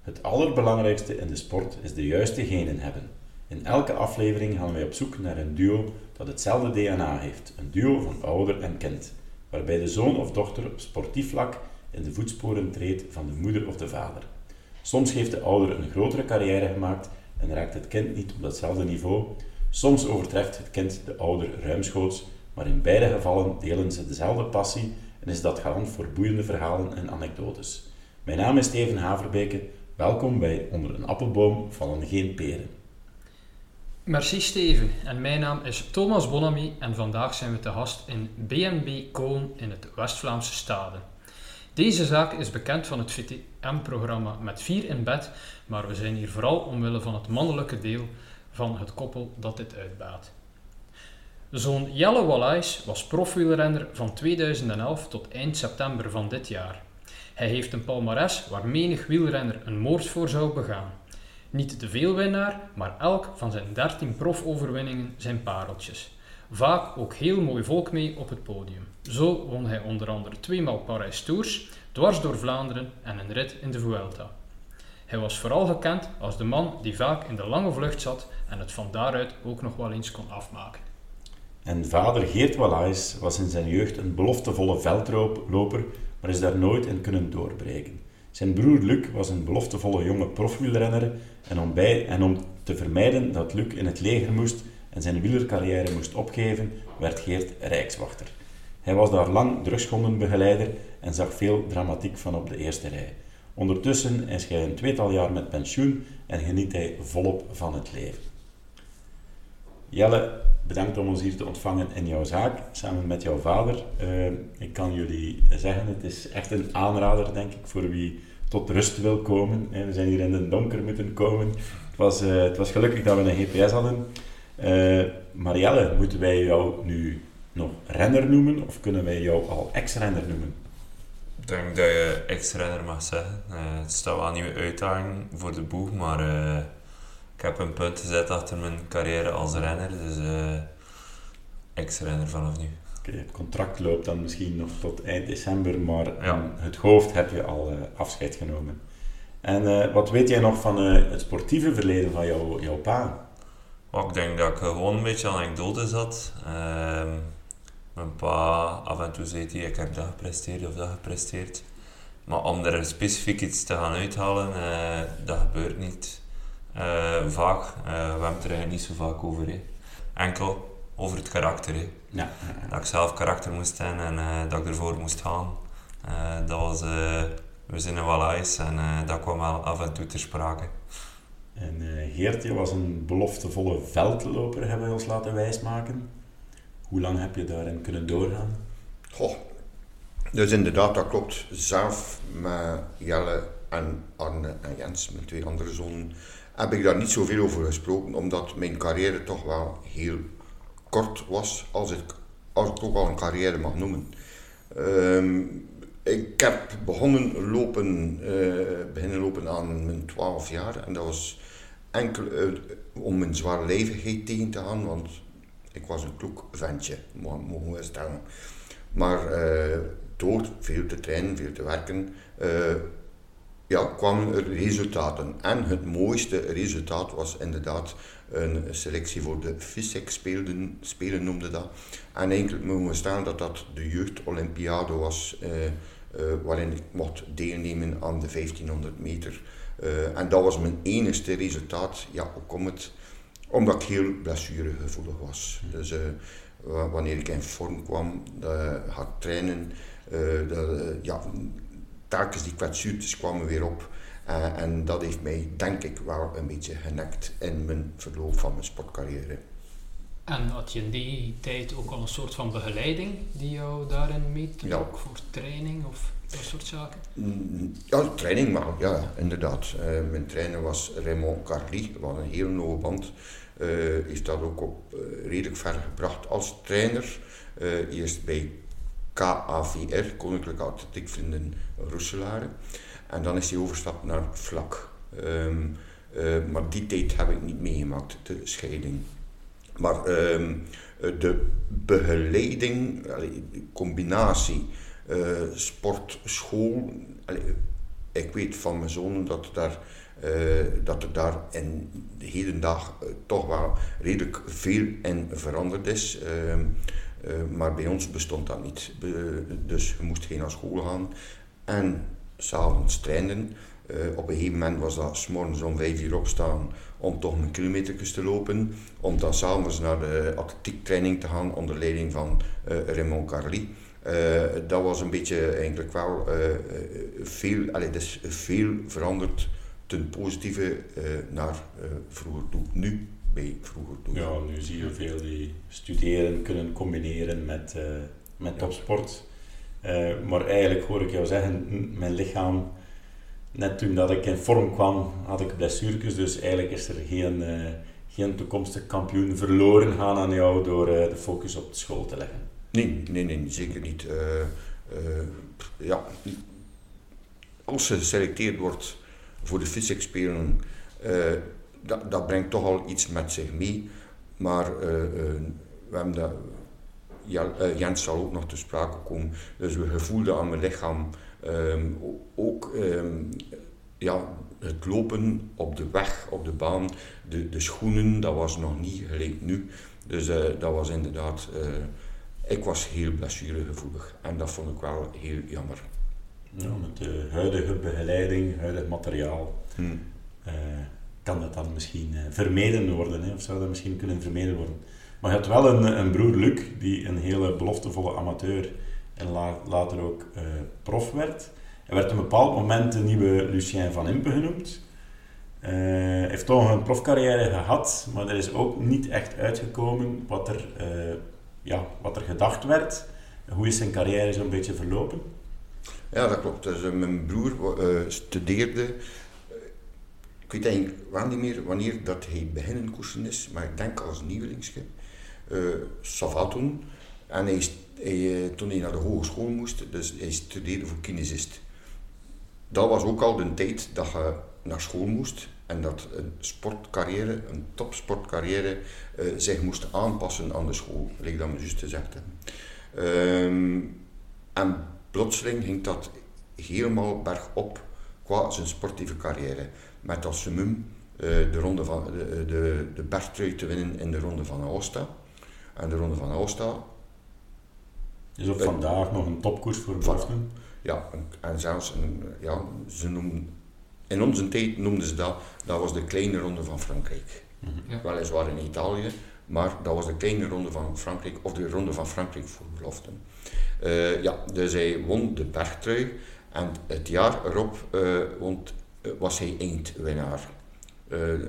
Het allerbelangrijkste in de sport is de juiste genen hebben. In elke aflevering gaan wij op zoek naar een duo dat hetzelfde DNA heeft, een duo van ouder en kind, waarbij de zoon of dochter op sportief vlak in de voetsporen treedt van de moeder of de vader. Soms heeft de ouder een grotere carrière gemaakt en raakt het kind niet op datzelfde niveau. Soms overtreft het kind de ouder ruimschoots, maar in beide gevallen delen ze dezelfde passie en is dat garant voor boeiende verhalen en anekdotes. Mijn naam is Steven Haverbeke. Welkom bij Onder een appelboom vallen geen peren. Merci Steven, en mijn naam is Thomas Bonamy en vandaag zijn we te gast in BNB Koon in het West-Vlaamse Stade. Deze zaak is bekend van het VTM-programma Met Vier in Bed, maar we zijn hier vooral omwille van het mannelijke deel van het koppel dat dit uitbaat. Zoon Jelle Wallais was profwielrenner van 2011 tot eind september van dit jaar. Hij heeft een palmares waar menig wielrenner een moord voor zou begaan. Niet de veelwinnaar, maar elk van zijn 13 profoverwinningen zijn pareltjes. Vaak ook heel mooi volk mee op het podium. Zo won hij onder andere tweemaal Parijs-Tours, dwars door Vlaanderen en een rit in de Vuelta. Hij was vooral gekend als de man die vaak in de lange vlucht zat en het van daaruit ook nog wel eens kon afmaken. En vader Geert Wallaes was in zijn jeugd een beloftevolle veldloper, maar is daar nooit in kunnen doorbreken. Zijn broer Luc was een beloftevolle jonge profwielrenner en om, bij, en om te vermijden dat Luc in het leger moest en zijn wielercarrière moest opgeven, werd Geert rijkswachter. Hij was daar lang drugsschondenbegeleider en zag veel dramatiek van op de eerste rij. Ondertussen is hij een tweetal jaar met pensioen en geniet hij volop van het leven. Jelle, bedankt om ons hier te ontvangen in jouw zaak, samen met jouw vader. Uh, ik kan jullie zeggen, het is echt een aanrader, denk ik, voor wie tot rust wil komen. We zijn hier in het donker moeten komen. Het was, uh, het was gelukkig dat we een GPS hadden. Marielle, moeten wij jou nu nog renner noemen of kunnen wij jou al ex-renner noemen? Ik denk dat je ex-renner mag zeggen. Het staat wel een nieuwe uitdaging voor de boeg, maar ik heb een punt gezet achter mijn carrière als renner, dus uh, ex-renner vanaf nu. Okay, het contract loopt dan misschien nog tot eind december, maar ja. het hoofd heb je al afscheid genomen. En wat weet jij nog van het sportieve verleden van jou, jouw pa? Oh, ik denk dat ik gewoon een beetje anekdotes had. Ehm, mijn pa, af en toe zei hij, ik heb dat gepresteerd of dat gepresteerd. Maar om er specifiek iets te gaan uithalen, dat gebeurt niet vaak. Uh, we hebben het er eigenlijk niet zo vaak over. He. Enkel over het karakter. He. Ja. Dat ik zelf karakter moest hebben en dat ik ervoor moest gaan. dat was, we zijn in Wallais en dat kwam wel af en toe ter sprake. En Geertje was een beloftevolle veldloper, hebben we ons laten wijsmaken. Hoe lang heb je daarin kunnen doorgaan? Goh, dus inderdaad, dat klopt. Zelf met Jelle en Arne en Jens, mijn twee andere zonen, heb ik daar niet zoveel over gesproken, omdat mijn carrière toch wel heel kort was, als ik, als ik ook al een carrière mag noemen. Ehm, ik heb begonnen lopen, uh, beginnen lopen aan mijn 12 jaar en dat was enkel uh, om mijn zwaarlijvigheid tegen te gaan, want ik was een kloek ventje, mogen we stellen. Maar uh, door veel te trainen, veel te werken, ja, kwamen er resultaten. En het mooiste resultaat was inderdaad een selectie voor de FISEC spelen, spelen noemde dat. En eigenlijk mogen we stellen dat dat de jeugdolympiade was, uh, waarin ik mocht deelnemen aan de 1500 meter. en dat was mijn enigste resultaat. Ja, hoe komt het? Omdat ik heel blessuregevoelig was. Dus wanneer ik in vorm kwam, had trainen, ja, telkens die kwetsuurtjes kwamen weer op. en dat heeft mij, denk ik, wel een beetje genekt in mijn verloop van mijn sportcarrière. En had je in die tijd ook al een soort van begeleiding die jou daarin meetrok ja. voor training of dat soort zaken? Mm, ja, training maar, ja, inderdaad. mijn trainer was Raymond Carly, wat een heel nauwe band uh, is dat ook op redelijk ver gebracht als trainer. Eerst bij KAVR, Koninklijke Atletiek Vrienden Roeselare. En dan is hij overgestapt naar vlak. Um, maar die tijd heb ik niet meegemaakt, de scheiding. Maar um, de begeleiding, de combinatie sport, school, ik weet van mijn zoon dat, daar, uh, dat er daar in de hedendag uh, toch wel redelijk veel in veranderd is. Ehm, maar bij ons bestond dat niet. dus je moest geen naar school gaan en s'avonds trainen. op een gegeven moment was dat s morgens om vijf uur opstaan om toch een kilometer te lopen. Om dan s'avonds naar de atletiektraining te gaan onder leiding van Raymond Carly. Uh, dat was een beetje eigenlijk wel uh, veel, allee, dus veel veranderd ten positieve uh, naar vroeger toe. Nu bij vroeger toe. Ja, nu zie je veel die studeren kunnen combineren met, met topsport. maar eigenlijk hoor ik jou zeggen, mijn lichaam, net toen dat ik in vorm kwam, had ik blessures. Dus eigenlijk is er geen, geen toekomstig kampioen verloren gaan aan jou door de focus op de school te leggen. Nee, nee, nee, zeker niet. Uh, uh, ja, als ze geselecteerd wordt voor de uh, dat, dat brengt toch al iets met zich mee. Maar we hebben dat, ja, Jens zal ook nog te sprake komen. Dus we gevoelden aan mijn lichaam um, ook um, ja, het lopen op de weg, op de baan, de, de schoenen, dat was nog niet gelijk nu. Dus dat was inderdaad ik was heel blessuregevoelig en dat vond ik wel heel jammer. Ja, met de huidige begeleiding, huidig materiaal, hmm. Uh, kan dat dan misschien uh, vermeden worden, hè? of zou dat misschien kunnen vermeden worden. Maar je had wel een, een broer Luc, die een hele beloftevolle amateur en later ook uh, prof werd. Hij werd op een bepaald moment de nieuwe Lucien van Impe genoemd. Hij heeft toch een profcarrière gehad, maar er is ook niet echt uitgekomen wat er ja, wat er gedacht werd. Hoe is zijn carrière zo'n beetje verlopen? Ja, dat klopt. Dus, uh, mijn broer uh, studeerde, uh, ik weet eigenlijk wel niet meer wanneer dat hij beginnen koersen is, maar ik denk als nieuwelingsje. Uh, En hij, hij, toen hij naar de hogeschool moest, dus hij studeerde voor kinesist. Dat was ook al de tijd dat je naar school moest en dat een sportcarrière, een topsportcarrière, uh, zich moest aanpassen aan de school, gelijk dat me juist gezegd hebben. Um, en plotseling ging dat helemaal bergop qua zijn sportieve carrière. Met als summum de, ronde van, de, de, de bergtrui te winnen in de Ronde van Aosta. En de Ronde van Aosta... Is ook vandaag nog een topkoers voor Boston? Ja, en, en zelfs, een, ja, ze noemen in onze tijd noemden ze dat, dat was de kleine ronde van Frankrijk. Mm -hmm. Weliswaar in Italië, maar dat was de kleine ronde van Frankrijk, of de ronde van Frankrijk voor beloften. Uh, ja, dus hij won de bergtrui en het jaar erop uh, won, was hij eindwinnaar.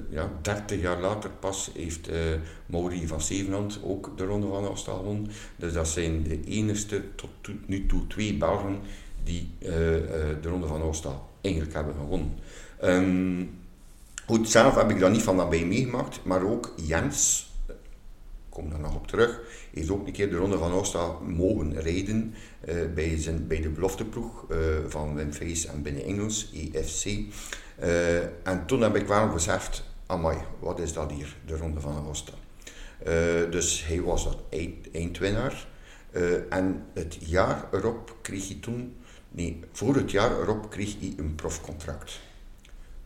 ja, 30 jaar later pas heeft Mauri van Zevenand ook de ronde van Oost gewonnen. Dus dat zijn de enigste tot nu toe twee Belgen die de ronde van Oost eigenlijk hebben gewonnen. Um, goed, zelf heb ik dat niet van nabij meegemaakt, maar ook Jens, kom daar nog op terug, heeft ook een keer de Ronde van Oosta mogen rijden uh, bij, zijn, bij de belofteploeg uh, van Wim en Binnen Engels, EFC. Uh, en toen heb ik wel beseft, amai, wat is dat hier, de Ronde van Oosta. dus hij was dat eindwinnaar. en het jaar erop kreeg hij toen, nee, voor het jaar erop kreeg hij een profcontract.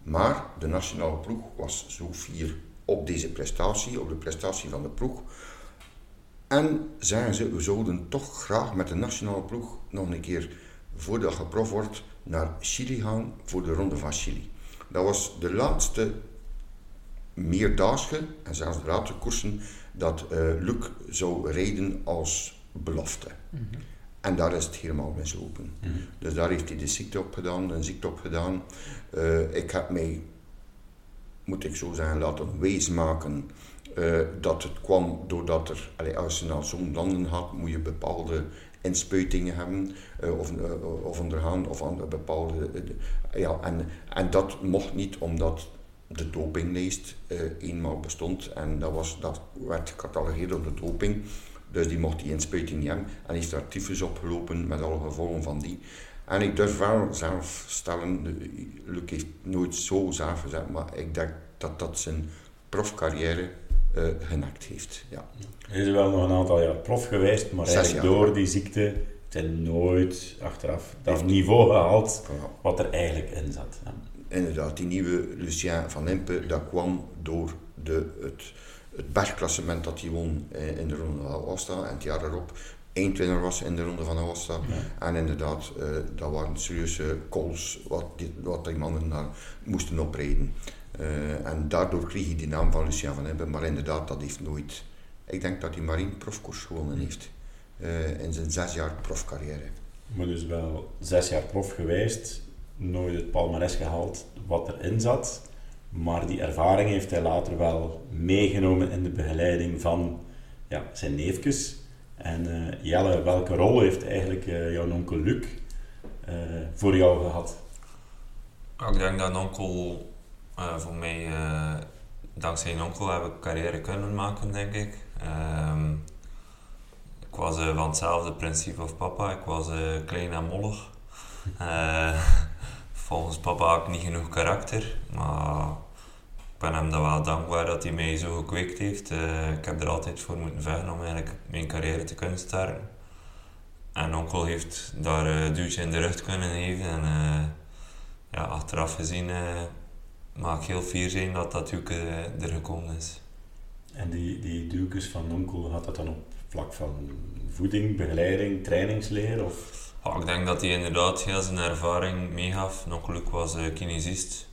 Maar de nationale ploeg was zo fier op deze prestatie, op de prestatie van de ploeg. En zeiden ze, we zouden toch graag met de nationale ploeg nog een keer, voordat geprof wordt, naar Chili gaan voor de Ronde van Chili. Dat was de laatste meerdaagse, en zelfs de laatste koersen, dat uh, Luc zou rijden als belofte. Mhm. En daar is het helemaal mislopen. Mm Dus daar heeft hij de ziekte op gedaan, een ziekte op gedaan. Uh, ik heb mij, moet ik zo zeggen, laten weesmaken uh, dat het kwam doordat er, als je naar zo'n landen had, moet je bepaalde inspuitingen hebben uh, of, of ondergaan of bepaalde. ja, en, en dat mocht niet omdat de dopinglijst eenmaal bestond en dat, was, dat werd gecatalogeerd op de doping. Dus die mocht die inspuiting niet hebben. En is daar tyfus opgelopen met alle gevolgen van die. En ik durf wel zelf stellen, Luc heeft nooit zo zelf gezegd, maar ik denk dat dat zijn profcarrière uh, genakt heeft. Ja. Hij is wel nog een aantal jaar prof geweest, maar eigenlijk door die ziekte heeft heeft hij nooit achteraf dat niveau gehaald wat er eigenlijk in zat. Ja. Inderdaad, die nieuwe Lucien van Impe, dat kwam door de, het, het bergklassement dat hij won eh, in de Ronde van Aosta. En het jaar daarop eindwinnaar was in de Ronde van Aosta. Ja. En inderdaad, eh, dat waren serieuze calls wat die, wat die mannen daar moesten oprijden. Eh, en daardoor kreeg hij die naam van Lucien van Impe. Maar inderdaad, dat heeft nooit... Ik denk dat hij maar één profkoers gewonnen heeft. eh, in zijn zes jaar profcarrière. Maar dus wel zes jaar prof geweest, nooit het palmares gehaald wat erin zat. Maar die ervaring heeft hij later wel meegenomen in de begeleiding van ja, zijn neefjes. En eh, Jelle, welke rol heeft eigenlijk jouw onkel Luc eh, voor jou gehad? Ja, Ik denk dat een onkel eh, voor mij, eh, dankzij een onkel heb ik carrière kunnen maken, denk ik. Ehm, ik was eh, van hetzelfde principe als papa, ik was klein en mollig. Volgens papa had ik niet genoeg karakter, maar ik ben hem dan wel dankbaar dat hij mij zo gekweekt heeft. Ik heb er altijd voor moeten vechten om eigenlijk mijn carrière te kunnen starten. En onkel heeft daar een duwtje in de rug kunnen geven. En, ja, achteraf gezien mag ik heel fier zijn dat dat ook eh, er gekomen is. En die, die duwkes van onkel, had dat dan op vlak van voeding, begeleiding, trainingsleer? Of? Ja, ik denk dat hij inderdaad heel zijn ervaring meegaf. Ongeluk was eh kinesist.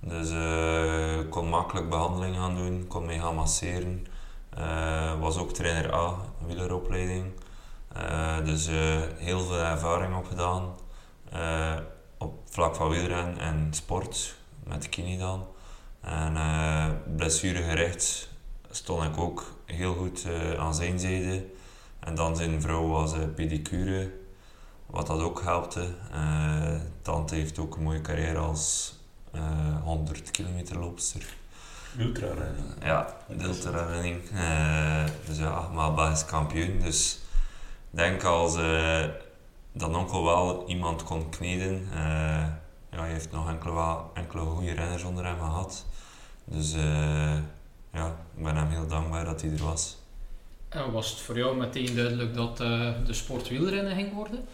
Dus eh, ik kon makkelijk behandeling gaan doen, kon mee gaan masseren. Eh, was ook trainer A, wieleropleiding. Dus heel veel ervaring opgedaan. Op vlak van wielrennen en sport, met kine dan. En eh blessuregericht stond ik ook heel goed eh, aan zijn zijde. En dan zijn vrouw was eh, pedicure, wat dat ook helpte. Tante heeft ook een mooie carrière als eh 100 kilometer loopster. Ultrarennen. Ja, de ultrarunning. Eh dus ja, maar Belgisch kampioen. Dus ik denk als dat onkel wel iemand kon kneden. Ja, hij heeft nog enkele, enkele goede renners onder hem gehad. Dus eh, ja, ik ben hem heel dankbaar dat hij er was. En was het voor jou meteen duidelijk dat eh, de sport wielrennen ging worden?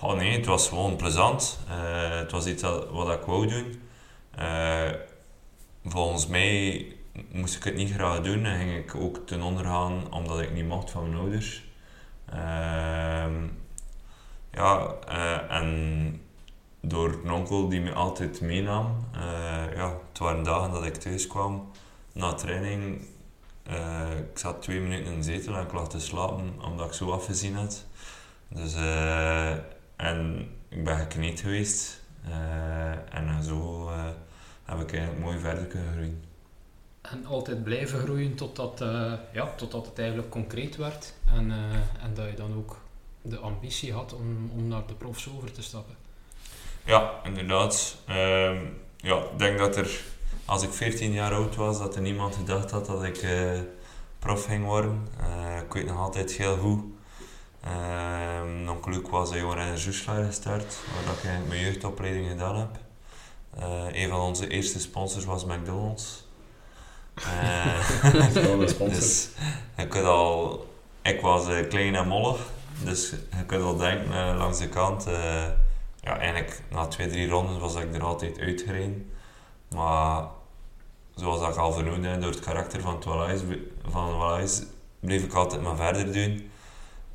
Oh nee, het was gewoon plezant. Eh, het was iets dat, wat ik wou doen. Volgens mij moest ik het niet graag doen en ging ik ook ten onder gaan omdat ik niet mocht van mijn ouders. Ehm, ja, en door een onkel die me altijd meenam. eh, ja, het waren dagen dat ik thuis kwam na training. eh, ik zat twee minuten in de zetel en ik lag te slapen omdat ik zo afgezien had. Dus, eh, en ik ben gekniet geweest. en zo heb ik eigenlijk mooi verder kunnen groeien. En altijd blijven groeien totdat, ja, totdat het eigenlijk concreet werd. En, en dat je dan ook de ambitie had om, om naar de profs over te stappen. Ja, inderdaad. Ehm, ja, ik denk dat er, als ik 14 jaar oud was, dat er niemand gedacht had dat ik eh, prof ging worden. Eh, ik weet nog altijd heel goed. Ehm onkel Luc was een jongen in Zoeslaar gestart, waar ik eigenlijk mijn jeugdopleiding gedaan heb. Eh, een van onze eerste sponsors was McDonald's. Sponsor. dus je kunt al, ik was klein en mollig, dus je kunt al denken langs de kant. Ja, eigenlijk na twee, drie ronden was ik er altijd uitgereden. Maar zoals ik al vernoemd heb, door het karakter van Wallace, van Wallace bleef ik altijd maar verder doen.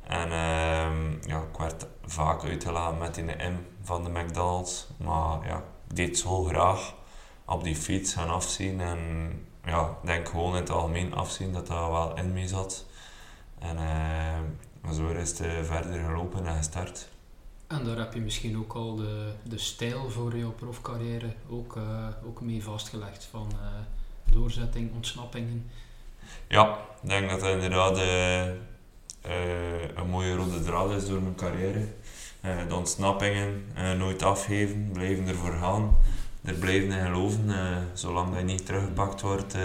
En ehm, ja, ik werd vaak uitgelaten met die M van de McDonald's. Maar ja, ik deed zo graag op die fiets gaan afzien. En ja, ik denk gewoon in het algemeen afzien dat dat wel in mee zat. En eh, zo is het eh, verder gelopen en gestart. En daar heb je misschien ook al de, de stijl voor jouw profcarrière ook, eh, ook mee vastgelegd. Van eh, doorzetting, ontsnappingen. Ja, ik denk dat dat inderdaad eh, een mooie rode draad is door mijn carrière. De ontsnappingen, nooit afgeven, blijven ervoor gaan. Er blijven in geloven, zolang dat je niet teruggepakt wordt,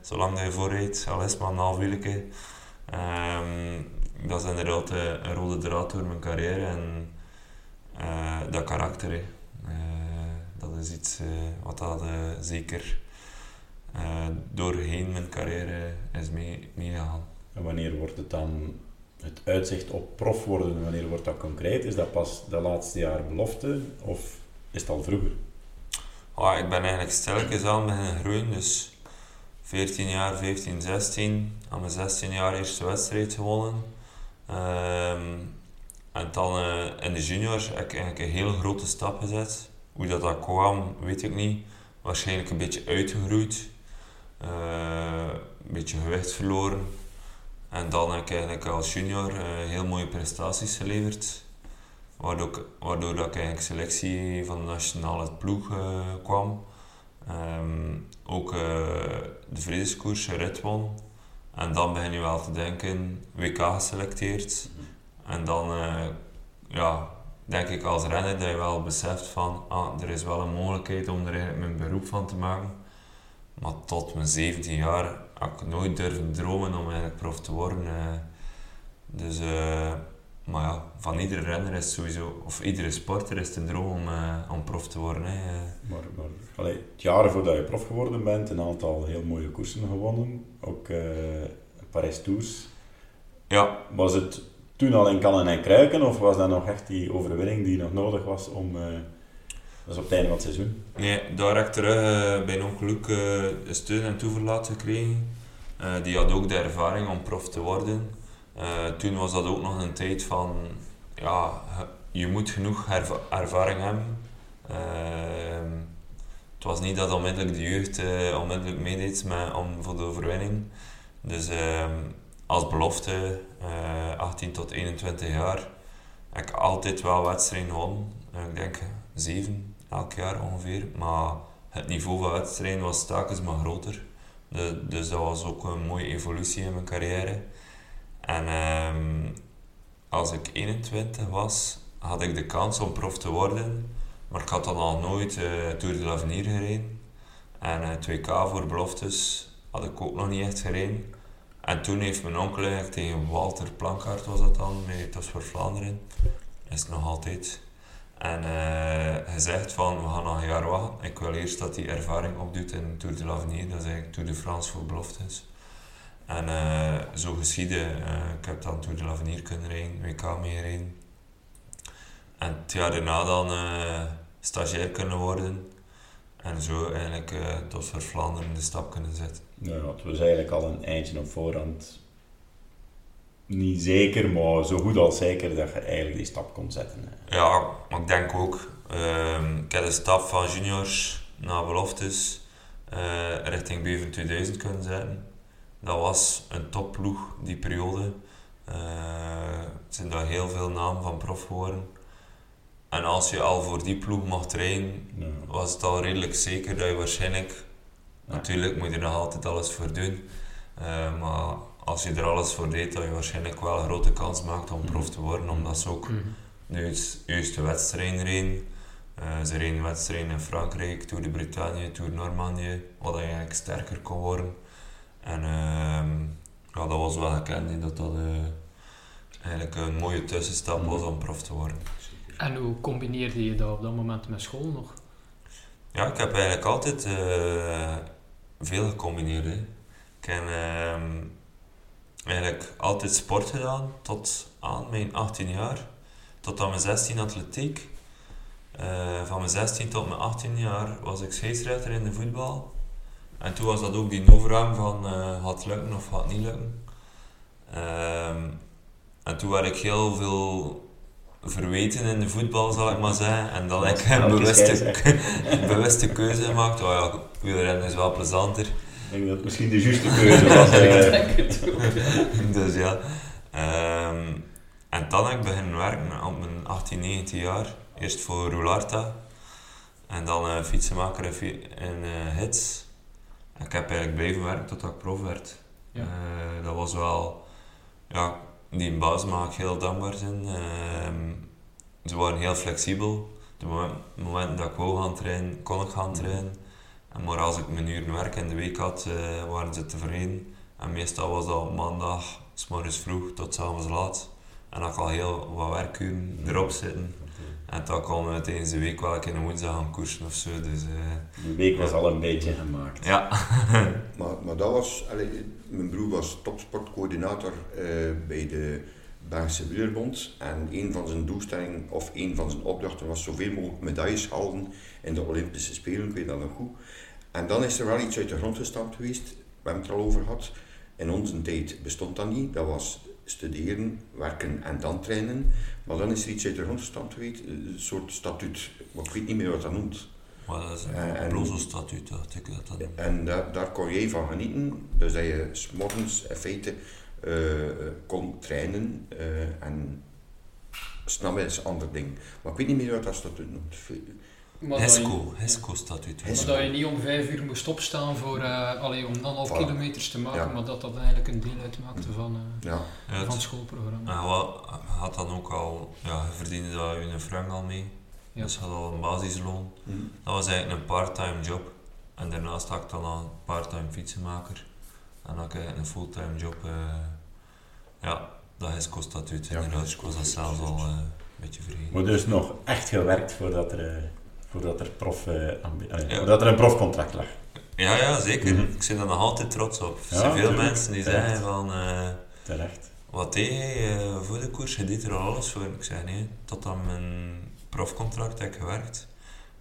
zolang dat je voorrijdt, al is maar een half. Ehm, dat is inderdaad een rode draad door mijn carrière en dat karakter. Eh, dat is iets eh, wat dat eh, zeker eh, doorheen mijn carrière is mee- meegegaan. En wanneer wordt het dan het uitzicht op prof worden, wanneer wordt dat concreet? Is dat pas de laatste jaar belofte of is het al vroeger? Ah, ik ben eigenlijk stilletjes aan beginnen groeien, dus 14 jaar, 15, 16. Aan mijn 16 jaar eerste wedstrijd gewonnen. Ehm, en dan uh, in de juniors heb ik eigenlijk een heel grote stap gezet. Hoe dat, dat kwam, weet ik niet. Waarschijnlijk een beetje uitgegroeid. Uh, een beetje gewicht verloren. En dan heb ik eigenlijk als junior uh, heel mooie prestaties geleverd. Waardoor, waardoor dat ik eigenlijk selectie van de nationale ploeg kwam. Um, ook de vredeskoers, rit won. En dan begin je wel te denken, WK geselecteerd. En dan uh, ja, denk ik als renner dat je wel beseft van ah, er is wel een mogelijkheid om er eigenlijk mijn beroep van te maken. Maar tot mijn 17 jaar heb ik nooit durven dromen om eigenlijk prof te worden. Uh, dus, uh, maar ja, van iedere renner is sowieso, of iedere sporter is het een droom om, om prof te worden. Hè. Maar, maar allee, het jaren voordat je prof geworden bent, een aantal heel mooie koersen gewonnen. Ook Paris Tours. Ja. Was het toen al in kannen en kruiken, of was dat nog echt die overwinning die nog nodig was om... Uh, dat op het einde van het seizoen. Nee, daar heb ik terug uh, bij een ongeluk uh, steun en toeverlaat gekregen. die had ook de ervaring om prof te worden. toen was dat ook nog een tijd van... Ja, je moet genoeg erva ervaring hebben. het was niet dat onmiddellijk de jeugd onmiddellijk meedeed met, om, voor de overwinning. Dus ehm, als belofte, 18 eh, tot 21 jaar, heb ik altijd wel wedstrijden gewonnen. Ik denk 7 elk jaar ongeveer. Maar het niveau van wedstrijden was telkens maar groter. dus dat was ook een mooie evolutie in mijn carrière. En ehm, als ik 21 was, had ik de kans om prof te worden. Maar ik had dan al nooit uh, Tour de l'Avenir gereden. En uh, eh, 2K voor beloftes had ik ook nog niet echt gereden. En toen heeft mijn onkel eigenlijk tegen Walter Plankaart was dat dan, met was voor Vlaanderen, is het nog altijd. En uh, gezegd van, we gaan nog een jaar wachten. Ik wil eerst dat hij ervaring opdoet in Tour de l'Avenir, dat is eigenlijk Tour de France voor beloftes. En uh, zo geschiedde. Uh, ik heb dan Tour de l'Avenir kunnen rijden, WK meerijden. En het jaar daarna dan stagiair kunnen worden. En zo eigenlijk uh, tot voor Vlaanderen de stap kunnen zetten. Ja, het was eigenlijk al een eindje op voorhand. Niet zeker, maar zo goed als zeker dat je eigenlijk die stap kon zetten. Ja, maar ik denk ook. Uh, ik heb de stap van juniors naar beloftes uh, richting Beven 2000 kunnen zetten. Dat was een topploeg die periode. Uh, er zijn daar heel veel namen van prof geworden. En als je al voor die ploeg mocht trainen, was het al redelijk zeker dat je waarschijnlijk, natuurlijk moet je er nog altijd alles voor doen, uh, maar als je er alles voor deed, dat je waarschijnlijk wel een grote kans maakt om prof te worden, omdat ze ook nu juist de wedstrijden reden. Uh, ze reden wedstrijden in Frankrijk, Tour de Bretagne, Tour Normandie, wat je eigenlijk sterker kon worden. En uh, ja, dat was wel gekend, dat dat uh, eigenlijk een mooie tussenstap was om prof te worden. En hoe combineerde je dat op dat moment met school nog? Ja, ik heb eigenlijk altijd uh, veel gecombineerd. Ik heb uh, eigenlijk altijd sport gedaan tot aan mijn 18 jaar. Tot aan mijn 16 atletiek. Uh, van mijn 16 tot mijn 18 jaar was ik scheidsrechter in de voetbal. En toen was dat ook die overgang van gaat het lukken of gaat het niet lukken. Ehm, en toen werd ik heel veel verweten in de voetbal, zal ik maar zeggen. En dan heb ik een bewuste, bewuste keuze gemaakt. Oh ja, wielrennen is wel plezanter. Ik denk dat het misschien de juiste keuze was. uh. dus ja. Um, en dan heb ik beginnen werken op mijn 18, 19 jaar. Eerst voor Roularta. En dan uh, fietsenmaker in uh, Hits. ik heb eigenlijk blijven werken totdat ik prof werd. Ja. dat was wel... Ja, die mag ik heel dankbaar zijn. Ehm, ze waren heel flexibel. De momenten dat ik wou gaan trainen, kon ik gaan trainen. En maar als ik mijn uren werk in de week had, uh, waren ze tevreden. En meestal was dat maandag, s morgens vroeg tot s avonds laat. En dan al heel wat werkuren erop zitten. En dan konden we tijdens de week wel een woensdag gaan koersen of zo. Dus, uh, de week was al een beetje gemaakt. Ja. maar, maar dat was, allee, mijn broer was topsportcoördinator uh, bij de Belgische Wielerbond. En een van zijn doelstellingen, of een van zijn opdrachten, was zoveel mogelijk medailles halen in de Olympische Spelen, ik weet dat nog goed. En dan is er wel iets uit de grond gestampt geweest, we hebben het er al over gehad. In onze tijd bestond dat niet, dat was studeren, werken en dan trainen. Maar dan is er iets uit de grond gestampt geweest, een soort statuut, maar ik weet niet meer wat dat noemt. Maar dat is Eh, een en- blozo-statuut, dacht ik dat dat En daar, daar kon jij van genieten, dus dat je s'morgens in feite eh, kon trainen eh, en s'namiddags een ander ding. Maar ik weet niet meer wat dat statuut noemt. Hesco. Hesco. maar dat je niet om vijf uur moest opstaan voor, eh allee, om dan half Voilà. kilometers te maken, Ja. maar dat dat eigenlijk een deel uitmaakte van, eh, Ja, van het- het schoolprogramma. En had dan ook al, ja, je verdiende daar je frank al mee. Ja. Dus je had al een basisloon. Hm. Dat was eigenlijk een part-time job. En daarnaast had ik dan al een part-time fietsenmaker. En dan had ik eigenlijk een fulltime job. eh, ja, dat Hesco-statuut Ja, inderdaad. Ik Hesco was dat zelfs al eh, een beetje vergeten. Maar dus nog echt gewerkt voordat er, eh, voordat er, prof, eh, Ja. voordat er een profcontract lag. Ja, ja, zeker. Mhm. Ik ben er nog altijd trots op. Er Ja, zijn veel tuurlijk. mensen die Terecht. zeggen van... eh, Terecht. Wat deed eh, voor de koers? Je deed er al alles voor. Ik zei nee, tot aan mijn profcontract heb ik gewerkt.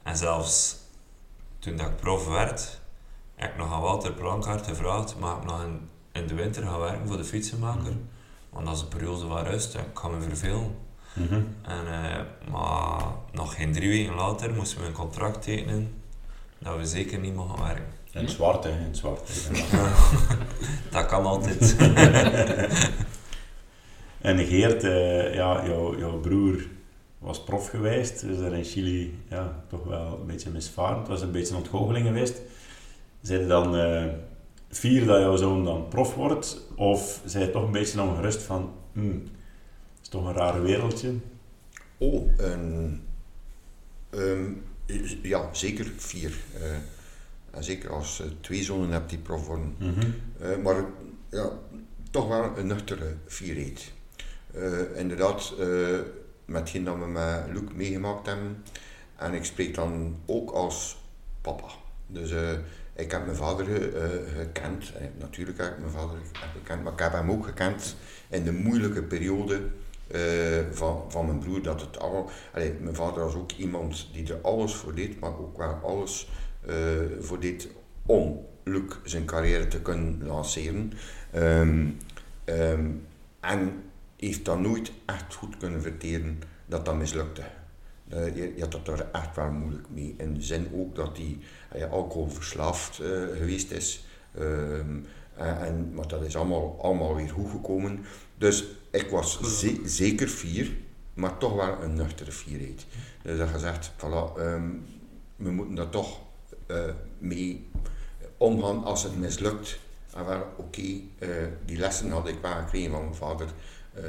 En zelfs toen dat ik prof werd, heb ik nog aan Walter Plankaart gevraagd, mag ik nog in, in de winter gaan werken voor de fietsenmaker? Want dat is een periode van rust en ik ga me vervelen. Mhm. En, eh, maar nog geen drie weken later moesten we een contract tekenen dat we zeker niet mogen werken. In het zwart, hè. In het zwart. dat kan altijd. En Geert, eh, ja, jouw, jouw broer was prof geweest, is er in Chili ja, toch wel een beetje misvaren. Het was een beetje een ontgoocheling geweest. Zijn dan eh fier dat jouw zoon dan prof wordt? Of zijn toch een beetje ongerust van, hmm, toch een raar wereldje? Oh, een, ehm, ja, zeker vier. Eh, en zeker als je twee zonen hebt die prof worden. Mhm. Eh, maar ja, toch wel een nuchtere vierheid. Eh inderdaad, eh met hetgeen dat we met Luc meegemaakt hebben. En ik spreek dan ook als papa. Dus eh, ik heb mijn vader eh, gekend. Eh, natuurlijk heb ik mijn vader gekend, maar ik heb hem ook gekend in de moeilijke periode eh, van, van mijn broer. Dat het allee, mijn vader was ook iemand die er alles voor deed, maar ook wel alles eh, voor deed om Luc zijn carrière te kunnen lanceren. Ehm, ehm, en heeft dat nooit echt goed kunnen verteren dat dat mislukte. Eh, je, je had dat er echt wel moeilijk mee. In de zin ook dat hij alcoholverslaafd geweest is. Ehm, en, en- maar dat is allemaal, allemaal weer goed gekomen. Dus ik was ze- zeker vier, maar toch wel een nuchtere vierheid. Dus dat gezegd, voilà, ehm, we moeten daar toch eh, mee omgaan als het mislukt. En wel, oké, eh, die lessen had ik wel gekregen van mijn vader. Eh,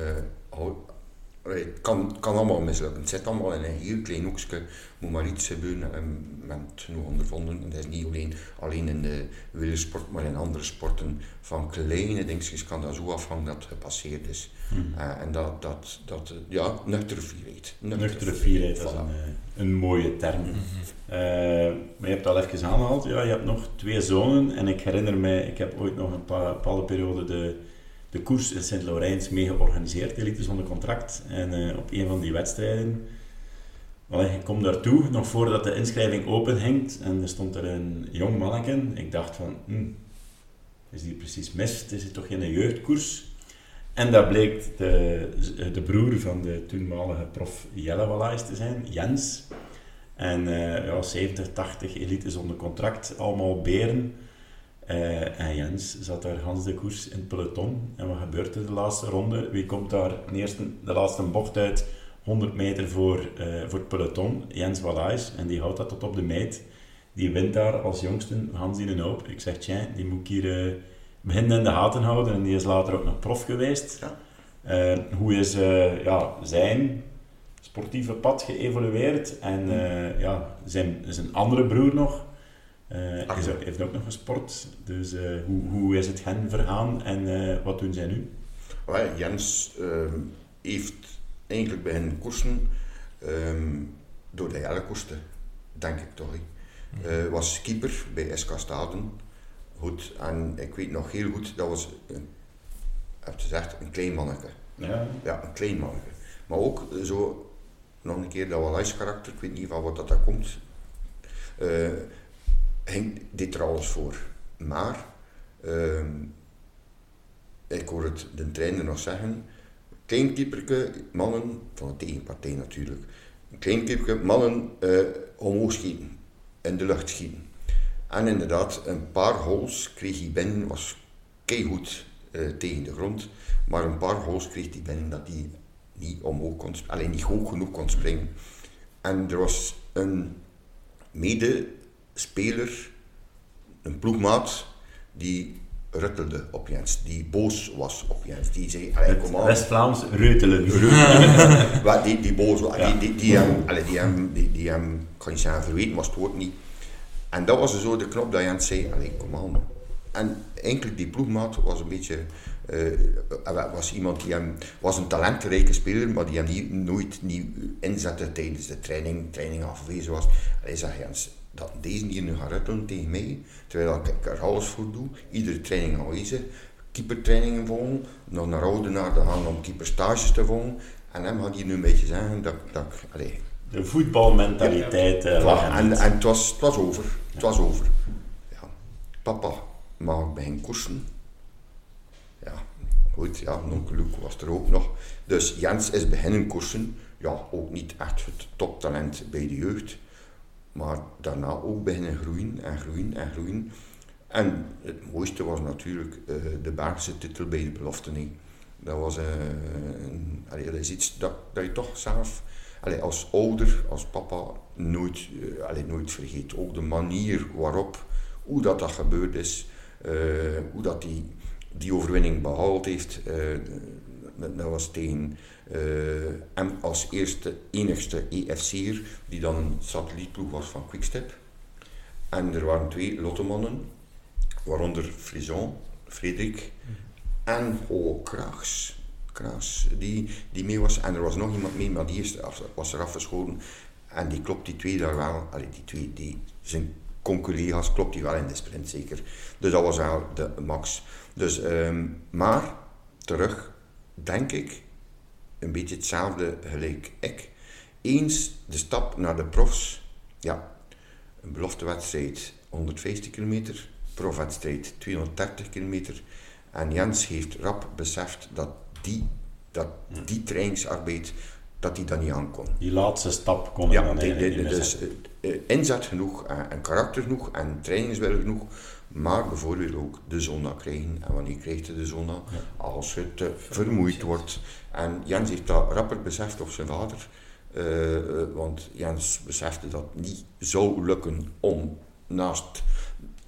het kan, kan allemaal mislukken. Het zit allemaal in een heel klein hoekje. moet maar iets gebeuren en men heeft genoeg ondervonden. En dat is niet alleen, alleen in de wielersport, maar in andere sporten. Van kleine dingetjes kan dat zo afhangen dat het gepasseerd is. Mhm. Eh, en dat, dat, dat eh, ja, nuchtere vierheid. Nuchtere vierheid, dat is een, eh, een mooie term. Mhm. Eh, maar je hebt al even aangehaald, ja, je hebt nog twee zonen en ik herinner mij, ik heb ooit nog een pa- bepaalde periode de, de koers in Sint-Laurens mee georganiseerd, elite zonder contract. En eh, op een van die wedstrijden, wel, ik kom daartoe, nog voordat de inschrijving openhingt, en er stond er een jong manneke. Ik dacht van, hm, is die precies mis? Het is hier toch geen jeugdkoers? En dat bleek de, de broer van de toenmalige prof Jelle Wallace te zijn, Jens. En eh, ja, 70, 80 elite zonder contract, allemaal beren. Eh, en Jens zat daar Hans de koers in het peloton. En wat gebeurt er de laatste ronde? Wie komt daar de, eerste, de laatste bocht uit? 100 meter voor, eh, voor het peloton. Jens Wallace. En die houdt dat tot op de meet. Die wint daar als jongste Hans in een hoop. Ik zeg, tja, die moet ik hier eh, beginnen in de gaten houden. En die is later ook nog prof geweest. Ja. Hoe is ja, zijn sportieve pad geëvolueerd? En ja, zijn, zijn andere broer nog. Ach, is, heeft ook nog gesport. Dus eh, hoe, hoe is het hen vergaan en eh, wat doen zij nu? Wel, Jens ehm, heeft eigenlijk beginnen koersen ehm, door de hele koerste, denk ik toch. Eh, was keeper bij SK Staden. Goed, en ik weet nog heel goed, dat was, een, heb je gezegd, een klein manneke. Ja. Ja, een klein manneke. Maar ook zo, nog een keer dat Wallace karakter, ik weet niet van wat dat, dat komt, ging dit er alles voor. Maar, ehm, ik hoor het de trainer nog zeggen, klein keeperke, mannen, van de tegenpartij natuurlijk, klein keeperke, mannen eh, omhoog schieten, in de lucht schieten. En inderdaad, een paar holes kreeg hij binnen, was keigoed eh tegen de grond, maar een paar holes kreeg hij binnen dat hij niet omhoog kon, alleen niet hoog genoeg kon springen. En er was een medespeler, een ploegmaat, die ruttelde op Jens, die boos was op Jens. Die zei, allee, kom aan. West-Vlaams reutelen. Wat die, die boos was, Ja. die, die, die, hem, allee, die, hem, die, die hem, ik kan niet zeggen verweten, was het woord niet. En dat was zo de knop dat Jens zei, allee, kom aan. En eigenlijk die ploegmaat was een beetje, eh, was iemand die hem, was een talentrijke speler, maar die hem niet, nooit niet inzette tijdens de training, training afgewezen was. Hij zei, Jens, dat deze hier nu gaat ruttelen tegen mij, terwijl ik er alles voor doe, iedere training aanwezig, keepertrainingen volgen, nog naar Oudenaar te gaan om keeperstages te volgen. En hem had hij nu een beetje zeggen dat, dat ik, allee, De voetbalmentaliteit. eh, en, en het, was, het was over. Het was over. Ja. Papa, mag ik beginnen koersen? Ja, goed, ja, onkel Luc was er ook nog. Dus Jens is beginnen koersen. Ja, ook niet echt het toptalent bij de jeugd. Maar daarna ook beginnen groeien en groeien en groeien. En het mooiste was natuurlijk eh, de Belgische titel bij de belofte. Dat was eh, een, allee, dat is iets dat, dat je toch zelf allee, als ouder, als papa, nooit, allee, nooit vergeet. Ook de manier waarop, hoe dat, dat gebeurd is, hoe dat die, die overwinning behaald heeft. Dat, was tegen eh, hem als eerste, enigste EFC'er, die dan een satellietploeg was van Quickstep. En er waren twee lottemannen, waaronder Frison, Frederik en oh, Kraaks. Kraaks, die, die mee was. En er was nog iemand mee, maar die is, was er afgeschoten. En die klopt die twee daar wel. Die twee, die, zijn conculega's klopt die wel in de sprint zeker. Dus dat was wel de max. Dus, ehm, maar, terug, denk ik, een beetje hetzelfde gelijk ik. Eens de stap naar de profs, ja, een beloftewedstrijd 150 kilometer, profwedstrijd 230 kilometer. En Jens heeft rap beseft dat die, dat die trainingsarbeid, dat hij dat niet aankon. Die laatste stap kon hij Ja, dan de- niet dus eh, eh, inzet genoeg, eh, en karakter genoeg en trainingswil genoeg, maar bijvoorbeeld ook de zona krijgen. En wanneer krijgt hij de zona? Als het te vermoeid wordt. En Jens heeft dat rapper beseft op zijn vader, eh, eh, want Jens besefte dat het niet zou lukken om naast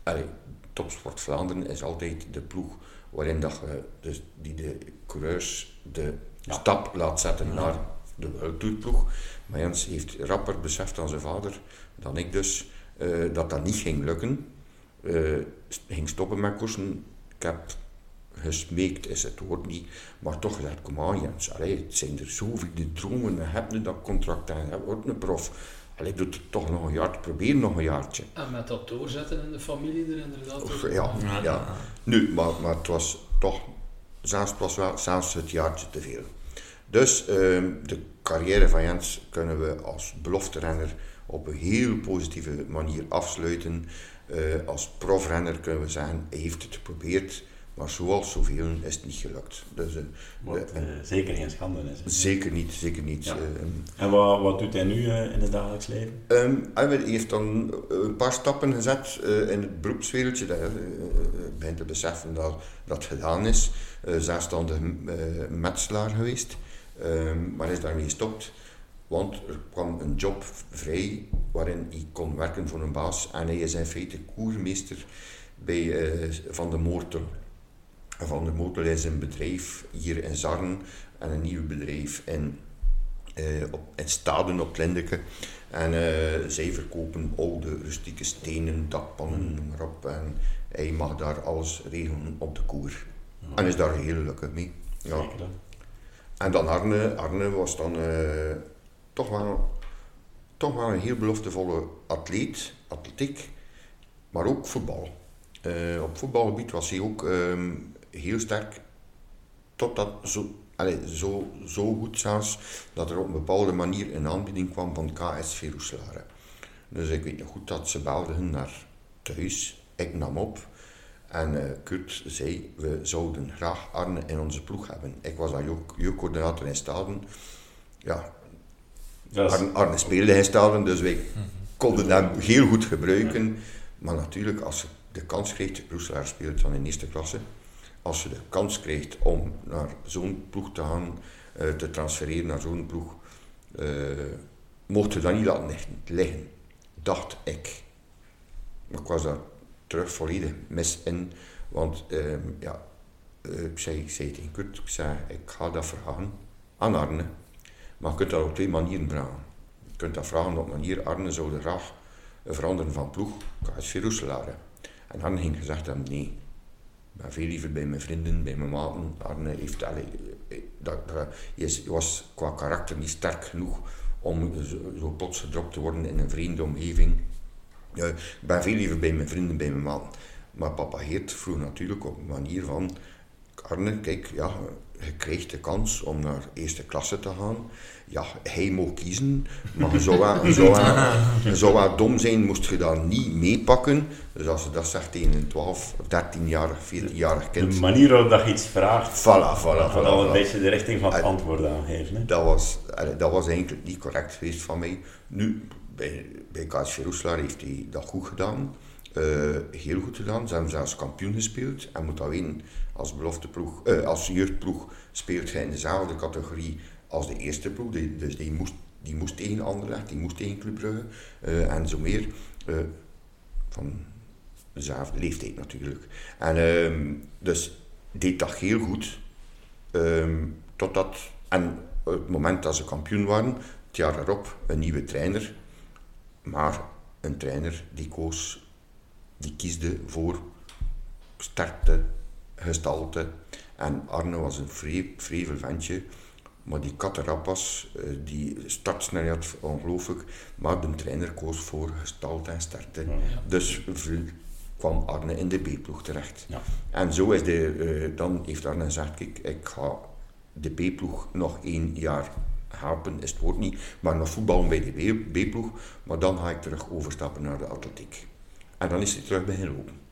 allee, Topsport Vlaanderen is altijd de ploeg waarin dat je, dus die de coureurs de Ja. stap laat zetten naar de World Tour ploeg. Maar Jens heeft rapper beseft aan zijn vader dan ik dus eh, dat dat niet ging lukken. Eh, ging stoppen met koersen. Ik heb gesmeekt, is het woord niet, maar toch gezegd, kom aan Jens, allee, het zijn er zoveel die dromen, en heb je dat contract en je wordt een prof. Allee, doe het toch nog een jaar, probeer nog een jaartje. En met dat doorzetten in de familie er inderdaad Of, ja, ja. Nu, maar, maar het was toch, zelfs, het was wel zelfs het jaartje te veel. Dus ehm, de carrière van Jens kunnen we als belofterenner op een heel positieve manier afsluiten. Eh, als profrenner kunnen we zeggen, hij heeft het geprobeerd, maar zoals zoveel is het niet gelukt. Dus, eh, Wat eh, zeker geen schande is. zeker niet, zeker niet. Ja. En wat, wat doet hij nu in het dagelijks leven? Ehm, hij heeft dan een paar stappen gezet in het beroepswereldje. Dat, eh, ik begin te beseffen dat dat gedaan is. Zelfstandig metselaar geweest. Ehm, maar is daarmee gestopt. Want er kwam een job vrij waarin hij kon werken voor een baas. En hij is in feite koermeester bij eh, Van de Moortel. En Van de Moortel is een bedrijf hier in Zarren en een nieuw bedrijf in, eh, op, in Staden op Lindeke. En eh, zij verkopen oude rustieke stenen, dakpannen, noem maar op. En hij mag daar alles regelen op de koer. En is daar heel gelukkig mee. Ja. Zeker. En dan Arne. Arne was dan toch, wel, toch wel een heel beloftevolle atleet, atletiek, maar ook voetbal. Eh, op voetbalgebied was hij ook ehm, heel sterk, totdat, zo, allee, zo, zo goed zelfs, dat er op een bepaalde manier een aanbieding kwam van KSV Roeselare. Dus ik weet nog goed dat ze belden naar thuis. Ik nam op. En uh, Kurt zei, we zouden graag Arne in onze ploeg hebben. Ik was dan jeugdcoördinator in Staden. Ja, Arne, Arne, speelde in Staden, dus wij konden hem heel goed gebruiken. Maar natuurlijk, als je de kans kreeg, Roeselaar speelt dan in eerste klasse. Als je de kans kreeg om naar zo'n ploeg te gaan, uh, te transfereren naar zo'n ploeg, uh, mocht je dat niet laten liggen, dacht ik. Maar ik was daar terug volledig mis in. Want uh, ja, ik, zei, ik zei tegen Kurt, ik zei, ik ga dat vragen aan Arne. Maar je kunt dat op twee manieren vragen. Je kunt dat vragen op manier, Arne zou graag veranderen van ploeg, KSV Roeselare. En Arne ging gezegd hebben, nee. Ik ben veel liever bij mijn vrienden, bij mijn maten. Arne heeft, allee, dat, dat, je was qua karakter niet sterk genoeg om zo, zo plots gedropt te worden in een vreemde omgeving. Uh, ik ben veel liever bij mijn vrienden, bij mijn man. Maar papa Geert vroeg natuurlijk op een manier van... Arne, kijk, ja, je krijgt de kans om naar eerste klasse te gaan. Ja, hij mocht kiezen, maar zou wel, zou wel dom zijn moest je dat niet meepakken. Dus als je dat zegt tegen een 12, 13-jarig, 14-jarig kind... De manier waarop dat je iets vraagt, voilà, voilà, voilà, al een beetje de richting van het antwoord aangeven. Dat was, dat was eigenlijk niet correct geweest van mij. Nu, bij, bij Roeselaar heeft hij dat goed gedaan. Uh, heel goed gedaan. Ze hebben zelfs kampioen gespeeld. En moet dat weten, als, belofteploeg, uh, als jeugdploeg speelt hij in dezelfde categorie als de eerste ploeg. Dus die moest, die moest tegen Anderlecht, die moest tegen Club Brugge. Uh, en zo meer. van dezelfde leeftijd natuurlijk. En ehm, dus deed dat heel goed. Um, totdat, en op het moment dat ze kampioen waren, het jaar erop, een nieuwe trainer. Maar een trainer die koos, die kiesde voor sterkte, gestalte. En Arne was een vrevel ventje, maar die katterap was, eh, die startsnelheid ongelooflijk, maar de trainer koos voor gestalte en sterkte. Ja. Dus kwam Arne in de B-ploeg terecht. Ja. En zo is de, uh, dan heeft Arne gezegd, kijk, ik ga de B-ploeg nog één jaar helpen is het woord niet, maar nog voetballen bij de B-ploeg. Maar dan ga ik terug overstappen naar de atletiek. En dan is hij terug bij lopen.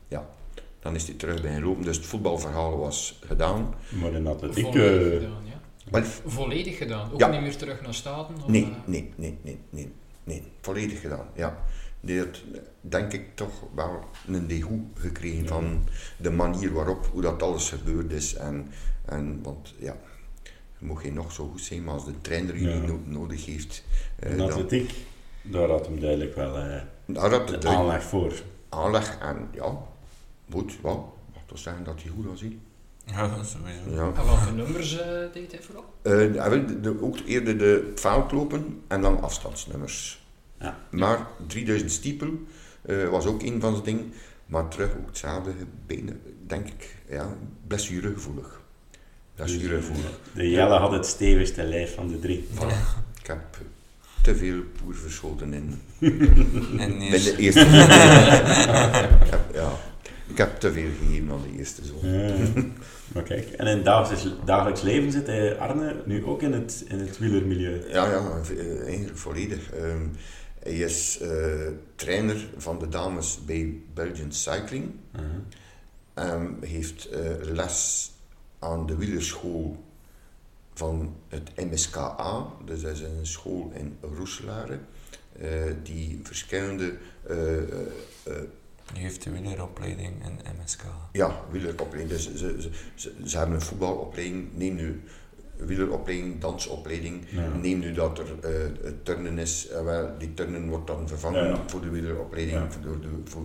Dan is hij terug bij lopen. Dus het voetbalverhaal was gedaan. Maar in atletiek... Volledig uh... gedaan, ja. Maar, volledig gedaan? Ook ja. niet meer terug naar Staten? Of, nee, nee, nee, nee, nee, nee. Volledig gedaan, ja. Die had, denk ik, toch wel een degoe gekregen ja. van de manier waarop, hoe dat alles gebeurd is. En, en want ja, mocht je nog zo goed zijn, maar als de trainer je niet nodig heeft... Uh, atletiek, daar had hem duidelijk wel uh, daar had het aanleg voor. Aanleg en ja, goed, wel. Mag toch zeggen dat hij goed was, he? Ja, sowieso. Ja. En welke nummers uh, deed hij vooral? Uh, hij wilde ook eerder de lopen en dan afstandsnummers. Ja. Maar 3000 stiepel uh, was ook een van zijn dingen. Maar terug ook hetzelfde, benen, denk ik, ja, blessuregevoelig. Dus, De Jelle had het stevigste lijf van de drie. Voilà. Ik heb te veel poer verschoten in, in de eerste ja, ik heb te veel gegeven aan de eerste zoon. maar kijk, en in dagelijks, dagelijks leven zit Arne nu ook in het, in het wielermilieu? Ja, ja, eigenlijk volledig. Um, hij is uh, trainer van de dames bij Belgian Cycling. Uh -huh. um, heeft uh, les aan de wielerschool van het MSKA, dus dat is een school in Roeselare, die verschillende... Uh, uh, u heeft de wieleropleiding in MSK. Ja, wieleropleiding. Dus ze, ze, ze, ze, hebben een voetbalopleiding, neem nu wieleropleiding, dansopleiding. Ja. Neem nu dat er uh, turnen is, uh, wel, die turnen wordt dan vervangen ja. voor de wieleropleiding, ja. voor, de, voor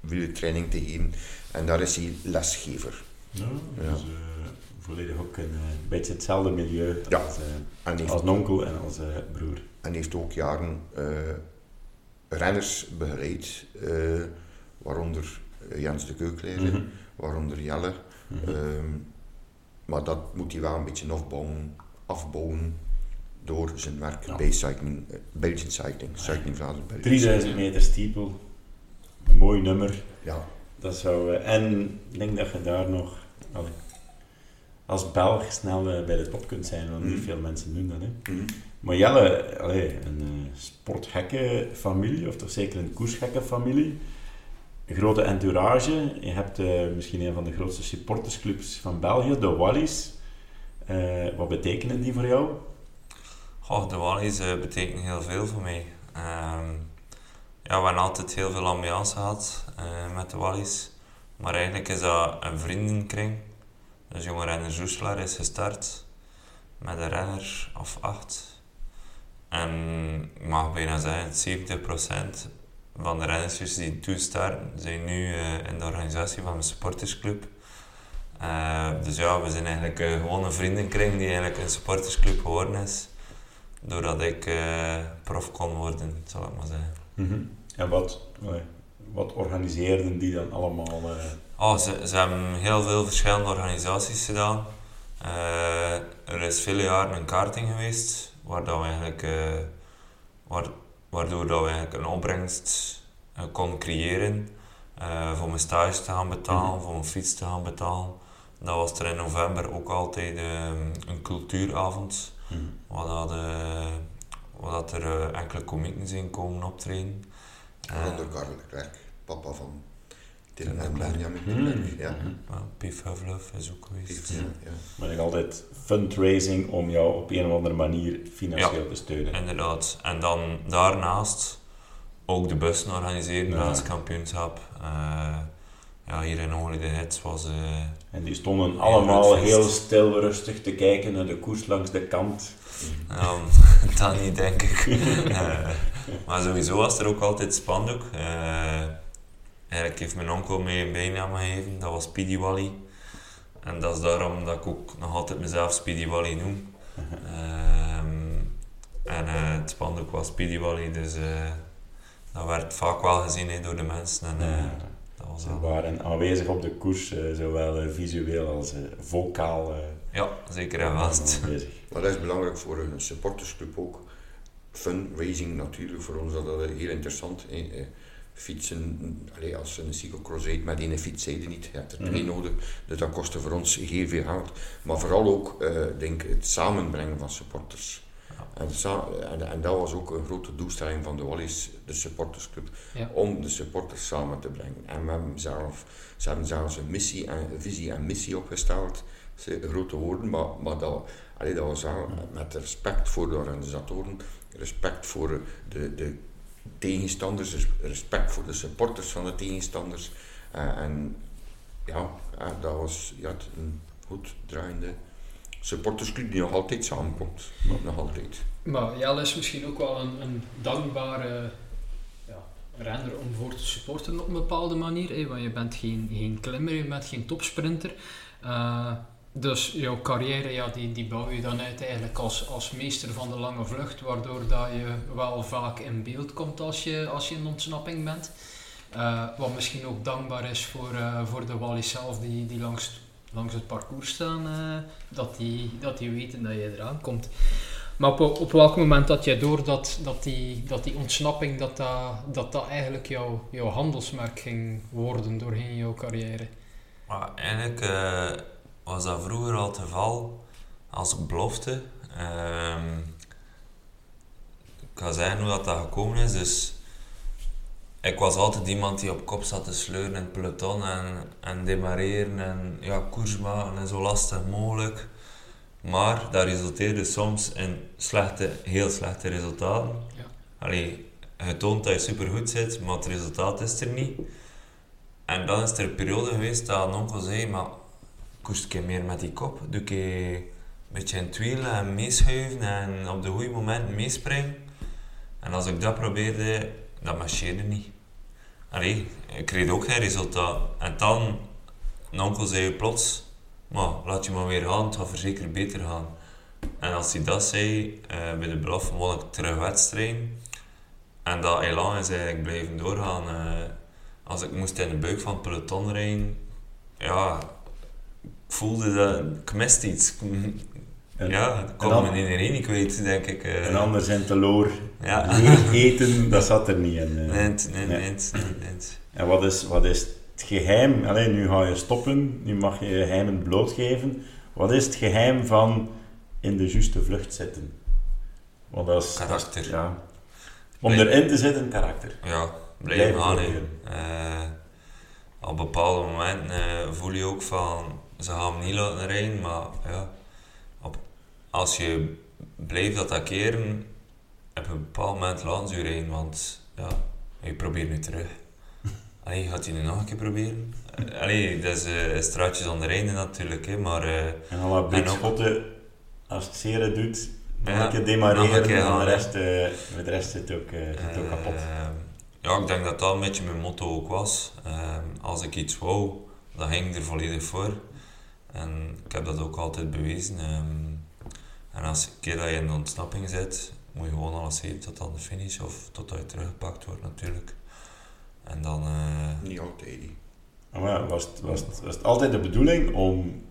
wielertraining te geven. En daar is hij lesgever. Ja, dus, uh, volledig ook een uh, beetje hetzelfde milieu ja. als, uh, heeft, als onkel en als uh, broer. En heeft ook jaren renners begeleid, waaronder Jens de Keukleider, mm -hmm. waaronder Jelle. Mm -hmm. um, maar dat moet hij wel een beetje afbouwen, afbouwen door zijn werk ja. bij cycling, Belgian Cycling, Cycling Vlaanderen. 3000 meter stiepel, een mooi nummer. Ja. Dat zou, en ik denk dat je daar nog... Als Belg snel eh, bij de top kunt zijn, want niet Mhm. veel mensen doen dat. Hè. Maar Jelle, een uh, familie, of toch zeker een koersgekke familie. Een grote entourage. Je hebt eh, misschien een van de grootste supportersclubs van België, de Wallis. Eh, wat betekenen die voor jou? Goh, de Wallis betekenen heel veel voor mij. Ehm, ja, we hebben altijd heel veel ambiance gehad eh, met de Wallis. Maar eigenlijk is dat een vriendenkring. Dus jonge renner Joeselaar is gestart met een renner of acht. En ik mag bijna zeggen, 70% van de renners die toen starten, zijn nu eh, in de organisatie van een supportersclub. Eh, dus ja, we zijn eigenlijk eh, gewoon een vriendenkring die eigenlijk een supportersclub geworden is. Doordat ik prof kon worden, zal ik maar zeggen. Mhm. En wat, wat organiseerden die dan allemaal? Oh, ze, ze hebben heel veel verschillende organisaties gedaan. Er is vele jaren een kaarting geweest, waar dat we eigenlijk, eh, waar, waardoor dat we eigenlijk een opbrengst eh, kon creëren. eh, voor mijn stage te gaan betalen, Mhm. voor mijn fiets te gaan betalen. Dat was er in november ook altijd eh, een cultuuravond, Mhm. waar, dat, waar dat er enkele komieken zijn komen optreden. Waaronder Karel Leclerc, papa van Tim Tim en Leclerc. Benjamin. Leclerc. Ja. Ja, Huffleff is ook geweest. Ja, ja. Maar nog altijd fundraising om jou op een of andere manier financieel te steunen. Inderdaad. En dan daarnaast ook de bussen organiseren, Ja. Vlaams kampioenschap. Eh, ja, hier in Holy de Hits was... eh, En die stonden Heel allemaal heel stil, rustig te kijken naar de koers langs de kant. ja, dat niet, denk ik. Eh, maar sowieso was er ook altijd spandoek. Eigenlijk heeft mijn onkel mij een bijnaam gegeven, dat was Speedy Wally. En dat is daarom dat ik ook nog altijd mezelf Speedy Wally noem. Ehm, en eh, het spandoek was Speedy Wally, dus eh, dat werd vaak wel gezien hè, door de mensen. En, eh, Ja. dat was Ze wel... waren aanwezig op de koers, zowel visueel als eh, vocaal. eh, Ja, zeker en vast. Maar dat is belangrijk voor een supportersclub ook. Fundraising natuurlijk, voor ons is dat heel interessant. hè. Fietsen, allee, als je een cyclocross rijdt met één fiets, zei je niet. Je hebt er twee Mhm. nodig, dus dat kostte voor ons heel veel geld. Maar vooral ook eh, denk, het samenbrengen van supporters. Ja. En, en, en dat was ook een grote doelstelling van de Wallis, de supportersclub, Ja. om de supporters samen te brengen. En we hebben zelf, ze hebben zelfs een, missie en, een visie en missie opgesteld. Grote woorden, maar, maar dat, allee, dat was wel met respect voor de organisatoren, respect voor de, de tegenstanders, res- respect voor de supporters van de tegenstanders. Eh, en ja, eh, dat was ja, een goed draaiende supportersclub die nog altijd samenkomt. Nog altijd. Maar Jelle is misschien ook wel een, een dankbare ja, renner om voor te supporten op een bepaalde manier. Want je bent geen, geen klimmer, je bent geen topsprinter. Eh, dus jouw carrière ja, die, die bouw je dan uit eigenlijk als, als meester van de lange vlucht, waardoor dat je wel vaak in beeld komt als je, als je in ontsnapping bent. Eh, wat misschien ook dankbaar is voor, eh, voor de Wallis zelf die, die langs, langs het parcours staan, eh, dat, die, dat die weten dat je eraan komt. Maar op, op welk moment dat jij door dat, dat, die, dat die ontsnapping, dat dat, dat, dat eigenlijk jouw, jouw handelsmerk ging worden doorheen jouw carrière? Maar eigenlijk eh, was dat vroeger al het geval als belofte. Ehm, ik ga zeggen hoe dat, dat gekomen is. Dus ik was altijd iemand die op kop zat te sleuren in het peloton en, en demareren en ja, koers maken en zo lastig mogelijk. Maar dat resulteerde soms in slechte, heel slechte resultaten. Ja. Allee, je toont dat je supergoed zit, maar het resultaat is er niet. En dan is er een periode geweest dat een onkel zei, maar koest keer meer met die kop. Doe keer een beetje in en meeschuiven en op de goede momenten meespringen. En als ik dat probeerde, dat marcheerde niet. Allee, ik kreeg ook geen resultaat. En dan, een onkel zei plots, maar laat je maar weer gaan, het gaat zeker beter gaan. En als hij dat zei, eh, bij de belofte won ik terug wedstrijden. En dat elan is eigenlijk blijven doorgaan. eh, als ik moest in de buik van het peloton rijden, ja, ik voelde dat ik miste iets. En, ja, ik kon en dan- mijn energie kwijt, denk ik. eh. en anders in teloor ja. eten, dat zat er niet in. eh. Nee, nee, Nee. nee. En wat is, wat is het geheim? Allee, nu ga je stoppen, nu mag je je geheimen blootgeven. Wat is het geheim van in de juiste vlucht zitten? Want dat is... Karakter. Ja. Om erin te zitten, karakter. Ja, gaan. hè. proberen. Eh, op bepaalde momenten voel je ook van, ze gaan hem niet laten rijden, maar ja, op, als je blijft attackeren, op een bepaald moment laten ze je rijden, want ja, je probeert nu terug. Allee, gaat hij nu nog een keer proberen? Eh, Allee, dat is eh, straatjes aan de einde natuurlijk, hè, maar eh, En dan wat En ook- blikschotten, als het zere doet, dan Ja, een keer nog demareren en dan de rest, met de rest zit ook, zit ook kapot. Eh, ja, ik denk dat dat een beetje mijn motto ook was. Eh, als ik iets wou, dan ging ik er volledig voor. En ik heb dat ook altijd bewezen. Ehm, en als een keer dat je in de ontsnapping zit, moet je gewoon alles geven tot aan de finish of totdat je teruggepakt wordt natuurlijk. En dan, eh, Niet altijd. hè. Maar was, het, was, het, was het altijd de bedoeling om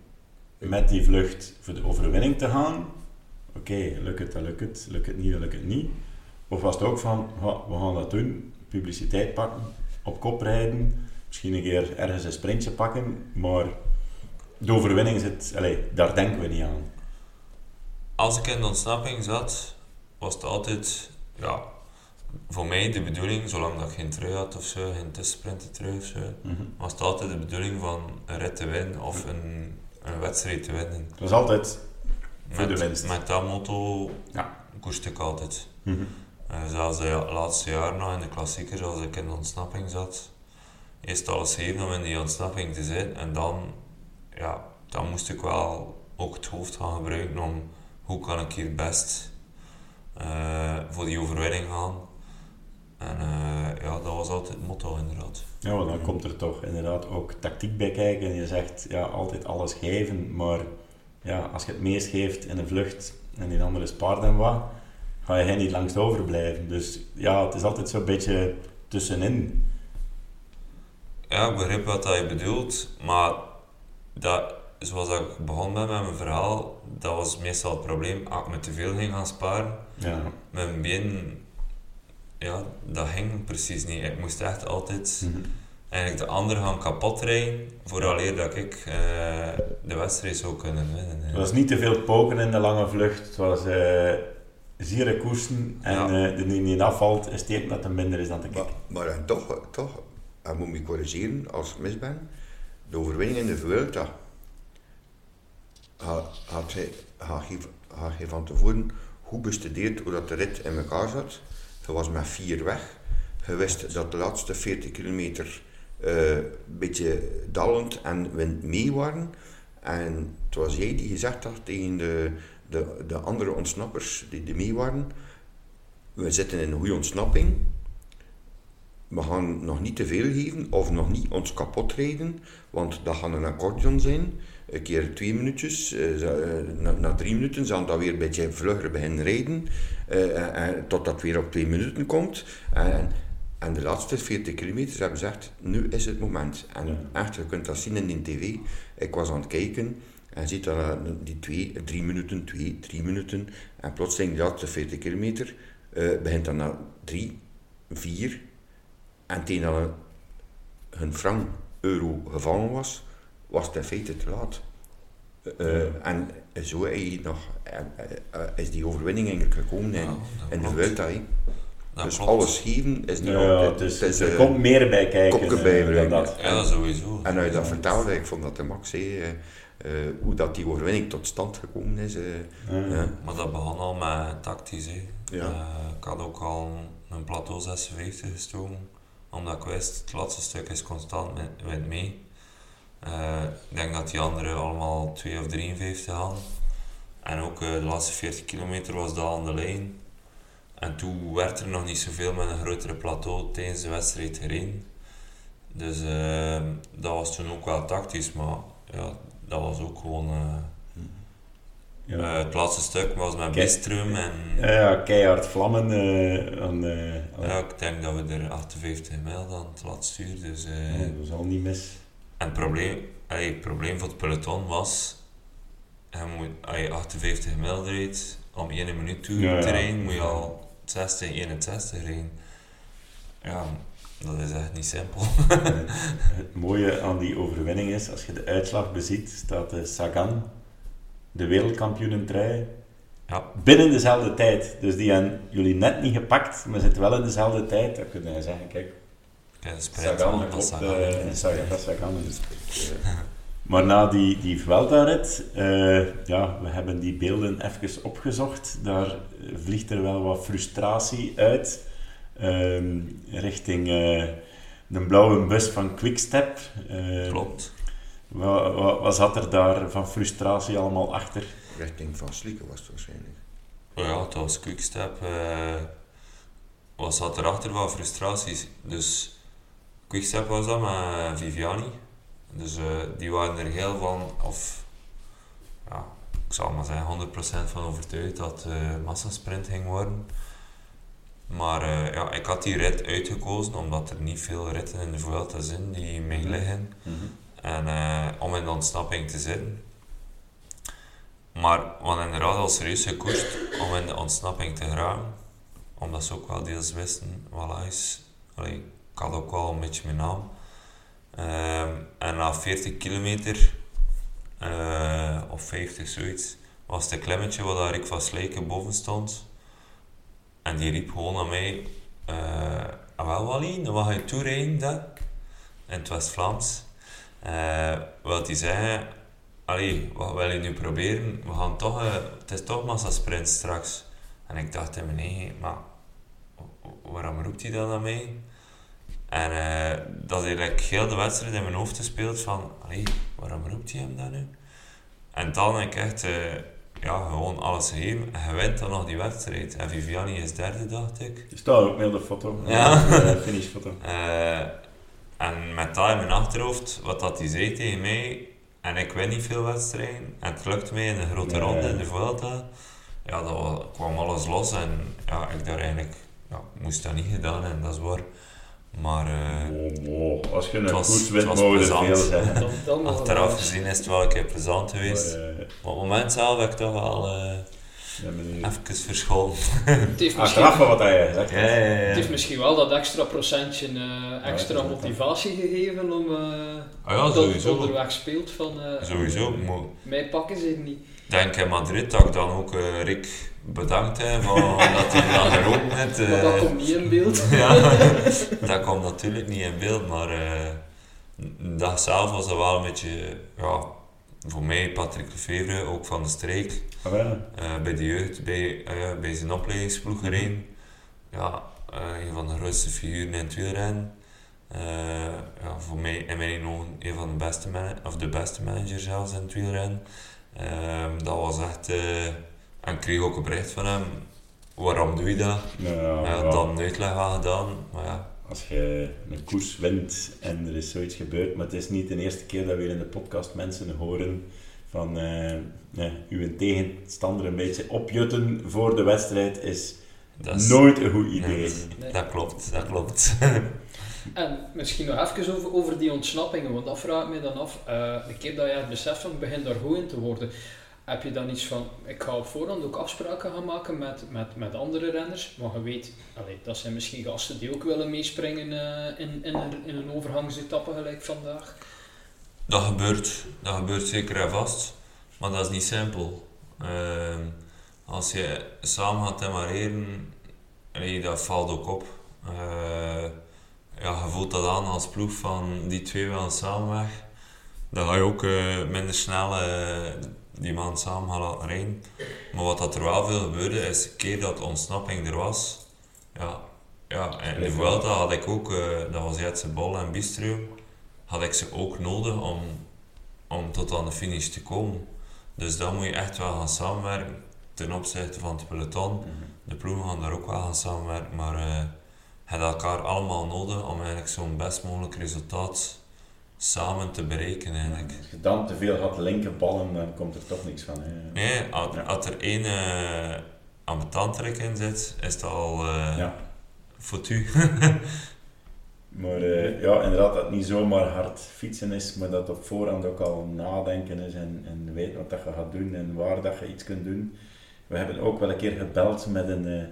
met die vlucht voor de overwinning te gaan? Oké, lukt het, dan lukt het. Lukt het niet, dan lukt het niet. Of was het ook van, "Ha, we gaan dat doen, publiciteit pakken, op kop rijden, misschien een keer ergens een sprintje pakken, maar de overwinning zit, allez, daar denken we niet aan. als ik in de ontsnapping zat, was het altijd, ja, voor mij de bedoeling, zolang dat ik geen trui had of zo, geen tussensprinten trui of zo, Mhm. was het altijd de bedoeling van een rit te winnen of een, een wedstrijd te winnen. Het was altijd Voor met, de winst. Met dat motto Ja. koerste ik altijd. Eh, zelfs de laatste jaren nog in de klassiekers, als ik in de ontsnapping zat, eerst alles geven om in die ontsnapping te zijn en dan, ja, dan moest ik wel ook het hoofd gaan gebruiken om hoe kan ik hier best eh, voor die overwinning gaan. En eh, ja, dat was altijd het motto inderdaad. Ja, want dan komt er toch inderdaad ook tactiek bij kijken. En je zegt, ja, altijd alles geven. Maar ja, als je het meest geeft in een vlucht en die andere spaart en wat, ga je niet langs overblijven. Dus ja, het is altijd zo'n beetje tussenin. Ja, ik begrijp wat dat je bedoelt, maar dat, zoals ik begon met mijn verhaal, dat was meestal het probleem. Als ik me te veel ging gaan sparen, Ja, mijn been, ja, dat ging precies niet. Ik moest echt altijd Mhm. eigenlijk de anderen gaan kapot rijden, vooraleer dat ik eh, de wedstrijd zou kunnen winnen. Het was niet te veel poken in de lange vlucht. Het was eh ziere koersen. En Ja. eh, de die niet afvalt, is dat het minder is dan te Maar, kijken. maar dan toch, toch, hij moet me corrigeren als ik mis ben. De overwinning in de Vuelta had, hij, hij, hij van tevoren goed bestudeerd hoe dat de rit in elkaar zat. Hij was met vier weg. Hij wist dat de laatste 40 kilometer eh, een beetje dallend en wind mee waren. En het was jij die gezegd had tegen de, de, de andere ontsnappers die, die mee waren. We zitten in een goede ontsnapping we gaan nog niet te veel geven of nog niet ons kapot rijden, want dat gaat een accordeon zijn. Een keer twee minuutjes, eh, na, na drie minuten zal dat weer een beetje vlugger beginnen rijden, eh, totdat het weer op twee minuten komt. En, de laatste 40 kilometer hebben ze gezegd, nu is het moment. En echt, je kunt dat zien in de tv. Ik was aan het kijken en ziet dat die twee, drie minuten, twee, drie minuten. En plotseling de laatste 40 kilometer begint dan na drie, vier, en tegen dat hun- frank euro gevallen was, was het in feite te laat. Eh, Ja. En zo hij nog, eh, eh, is die overwinning eigenlijk gekomen in, Ja, dat in de. Vuelta. Dus klopt. alles geven is niet Ja, altijd... is, het is, er eh, komt meer bij kijken eh, dan dat. Ja, sowieso. En als je dat vertelde, ik vond dat de max, eh, eh, hoe dat die overwinning tot stand gekomen is. eh, Ja. ja. Maar dat begon al met tactisch. Ja. Eh, ik had ook al een plateau 56 gestoken, omdat ik wist, het laatste stuk is constant met, wint mee. Eh, ik denk dat die anderen allemaal 2 of 53 hadden. En ook eh, de laatste 40 kilometer was dat aan de lijn. En toen werd er nog niet zoveel met een grotere plateau tijdens de wedstrijd gereden. Dus eh, dat was toen ook wel tactisch, maar ja, dat was ook gewoon... Ja. eh, het laatste stuk was met Kijk. Bistrum en Ja, ja, keihard vlammen. eh, aan, eh, aan- ja, ik denk dat we er 58 mijl dan te laten sturen. Dus, dat is al niet mis. En het probleem, allee, het probleem voor het peloton was, je moet, als je 58 mijl rijdt, om 1 minuut toe Ja, te rijden, moet je al 60, 61 rijden. Ja, dat is echt niet simpel. Het mooie aan die overwinning is, als je de uitslag beziet, staat de Sagan de wereldkampioenentrui. Ja. Binnen dezelfde tijd. Dus die hebben jullie net niet gepakt, maar zitten wel in dezelfde tijd. Dan kun je zeggen, kijk, Sagan geklopt. Eh. Sagan- dat Sagan is. Eh, Maar na die, die Vuelta-rit, eh, ja, we hebben die beelden even opgezocht. Daar vliegt er wel wat frustratie uit. ehm, richting eh, de blauwe bus van Quickstep. Klopt. Wat, wat, wat zat er daar van frustratie allemaal achter? richting van Slieke was het waarschijnlijk. Ja, het was Quickstep. eh wat zat erachter van frustraties? Dus Quickstep was dat met Viviani. Dus eh, die waren er heel van, of ja, ik zal maar zeggen, 100% van overtuigd dat het eh massasprint ging worden. Maar eh, ja, ik had die rit uitgekozen omdat er niet veel ritten in de Vuelta zijn die mij liggen. En eh, om in de ontsnapping te zitten. Maar hadden inderdaad al serieus gekoest om in de ontsnapping te geraken. Omdat ze ook wel deels wisten, voilà is... Ik had ook wel een beetje mijn naam. Ehm, en na 40 kilometer, eh, of 50 zoiets, was het een klimmetje waar daar Rick van Slijken boven stond. En die riep gewoon aan mij, ah, wel Wally, dan mag je toerijden, dat. In het West-Vlaams. Eh wat hij zei, allee, wat wil je nu proberen? We gaan toch, eh, het is toch massasprint straks. En ik dacht in mijn eigen, maar wa- waarom roept hij dat aan mij? En eh, dat is eigenlijk heel de wedstrijd in mijn hoofd gespeeld van, allee, waarom roept hij hem dat nu? En dan heb ik echt, eh, ja, gewoon alles gegeven. En je wint dan nog die wedstrijd. En Viviani is derde, dacht ik. Er staat ook mee op de foto. Ja. De finishfoto. En met dat in mijn achterhoofd, wat dat hij zei tegen mij, en ik win niet veel wedstrijden, en het lukt mij in de grote ronde, in de Vuelta, ja, dat wa- kwam alles los en ja, ik daar eigenlijk, ja, ik moest dat niet gedaan en dat is waar. Maar eh, Oh, oh, Als je een Het was- koers het wint, was mogen veel achteraf gezien is het wel een keer plezant geweest. Maar, eh, Maar op het moment zelf heb ik toch wel eh, ja, even verscholen. Het heeft, misschien, Achteraf van wat hij Ja, ja, het heeft misschien wel dat extra procentje eh, extra dat motivatie gegeven om uh, Ah ja, dat sowieso. onderweg speelt van eh, Sowieso. Maar mij pakken ze niet. Ik denk in Madrid dat ik dan ook eh, Rick bedankt heb van, dat hij dan geroepen heeft. Maar dat komt niet in beeld. ja, dat komt natuurlijk niet in beeld, maar eh, de dag zelf was dat wel een beetje, ja, voor mij Patrick Lefevre, ook van de streek, Ah, eh, bij de jeugd, bij, eh, bij zijn opleidingsploeg gereden. Ja, eh, een van de grootste figuren in het wielrennen. Ja, voor mij in mijn ogen een van de beste, mana- of de beste managers zelfs in het wielrennen. Ehm, dat was echt, en ik kreeg ook een bericht van hem, waarom doe je dat? Ja, Ja, ja. dan een uitleg aan gedaan, maar ja, Als je een koers wint en er is zoiets gebeurd, maar het is niet de eerste keer dat we hier in de podcast mensen horen van eh ja, uw tegenstander een beetje opjutten voor de wedstrijd is dat is... nooit een goed idee. Nee, Nee. dat klopt, dat klopt. En misschien nog even over, over die ontsnappingen, want dat vraag ik me dan af. eh, de keer dat je het beseft van ik begin daar goed in te worden, heb je dan iets van, ik ga op voorhand ook afspraken gaan maken met, met, met andere renners, maar je weet, allee, dat zijn misschien gasten die ook willen meespringen eh, in, in, een, in een overgangsetappe gelijk vandaag. Dat gebeurt, dat gebeurt zeker en vast, maar dat is niet simpel. Ehm, als je samen gaat demareren, dat valt ook op. Eh, ja, je voelt dat aan als ploeg van die twee willen samen weg. Dan ga je ook eh, minder snel die man samen gaan laten rijden. Maar wat dat er wel veel gebeurde, is een keer dat de ontsnapping er was. Ja, ja en in de Vuelta had ik ook, eh, dat was Jetse Bol en Bistro, had ik ze ook nodig om, om tot aan de finish te komen. Dus dan moet je echt wel gaan samenwerken ten opzichte van het peloton. De ploegen gaan daar ook wel gaan samenwerken, maar eh je hebt elkaar allemaal nodig om eigenlijk zo'n best mogelijk resultaat samen te bereiken eigenlijk. Als je dan te veel gaat linkerballen, dan komt er toch niks van. Hè. Nee, als, Ja. als er één uh, ambetantrek in zit, is het al uh, Ja. foutu. Maar eh, ja, inderdaad, dat niet zomaar hard fietsen is, maar dat op voorhand ook al nadenken is en, en weten wat dat je gaat doen en waar dat je iets kunt doen. We hebben ook wel een keer gebeld met een, eh,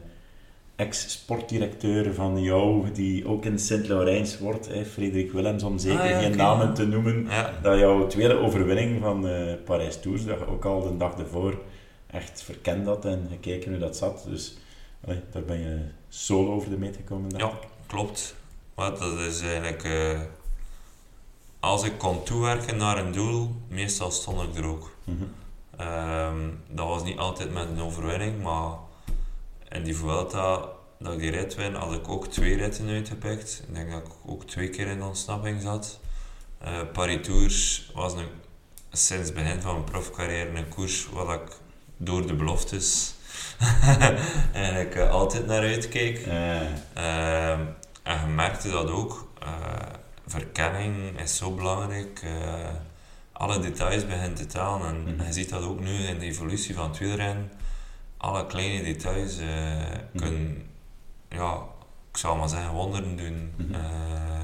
ex-sportdirecteur van jou, die ook in Sint-Laurens wordt, hè, Frederik Willems, om zeker Ah, ja, geen namen te noemen, Ja, dat jouw tweede overwinning van eh Parijs Tours, dat je ook al de dag ervoor echt verkend had en gekeken hoe dat zat. Dus allee, daar ben je solo over de meet gekomen, dacht Ja. ik. klopt. Maar dat is eigenlijk... eh, als ik kon toewerken naar een doel, meestal stond ik er ook. Mhm. Ehm, dat was niet altijd met een overwinning, maar in die Vuelta dat ik die rit win, had ik ook twee ritten uitgepikt. Ik denk dat ik ook twee keer in de ontsnapping zat. Eh Paris Tours was een, sinds het begin van mijn profcarrière een koers waar ik door de beloftes eigenlijk eh, altijd naar uitkeek. Eh, Ehm, en je merkte dat ook. eh, verkenning is zo belangrijk. alle details beginnen te tellen. En Mhm. je ziet dat ook nu in de evolutie van het wielrennen. Alle kleine details eh, Mhm. kunnen, ja, ik zou maar zeggen, wonderen doen. Eh,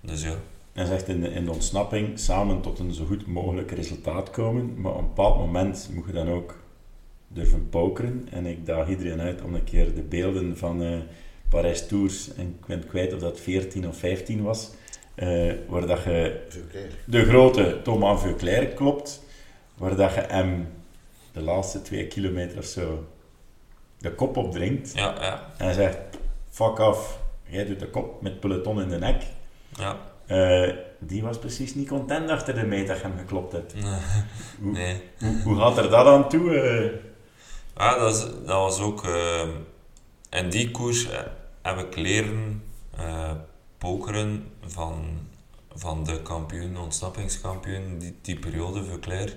dus ja. En zegt in de, in de ontsnapping samen tot een zo goed mogelijk resultaat komen, maar op een bepaald moment moet je dan ook durven pokeren. En ik daag iedereen uit om een keer de beelden van eh Parijs Tours, en ik ben kwijt of dat 14 of 15 was, eh, waar dat je de grote Thomas Veuclair klopt, waar dat je hem de laatste twee kilometer of zo de kop opdringt Ja, ja, en zegt, fuck off, jij doet de kop met peloton in de nek. ja. Eh, die was precies niet content achter de meet dat je hem geklopt hebt. Hoe, Nee. hoe, hoe gaat er dat aan toe? eh? Ja, dat, is, dat was ook... eh, in die koers heb ik leren pokeren van, van de kampioen, ontsnappingskampioen, die, die periode, Veuclair.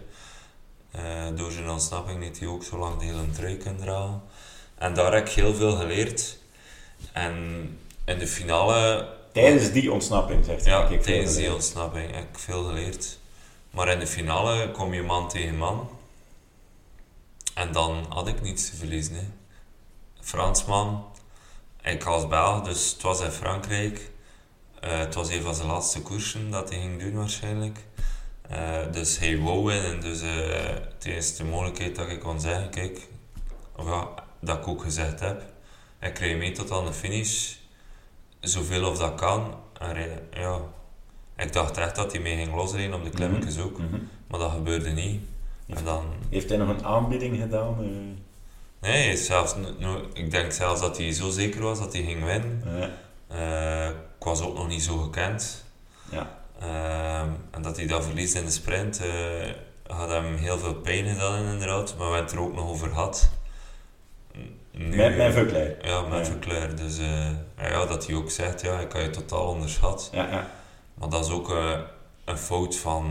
Eh door zijn ontsnapping heeft hij ook zo lang de hele trui kunnen dragen. En daar heb ik heel veel geleerd. En in de finale... Tijdens die ontsnapping, zegt hij. Ja, ik tijdens die ontsnapping heb ik veel geleerd. Maar in de finale kom je man tegen man. En dan had ik niets te verliezen. Hè. Fransman, ik als Belg, dus het was in Frankrijk. Eh, het was een van zijn laatste koersen dat hij ging doen waarschijnlijk. Eh, dus hij wou winnen. Dus eh tijdens de mogelijkheid dat ik kon zeggen, kijk, of ja, dat ik ook gezegd heb, ik krijg mee tot aan de finish, zoveel of dat kan. En ja, ik dacht echt dat hij mee ging losrijden op de klimmetjes ook, Mhm. maar dat gebeurde niet. En dan, Heeft hij nog een aanbieding gedaan? eh? nee, is zelfs, no- ik denk zelfs dat hij zo zeker was dat hij ging winnen. Eh, Eh, ik was ook nog niet zo gekend. ja. Ehm, en dat hij dat verliest in de sprint, eh, had hem heel veel pijn gedaan inderdaad, maar we hebben het er ook nog over gehad. Nu, Met mijn Veuclair. Ja, met Ja. Verclair. Dus eh, ja, dat hij ook zegt, ja, ik had je totaal onderschat. Ja, ja. Maar dat is ook eh, een fout van,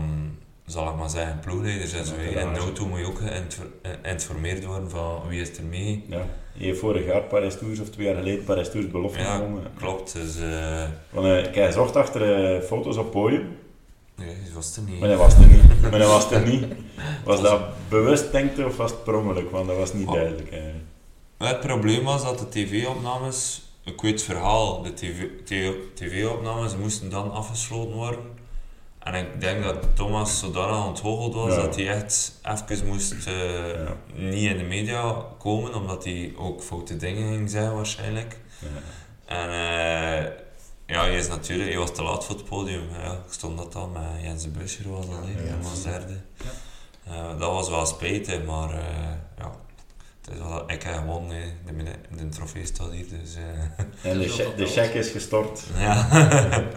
zal ik maar zeggen, ploegleiders en zo. de auto moet je ook geïnfor- geïnformeerd worden van wie is er mee. ja. Je heeft vorig jaar Parijs Tours of twee jaar geleden Parijs Tours belofte Ja, gewonnen. klopt. Dus eh Want, eh, ik heb zocht achter eh, foto's op podium, nee, dat was er niet. maar dat was er niet. Maar dat was er niet. Was dat bewust, denk of was het per ongeluk? Want dat was niet Oh. duidelijk. Het probleem was dat de tv-opnames, ik weet het verhaal, de tv-opnames moesten dan afgesloten worden. En ik denk dat Thomas zodanig onthoogeld was Ja. dat hij echt even moest eh, Ja. niet in de media komen, omdat hij ook foute dingen ging zeggen waarschijnlijk. Ja. En eh, ja, hij is natuurlijk, hij was te laat voor het podium. Ja, ik stond dat dan met Jens de Buscher was dat, Ja, hij was derde. Eh, dat was wel spijtig, maar eh, ja, het is wel, ik heb gewonnen, de, de, de trofee staat hier, dus eh, En de, de check is gestort. ja.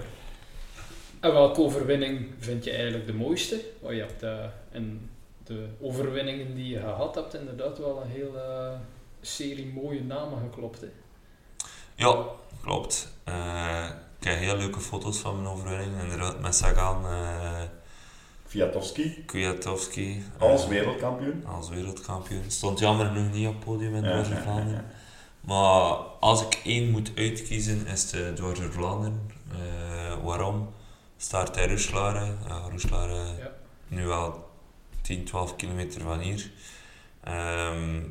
En welke overwinning vind je eigenlijk de mooiste? Want je hebt eh, in de overwinningen die je gehad hebt inderdaad wel een hele serie mooie namen geklopt. Hè? ja, klopt. Eh, ik heb heel leuke foto's van mijn overwinning, inderdaad met Sagan, eh Kwiatowski Kwiatkowski. als eh, wereldkampioen. als wereldkampioen. Stond jammer nog niet op het podium in Ja, Dwarse ja, ja, Vlaanderen. ja. Maar als ik één moet uitkiezen, is de Dwarse Vlaanderen. Eh, waarom? Start in Roeslaren. Ja, Roeslaren, Ja. nu wel 10, 12 kilometer van hier. Ehm,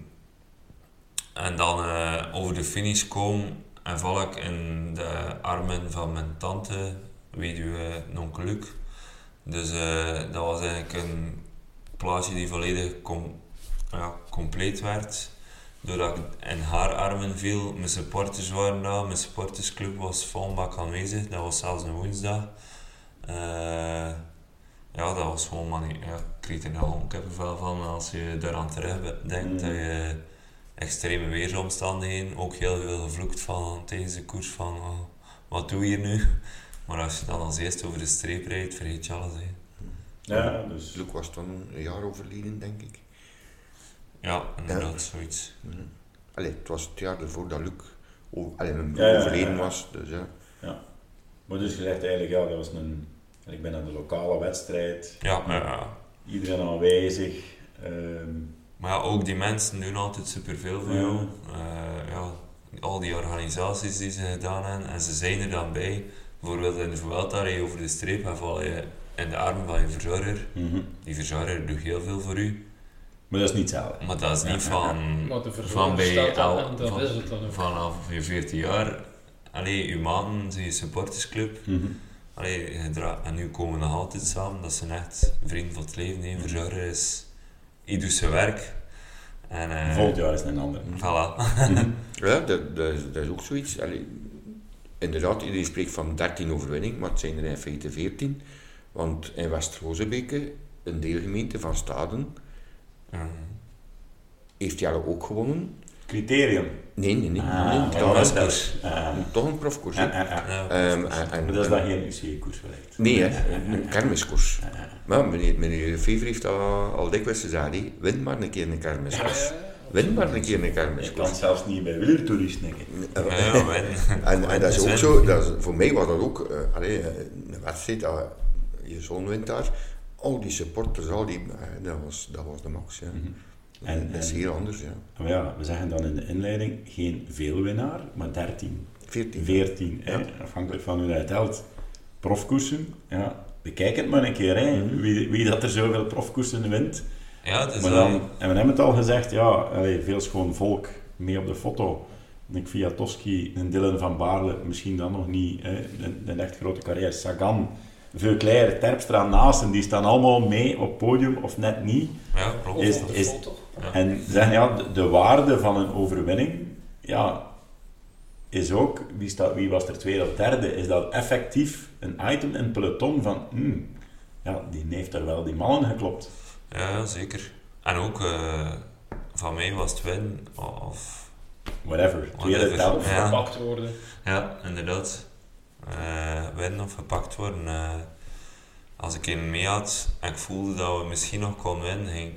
en dan eh, over de finish komen en val ik in de armen van mijn tante, weduwe Nonkeluk. Dus eh, dat was eigenlijk een plaatje die volledig com ja, compleet werd. doordat ik in haar armen viel. Mijn supporters waren daar, mijn supportersclub was volbak aanwezig, dat was zelfs een woensdag. Eh, ja, dat was gewoon man, ja, ik kreeg er nou ook veel van als je daaraan terug denkt. Mm. Dat je extreme weersomstandigheden, ook heel veel gevloekt van tijdens de koers van oh, wat doe je hier nu? Maar als je dan als eerste over de streep rijdt, vergeet je alles. Hè. Ja, dus... Luc was dan een jaar overleden, denk ik. Ja, inderdaad, zoiets. Mhm. Allee, het was het jaar ervoor dat Luc allee, mijn Ja, ja, ja, overleden ja. was. Dus, ja. Maar dus je zegt eigenlijk, ja, dat was een... Ik ben aan de lokale wedstrijd, Ja, ja, ja. iedereen aanwezig. ehm, Maar ja, ook die mensen doen altijd superveel voor Ja. jou. Eh, ja, al die organisaties die ze gedaan hebben, en ze zijn er dan bij. Bijvoorbeeld in de Vuelta rij je over de streep en val je in de armen van je verzorger. mhm. Die verzorger doet heel veel voor u. Maar dat is niet hetzelfde. Maar dat is niet Ja, van, Maar de van bij staat el- al en dat van- is het dan ook. vanaf je 14 jaar. Allee, uw maten zijn je supportersclub. Mhm. Allee, en nu komen we nog altijd samen. Dat zijn echt vrienden van het leven. Een verzorger is... Hij doet zijn werk. En, eh, Volgend jaar is het een ander. Voilà. Ja, dat, dat, is, dat is ook zoiets. Allee, inderdaad, iedereen spreekt van 13 overwinning, maar het zijn er in feite 14. Want in West-Rozebeke, een deelgemeente van Staden, heeft Jelle ook gewonnen. Criterium. Nee, nee, nee. Ah, nee, toch, een- dat. Ah. toch een profkoers. Ehm, Maar dat is dan geen UC-koers wellicht. Nee, hè, een kermiskoers. Maar meneer, meneer Fever heeft al, al dikwijls gezegd, win maar een keer een kermiskoers. Win maar een keer een Je kan zelfs niet bij wielertoeristen. Ja, ja, win. En, en dat is ook zo, dat is, voor mij was dat ook, eh, allee, eh, een wedstrijd, dat je zoon wint daar, al die supporters, al die, eh, dat, was, dat was de max. Ja. Mhm. En- dat is en- heel anders, ja. Maar ja, we zeggen dan in de inleiding geen veelwinnaar, maar 13, 14. 14, hè, afhankelijk van hoe dat je telt. Profkoersen, ja, bekijk het maar een keer, hè, Mhm. wie, wie dat er zoveel profkoersen wint. Ja, het is Maar wel- dan, en we hebben het al gezegd, ja, allee, veel schoon volk mee op de foto. Een Kwiatkowski, een Dylan van Baarle, misschien dan nog niet, hè, een, echt grote carrière. Sagan, Veuclair, Terpstra, Naasten, die staan allemaal mee op het podium of net niet. Ja, klopt. Is- is-. En zeggen, ja, de, de waarde van een overwinning, ja, is ook, wie, staat, wie was er tweede of derde, is dat effectief een item in het peloton van, hmm, ja, die heeft er wel die mannen geklopt. Ja, zeker. En ook, eh, van mij was het win, of... Whatever, tweede tel. Of Ja. gepakt worden. Ja, inderdaad. Eh winnen of gepakt worden. eh, als ik in mee had en ik voelde dat we misschien nog konden winnen, ging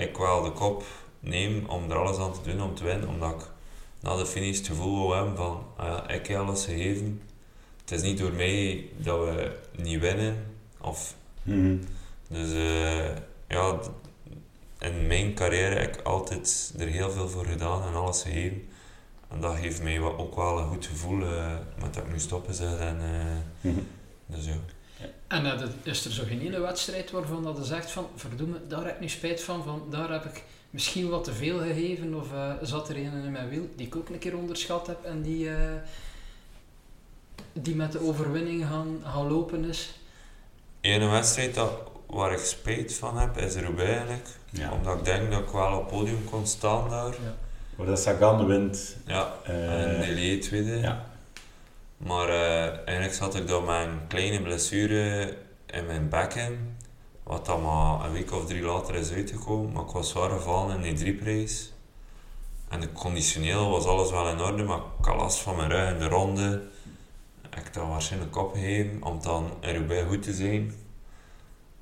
ik wel de kop nemen om er alles aan te doen om te winnen. Omdat ik na de finish het gevoel hebben van, ah ja, ik heb alles gegeven. Het is niet door mij dat we niet winnen. Of, Mhm. dus eh, ja, in mijn carrière heb ik altijd er heel veel voor gedaan en alles gegeven. En dat geeft mij ook wel een goed gevoel eh, met dat ik nu stoppen zeg. En, eh, Mhm. dus ja. En dat- is er zo geen ene wedstrijd waarvan dat je zegt van, verdomme, daar heb ik nu spijt van, van daar heb ik misschien wat te veel gegeven, of eh, zat er een in mijn wiel die ik ook een keer onderschat heb en die, eh, die met de overwinning gaan, gaan lopen is. Ene wedstrijd dat, waar ik spijt van heb, is Roubaix eigenlijk. Ja. Omdat ik denk dat ik wel op het podium kon staan daar. Waar dat Sagan wint. Ja, eh, en Delia tweede. ja. Maar eh, eigenlijk zat ik met een kleine blessure in mijn bekken. Wat dan maar een week of drie later is uitgekomen. Maar ik was zwaar gevallen in die drieprace. En conditioneel was alles wel in orde, maar ik had last van mijn rug in de ronde. Ik dan waarschijnlijk opgegeven om dan in Roubaix goed te zijn.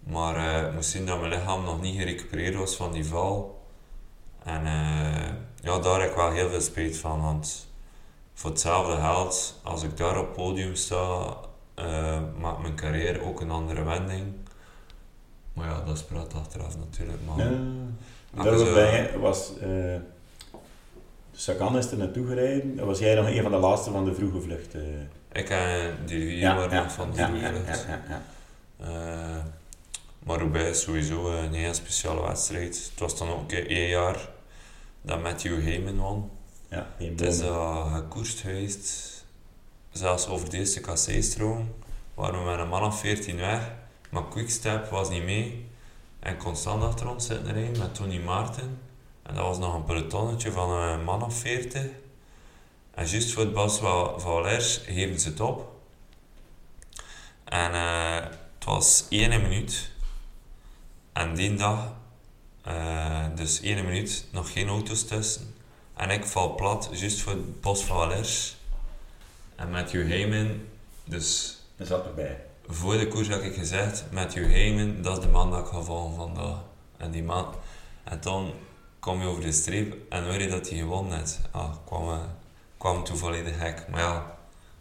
Maar eh, ik moest zien dat mijn lichaam nog niet gerecupereerd was van die val. En eh, ja, daar heb ik wel heel veel spijt van. Want voor hetzelfde geld, als ik daar op het podium sta, eh, maakt mijn carrière ook een andere wending. Maar ja, dat is praat achteraf natuurlijk. Maar Ja. Ah, Daarbij was eh Sagan is er naartoe gereden. Was jij nog een van de laatste van de vroege vlucht. eh. ik en die waren nog van de ja, vroege ja, vlucht. ja, ja, ja. Maar Roubaix is sowieso een heel speciale wedstrijd. Het was dan ook één jaar dat Matthew Heyman won. Ja, Het is uh, gekoerst geweest, zelfs over de eerste kassei-stroom, waren we met een man of 14 weg, maar Quickstep was niet mee. En constant achter ons zitten rijden met Tony Maarten. En dat was nog een pelotonnetje van een man of 40. En juist voor het Bas van Valers geven ze het op. En uh, het was één minuut. En die dag, uh, dus één minuut, nog geen auto's tussen. En ik val plat, juist voor het bos van Valers. En Matthew Heyman, dus... Dat zat erbij. Voor de koers had ik gezegd, Matthew Heyman, dat is de man dat ik ga volgen vandaag. En die man... En dan kom je over de streep en hoor je dat hij gewonnen heeft. Ah, kwam, uh, kwam toen volledig gek. Maar ja,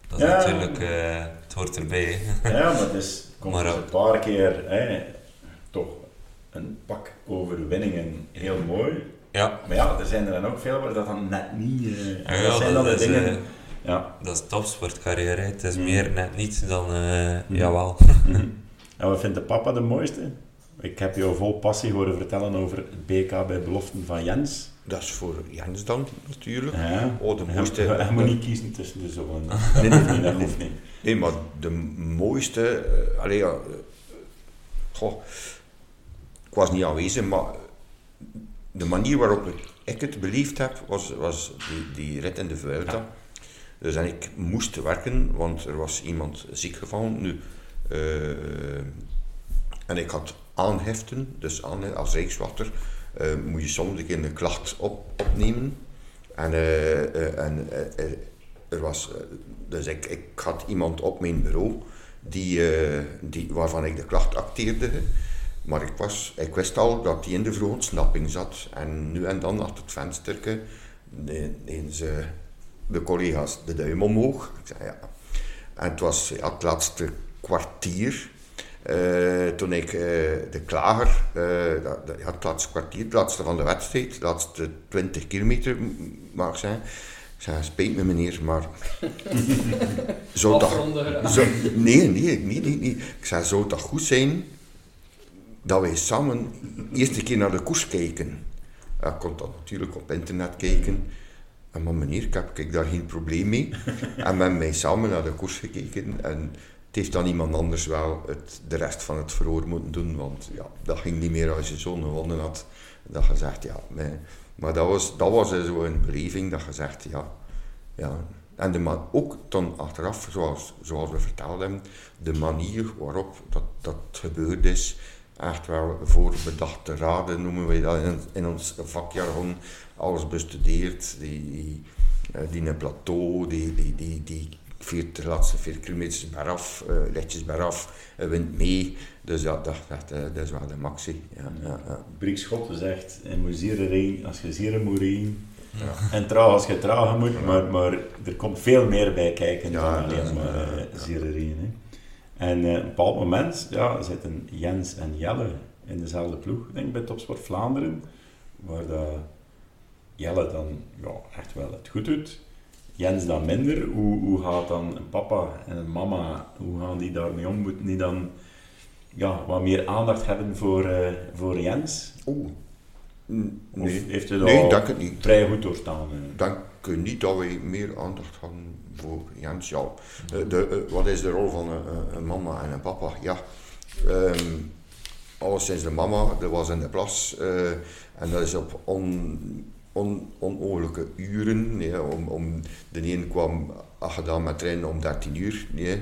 dat is Ja. natuurlijk... eh, het hoort erbij. hè. Ja, maar het is, komt Maar, dus eh, een paar keer hè, toch een pak overwinningen heel mooi. Ja, Maar ja, er zijn er dan ook veel waar dat dan net niet... eh, Ja, dat zijn dan de is, dingen... eh, ja. dat is topsportcarrière. Het is Mm. meer net niet dan... eh, Mm. Jawel. En wat vindt de papa de mooiste? Ik heb jou vol passie horen vertellen over het BK bij beloften van Jens. Dat is voor Jens dan, natuurlijk. Ja. Oh, de mooiste... Hij moet niet kiezen tussen de zonen. Nee, nee, nee, dat nee. hoeft niet. Nee, maar de mooiste... eh, allee, ja, eh, goh, ik was niet aanwezig, maar de manier waarop ik, het beleefd heb, was, was die, die rit in de Vuelta. Dus en ik moest werken, want er was iemand ziek gevallen. Nu, eh, en ik had aanheften, dus aan, als Rijkswachter eh, moet je soms een keer een klacht op, opnemen. En, eh, en er, was, dus ik, ik had iemand op mijn bureau die, die, waarvan ik de klacht acteerde. Maar ik, was, ik wist al dat die in de vroege ontsnapping zat. En nu en dan achter het vensterke eens de collega's de duim omhoog. Ik zei ja. En het was ja, het laatste kwartier. eh, toen ik eh, de klager, eh, dat, ja, het laatste kwartier, het laatste van de wedstrijd, de laatste 20 kilometer mag zeggen. Ik zei, spijt me meneer, maar... zou dat, zo, nee, nee, nee, nee, nee. Ik zei, zou dat goed zijn dat wij samen eerst een keer naar de koers kijken? Ik kon dan natuurlijk op internet kijken. En maar meneer, ik heb ik daar geen probleem mee. en we hebben mij samen naar de koers gekeken. En het heeft dan iemand anders wel het, de rest van het verhoor moeten doen. Want ja, dat ging niet meer als je zo'n gewonnen had. Dat je zegt, ja. Maar dat was, dat was zo een beleving dat je zegt, ja. ja. En de man, ook dan achteraf, zoals, zoals we verteld hebben, de manier waarop dat, dat gebeurd is, echt wel voorbedachte raden noemen wij dat in, in ons vakjargon, alles bestudeerd, die, die, eh, die een plateau, die, die, die, die 40, de laatste 4 kilometer beraf, uh, lichtjes beraf, uh, wint mee, dus ja, dat, dat, eh, dat is wel de maxi. Ja, ja, ja. Briek Schotten zegt, je moet als je zieren moet. Ja. En traag als je traag moet, maar, maar er komt veel meer bij kijken dan alleen maar uh. Hè. En uh, op een bepaald moment ja, zitten Jens en Jelle in dezelfde ploeg, denk ik, bij Topsport Vlaanderen, waar dat Jelle dan ja, echt wel het goed doet. Jens dan minder. Hoe, hoe gaat dan een papa en een mama, hoe gaan die daarmee om? Moeten die dan ja, wat meer aandacht hebben voor, uh, voor Jens? Oeh. Nee, of heeft u dat nee, denk het niet. vrij goed doorstaan? Ik denk niet dat wij meer aandacht hadden voor Jens. Ja, de, de, wat is de rol van een, een mama en een papa? Ja, um, alleszins de mama, dat was in de plas. En dat is op on, on, onogelijke uren. Nee, om, om, de een kwam gedaan met trainen om 13 uur. Nee,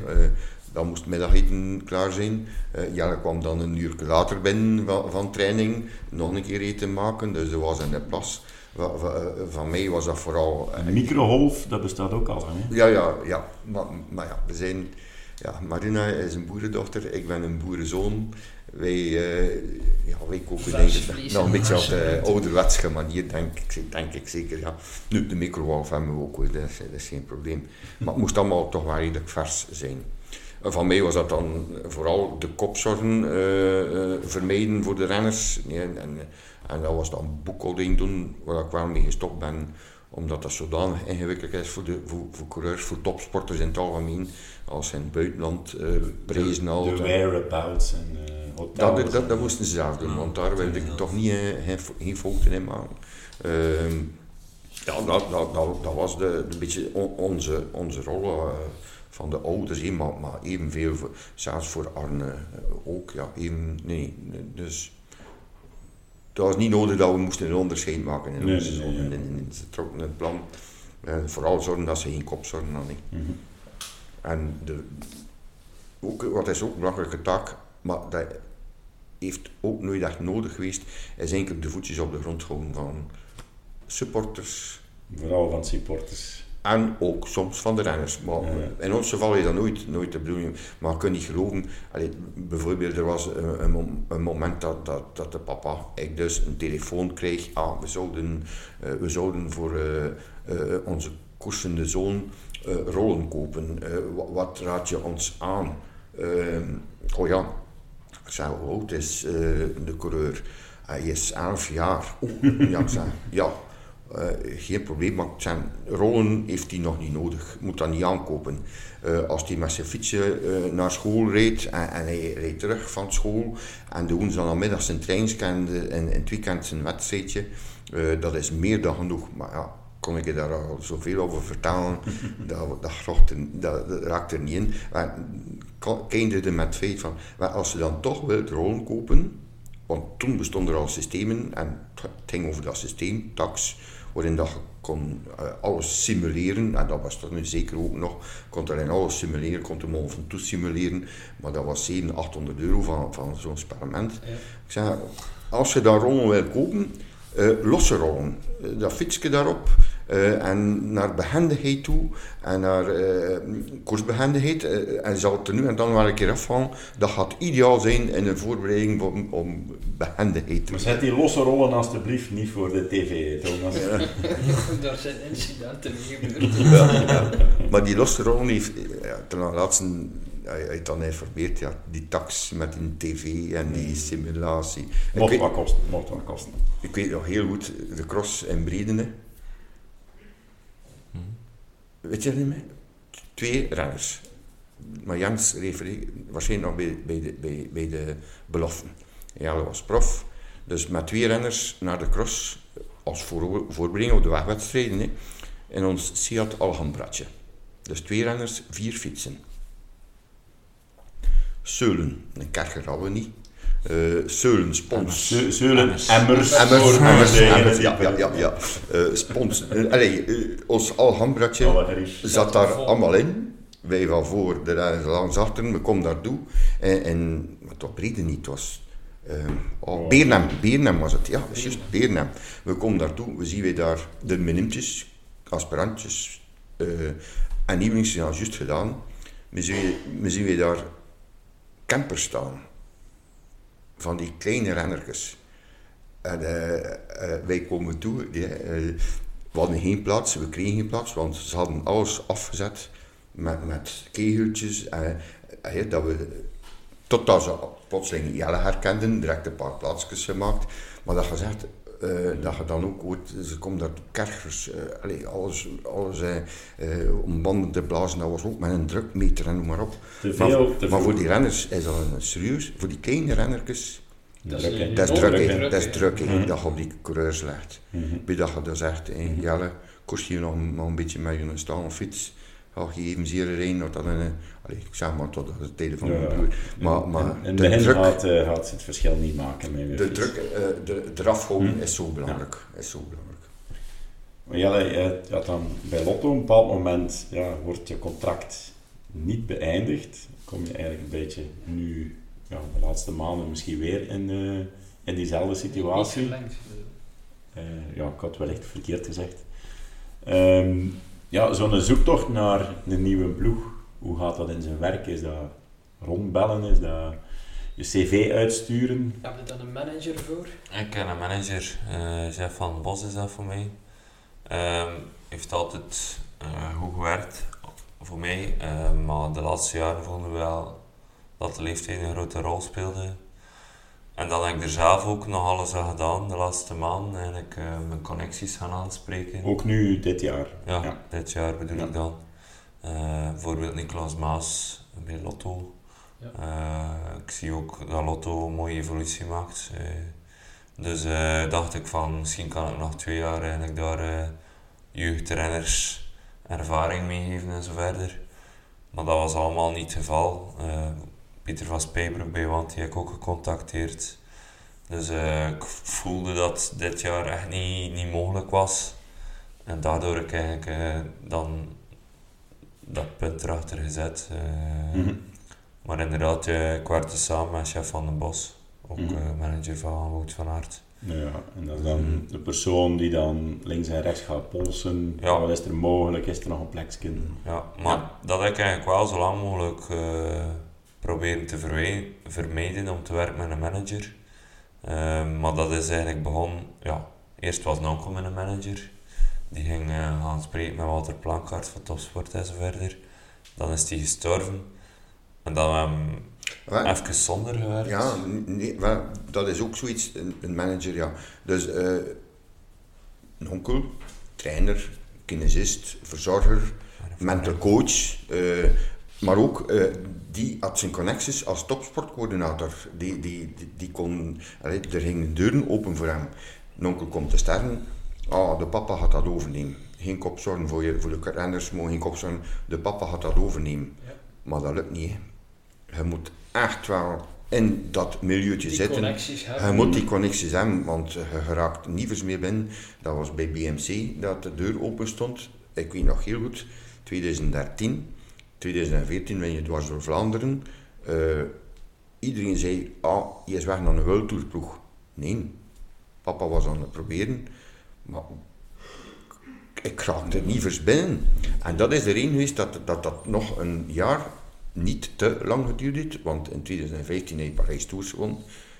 dan moest middageten klaar zijn. Uh, kwam dan een uur later binnen van, van, training, nog een keer eten maken. Dus dat was in de plas. Van, van, van mij was dat vooral... Een microgolf, dat bestaat ook al. Hè? Ja, ja, ja. Maar, maar ja, we zijn... Ja, Marina is een boerendochter, ik ben een boerenzoon. Wij, uh, ja, wij koken denk ik nog een beetje op de ouderwetse manier, denk ik, denk ik zeker. Ja. Nu, de microgolf hebben we ook, dat is, dat is geen probleem. Maar het moest allemaal toch wel redelijk vers zijn. Van mij was dat dan vooral de kopzorgen uh, uh, vermijden voor de renners. Nee, en, en dat was dan boekhouding doen, waar ik wel mee gestopt ben. Omdat dat zodanig ingewikkeld is voor, de, voor, voor coureurs, voor topsporters in het algemeen. Als ze in het buitenland uh, prijzen al. De whereabouts en hotels. Dat, dat, dat moesten ze zelf doen, want daar wilde ik toch niet, geen, geen fouten in maken. Uh, ja, dat, dat, dat, dat was de, een beetje on, onze, onze rol van de ouders, he, maar, maar evenveel, voor, zelfs voor Arne ook. Ja, even, nee, dus dat was niet nodig dat we moesten een onderscheid maken in Nee, onze nee, nee, ja. In- in- Ze trokken het plan. eh, vooral zorgen dat ze geen kopzorgen hadden. Mhm. En de, ook, wat is ook een belangrijke taak, maar dat heeft ook nooit echt nodig geweest, is eigenlijk de voetjes op de grond houden van supporters Vooral van supporters. En ook soms van de renners. Maar in ons geval is dat nooit, nooit de bedoeling. Maar je kunt niet geloven, allee, bijvoorbeeld er was een, een, mom- een moment dat, dat, dat de papa ik dus een telefoon kreeg, ah, we zouden, eh, we zouden voor eh, eh, onze koersende zoon rollen kopen. Wat, wat raad je ons aan? Oh ja, ik zei, hoe oud is de coureur? Hij is 11 jaar. Oeh, ja, ik zei, ja, eh, geen probleem, maar zijn rollen heeft hij nog niet nodig. Moet dat niet aankopen. Eh, als hij met zijn fietsje eh, naar school reed en, en hij reed terug van school en de woensdagmiddag zijn trein en, en in het weekend zijn wedstrijdje, dat is meer dan genoeg. Maar ja, kon ik je daar al zoveel over vertellen, dat, dat, raakt er, dat, dat raakt er niet in. Er met het feit van, maar als je dan toch wilt rollen kopen, want toen bestonden er al systemen en het ging over dat systeem, tax, waarin dat je kon eh, alles simuleren, en dat was dat nu zeker ook nog, kon daarin alles simuleren, kon de mol van toe simuleren, maar dat was 700, 800 euro van, van zo'n experiment. Ja. Ik zeg, als je dat rollen wil kopen, eh, losse rollen, Eh, dat fietsje daarop, eh, en naar behendigheid toe en naar eh koersbehendigheid. eh, en zal het er nu en dan wel een keer afvallen. Dat gaat ideaal zijn in een voorbereiding om, om behendigheid te Maar zet die losse rollen alstublieft niet voor de tv, Thomas. Daar zijn incidenten mee gebeurd. Ja, ja. Maar die losse rollen heeft ja, ten laatste hij hij dan informeert, ja, die tax met die tv en die simulatie. Ik Mocht weet, wat kosten, mocht wat kosten. ik weet nog heel goed, de cross in Bredene. Weet je niet meer? Twee renners. Maar Jens refereert waarschijnlijk nog bij, bij, de, bij, bij de beloften. Dat was prof. Dus met twee renners naar de cross als voor, voorbereiding op de wegwedstrijden. Hè, in ons Seat Alhambratje. Dus twee renners, vier fietsen. Seulen, een kerker hadden we niet. Eh Seulen, spons. Ze- Zeulen, Emmers. emmers, Emmers, voor emmers, tegen emmers, het ja, ja, ja. ja. Eh, spons. Allee, eh, ons Alhambratje gerief. zat daar allemaal in. Wij van voor, de langs achter, we komen daartoe. En, en was Brede niet, het was... ehm oh, Beernem, Beernem was het, ja, dat is juist, Beernem. We komen daartoe, we zien wij daar de minimtjes, aspirantjes eh en al juist gedaan. We zien, we zien wij daar campers staan. Van die kleine rennertjes. En eh, eh, wij komen toe, die, eh, we hadden geen plaats, we kregen geen plaats, want ze hadden alles afgezet met, met kegeltjes. En, dat we, totdat ze plotseling Jelle herkenden, direct een paar plaatsjes gemaakt. Maar dat gezegd, eh, dat je dan ook hoort, ze komen daar kerkers, eh, alles, alles eh, om banden te blazen, dat was ook met een drukmeter en noem maar op. Te Maar, veel, te maar voor die renners is dat een serieus, voor die kleine rennertjes, Dat is dat druk, dat is druk, hè, Mhm. dat je op die coureurs legt. Bij dat je dan zegt, hé, Jelle, kost je nog, nog een beetje met je stalen fiets, je even zeer rijden, of dat een, eh, allee, ik zeg maar tot de tijden van Ja, mijn ja. broer. Maar, maar in in de begin druk, gaat, eh, gaat ze het verschil niet maken met de fiets. druk eh, de, eraf houden Hm. is zo belangrijk. Is zo belangrijk. Maar had dan bij Lotto op een bepaald moment ja, wordt je contract niet beëindigd. Kom je eigenlijk een beetje nu, ja, de laatste maanden misschien weer in, eh, in diezelfde situatie. Niet verlengd. Eh, ja, ik had het wellicht verkeerd gezegd. Ehm, ja, zo'n zoektocht naar een nieuwe ploeg, hoe gaat dat in zijn werk? Is dat rondbellen? Is dat je cv uitsturen? Heb je daar een manager voor? Ik ken een manager, eh Jeff van Bos is dat voor mij. Ehm heeft altijd eh, goed gewerkt voor mij, eh, maar de laatste jaren vonden we wel dat de leeftijd een grote rol speelde. En dan heb ik er zelf ook nog alles aan gedaan, de laatste maanden, eigenlijk eh, mijn connecties gaan aanspreken. Ook nu, dit jaar. Ja, Ja. dit jaar bedoel Ja. ik dan. Eh, bijvoorbeeld Nicolas Maas bij Lotto. Ja. Eh, ik zie ook dat Lotto een mooie evolutie maakt. eh. dus eh, dacht ik van misschien kan ik nog twee jaar eigenlijk daar eh jeugdrenners ervaring meegeven en zo verder. Maar dat was allemaal niet het geval. Pieter van Spijbroek bij Want die heb ik ook gecontacteerd. Dus eh, ik voelde dat dit jaar echt niet, niet mogelijk was. En daardoor heb ik eigenlijk eh, dan dat punt erachter gezet. eh. Mhm. Maar inderdaad, ik werkte samen met chef van den Bos, ook Mhm. manager van Wout van Aert. Ja, en dat is dan de persoon die dan links en rechts gaat polsen. Ja. Wat is er mogelijk? Is er nog een plekje? Ja, maar Ja. dat heb ik eigenlijk wel zo lang mogelijk eh, proberen te vermijden om te werken met een manager. Ehm, maar dat is eigenlijk begonnen, ja, eerst was Nonkel met een manager. Die ging eh, gaan spreken met Walter Plankart van Topsport en zo verder. Dan is die gestorven. En dan hebben we even zonder gewerkt. Ja, nee, wel, dat is ook zoiets, een, een manager, ja. Dus eh, een onkel, trainer, kinesist, verzorger, mental coach, eh, maar ook die had zijn connecties als topsportcoördinator. Die, die, die, die kon, allee, er gingen deuren open voor hem. Een onkel komt te sterven, ah, de papa gaat dat overnemen. Geen kopzorgen voor, je, voor de renners, mogen geen kopzorgen. De papa gaat dat overnemen. Ja. Maar dat lukt niet. Hè. Je moet echt wel in dat milieutje Die zitten. Je moet die connecties hebben, want je geraakt niets meer binnen. Dat was bij BMC dat de deur open stond. Ik weet nog heel goed, 2013, 2014 ben je dwars door Vlaanderen. Eh, iedereen zei, ah, je is weg naar een World Tour ploeg. Nee, papa was aan het proberen, maar ik raakte niet vers binnen. En dat is de reden geweest dat, dat dat nog een jaar niet te lang geduurd heeft, want in 2015 heeft hij Parijs Tours gewonnen.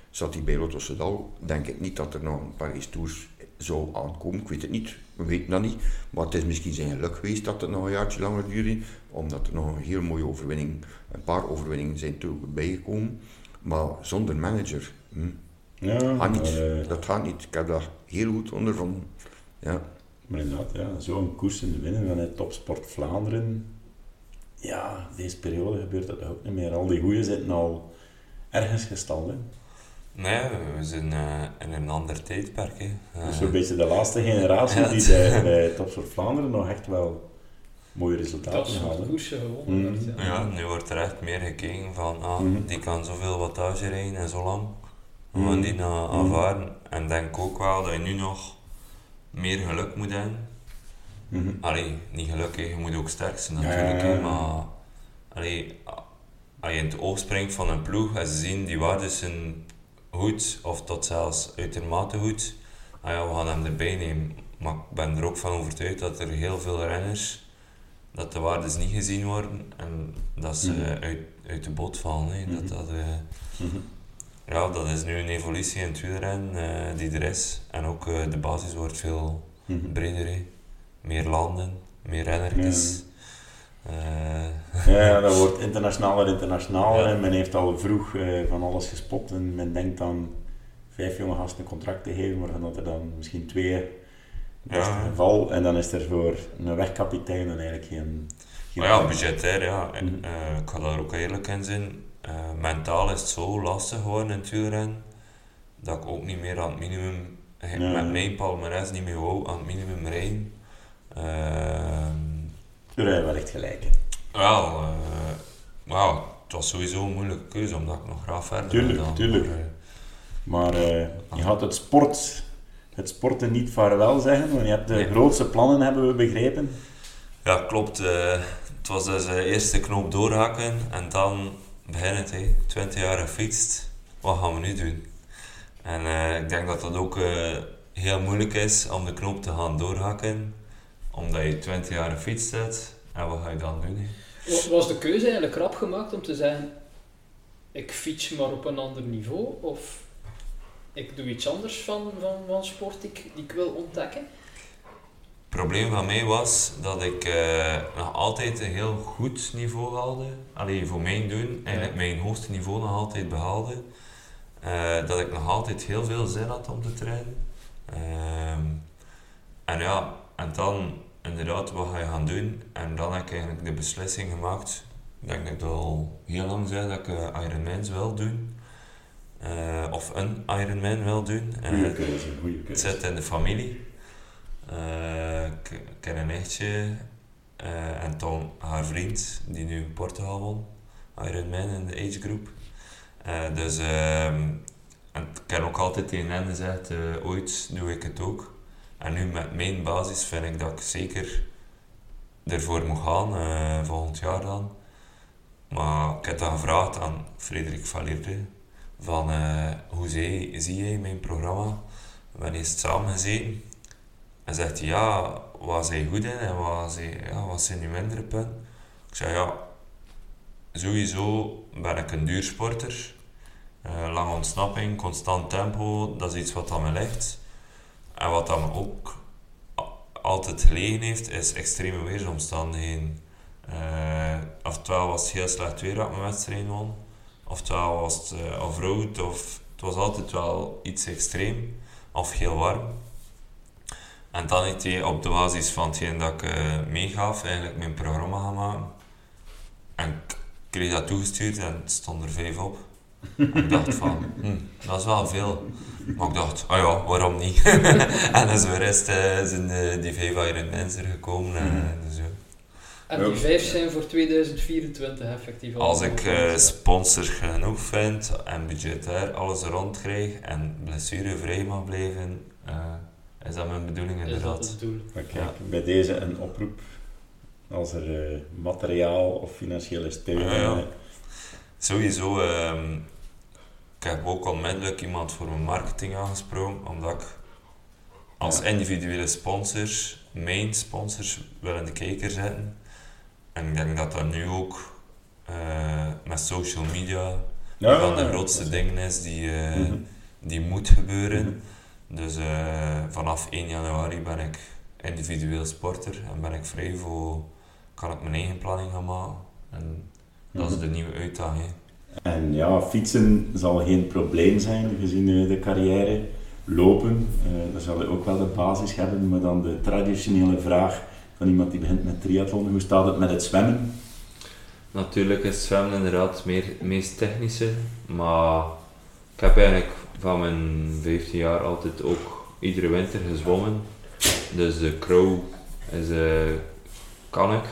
Zat hij bij Lotto Soudal, denk ik niet dat er nog een Parijs Tours zou aankomen. Ik weet het niet, we weten dat niet. Maar het is misschien zijn geluk geweest dat het nog een jaartje langer duurde, omdat er nog een heel mooie overwinning, een paar overwinningen zijn bijgekomen. Maar zonder manager, hm, Ja, gaat niet. eh, dat gaat niet. Ik heb dat heel goed ondervonden. Ja. Maar inderdaad, ja, zo'n koers in de winnen vanuit Topsport Vlaanderen. Ja, deze periode gebeurt dat ook niet meer. Al die goeie zitten al ergens gestald. Hè. Nee, we zijn eh, in een ander tijdperk. Hè. Dus Eh, zo'n beetje de laatste generatie Ja, die bij, bij Topsport Vlaanderen nog echt wel mooie resultaten Dat soort halen. koersen gewonnen werd. Ja. Ja, nu wordt er echt meer gekeken van, ah, Mhm. die kan zoveel wattage rijden en zo lang. We Mhm. gaan die nou Mhm. aanvaren. En denk ook wel dat je nu nog meer geluk moet hebben. Mhm. Allee, niet geluk, hè. je moet ook sterk zijn natuurlijk. ja, hè, ja. Maar allee, als je in het oog springt van een ploeg en ze zien die waardes zijn goed, of tot zelfs uitermate goed, ah ja, we gaan hem erbij nemen. Maar ik ben er ook van overtuigd dat er heel veel renners, dat de waardes niet gezien worden en dat ze Mhm. uit, uit de boot vallen. Hè. Mhm. Dat, dat, eh, Mhm. ja, dat is nu een evolutie in het wielrennen eh, die er is. En ook eh, de basis wordt veel breder. Meer landen, meer rennertjes. Ja, dat wordt internationaler, internationaler. Ja. En men heeft al vroeg eh, van alles gespot. En men denkt dan vijf jonge gasten een contract te geven, waarvan dat er dan misschien twee Ja. is het geval. En dan is er voor een wegkapitein dan eigenlijk geen... geen maar ja, budgetair, ja. Mhm. Eh, ik ga daar ook eerlijk in zijn. Eh, mentaal is het zo lastig geworden in het wielrennen, dat ik ook niet meer aan het minimum, eh, Ja. met mijn palmares niet meer wou aan het minimum rijden. Daar heb je wel echt gelijk. wel, maar ja, het was sowieso een moeilijke keuze, omdat ik nog graag verder Tuurlijk, dan. tuurlijk. Maar, eh, Maar eh, je gaat het, sport, het sporten niet vaarwel zeggen, want je hebt de Nee. grootste plannen, hebben we begrepen. Ja, klopt. eh, het was dus de eerste knoop doorhakken en dan begint het. hè. 20 jaar gefietst, wat gaan we nu doen? En ik denk dat dat ook heel moeilijk is om de knoop te gaan doorhakken, omdat je 20 jaar gefietst hebt. En wat ga je dan doen? Was de keuze eigenlijk rap gemaakt om te zeggen, ik fiets maar op een ander niveau, of ik doe iets anders van, van, van sport die ik, die ik wil ontdekken? Het probleem van mij was dat ik eh, nog altijd een heel goed niveau haalde. Alleen voor mijn doen, eigenlijk mijn hoogste niveau nog altijd behaalde. Eh, dat ik nog altijd heel veel zin had om te trainen. Ehm, en ja, en dan inderdaad, wat ga je gaan doen? En dan heb ik eigenlijk de beslissing gemaakt. Ik denk dat ik dat al heel lang zei dat ik eh, Ironmans wil doen. Eh, of een Ironman wil doen. Eh, Goeie keuze, goeie het zit in de familie. Ik, ik ken een nichtje eh, en Tom, haar vriend, die nu in Portugal won. Ironman in de age group. Eh, dus ehm, En ik heb ook altijd tegen hen gezegd, ooit doe ik het ook. En nu met mijn basis vind ik dat ik zeker ervoor moet gaan, eh, volgend jaar dan. Maar ik heb dan gevraagd aan Frederik van eh, hoe zie, zie jij mijn programma? We hebben eerst samen gezeten. En zegt hij, ja, wat zijn goed in en wat zijn, ja, wat zijn je mindere punten? Ik zei, ja, sowieso ben ik een duursporter. Uh, lange ontsnapping, constant tempo, dat is iets wat aan me ligt. En wat dan ook altijd gelegen heeft, is extreme weersomstandigheden. Uh, oftewel was het heel slecht weer dat mijn wedstrijd won, oftewel was het uh, off-road, of het was altijd wel iets extreem, of heel warm. En dan heeft hij op de basis van hetgeen dat ik uh, meegaf, eigenlijk mijn programma gaan. En ik kreeg dat toegestuurd en het stond er vijf op. Ik dacht van, hm, dat is wel veel. Maar ik dacht, oh ja, waarom niet? en dus de rest uh, zijn uh, die vijf mensen gekomen. En, mm. dus, ja. En die vijf zijn voor 2024 effectief Als ik uh, sponsors genoeg vind en budgetair alles rond krijg en blessurevrij mag blijven, is dat mijn bedoeling inderdaad. Is dat het doel? Maar kijk, ja. bij deze een oproep. Als er materiaal of financiële steun... Ja, ja. Sowieso... Um, ik heb ook onmiddellijk iemand voor mijn marketing aangesproken, omdat ik als individuele sponsors, mijn sponsors, wil in de kijker zetten. En ik denk dat dat nu ook uh, met social media ja, een van de grootste dingen is die, uh, mm -hmm. die moet gebeuren. Mm -hmm. Dus uh, vanaf 1 januari ben ik individueel sporter en ben ik vrij voor, kan ik mijn eigen planning gaan maken. En dat is mhm. de nieuwe uitdaging. En ja, fietsen zal geen probleem zijn gezien de carrière. Lopen, uh, daar zal je ook wel de basis hebben, maar dan de traditionele vraag van iemand die begint met triathlon, hoe staat het met het zwemmen? Natuurlijk is zwemmen inderdaad meer, het meest technische, maar ik heb eigenlijk van mijn 15 jaar altijd ook iedere winter gezwommen. Dus de crow is, uh, kan ik,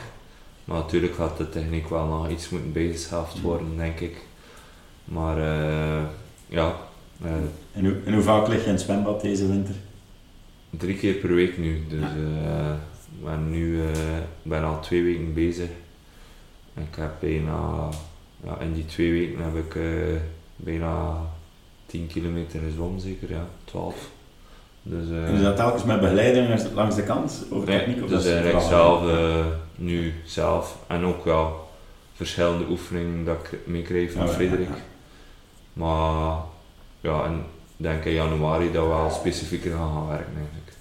maar natuurlijk gaat de techniek wel nog iets moeten bijgeschaafd worden, denk ik. Maar uh, ja. Uh, en, hoe, en hoe vaak lig je in het zwembad deze winter? Drie keer per week nu. Dus uh, ik ben nu ben al twee weken bezig. Ik heb bijna, ja, in die twee weken heb ik bijna 10 kilometer gezwommen, zeker, ja, 12. Dus, uh, en is dat telkens met begeleiding langs de kant? Over nee, techniek, of dus eigenlijk zelf, uh, nu zelf. En ook wel verschillende oefeningen dat ik meekreeg van Frederik. Ja, ja. Maar ja, en denk in januari dat we wel specifieker gaan gaan werken eigenlijk.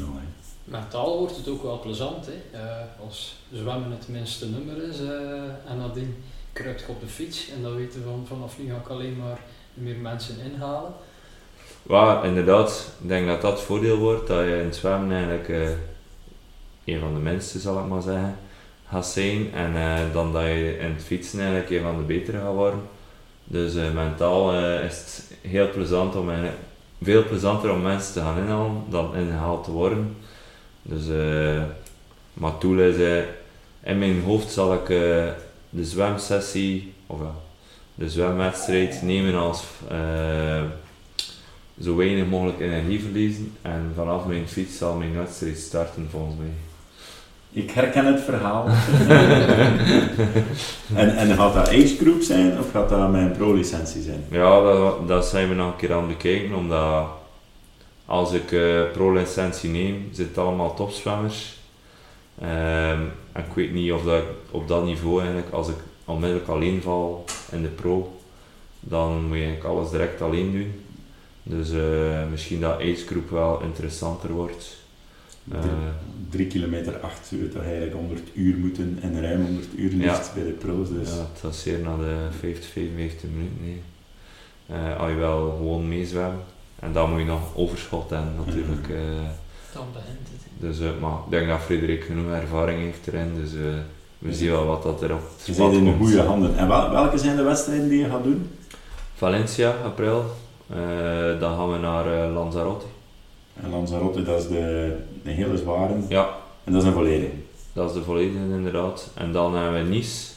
Oh, Mentaal wordt het ook wel plezant, hè? Uh, als zwemmen het minste nummer is uh, en nadien kruipt je op de fiets en dan weten we van vanaf nu ga ik alleen maar meer mensen inhalen. Ja, inderdaad. Ik denk dat dat het voordeel wordt, dat je in het zwemmen eigenlijk uh, een van de minste, zal ik maar zeggen, gaat zijn. En dan dat je in het fietsen eigenlijk een van de betere gaat worden. Dus uh, mentaal uh, is het heel plezant om, uh, veel plezanter om mensen te gaan inhalen dan ingehaald te worden. Dus, maar doel is, in mijn hoofd zal ik de zwemsessie, of de zwemwedstrijd nemen als zo weinig mogelijk energie verliezen en vanaf mijn fiets zal mijn wedstrijd starten volgens mij. Ik herken het verhaal. en, en gaat dat age group zijn of gaat dat een pro-licentie zijn? Ja, dat, dat zijn we nog een keer aan het bekijken, omdat als ik uh, pro-licentie neem, zitten allemaal topzwemmers. Um, en ik weet niet of dat op dat niveau eigenlijk, als ik onmiddellijk alleen val in de pro, dan moet je alles direct alleen doen. Dus uh, misschien dat age group wel interessanter wordt. Uh, drie kilometer acht zou toch eigenlijk 100 uur moeten en ruim 100 uur liefst bij de pro's. Dus. Ja, het was zeer na de 50, 55 minuten. Nee. Uh, als je wel gewoon meezwemmen en dan moet je nog overschot hebben natuurlijk. Uh, dan begint het. Dus, uh, maar ik denk dat Frederik genoeg ervaring heeft erin, dus we zien wel wat dat erop Je zit in de goede handen. En wel, welke zijn de wedstrijden die je gaat doen? Valencia, april. dan gaan we naar Lanzarote. En Lanzarote, dat is de, de hele zware. Ja. En dat is een volledige. Dat is de volledige inderdaad. En dan hebben we Nice,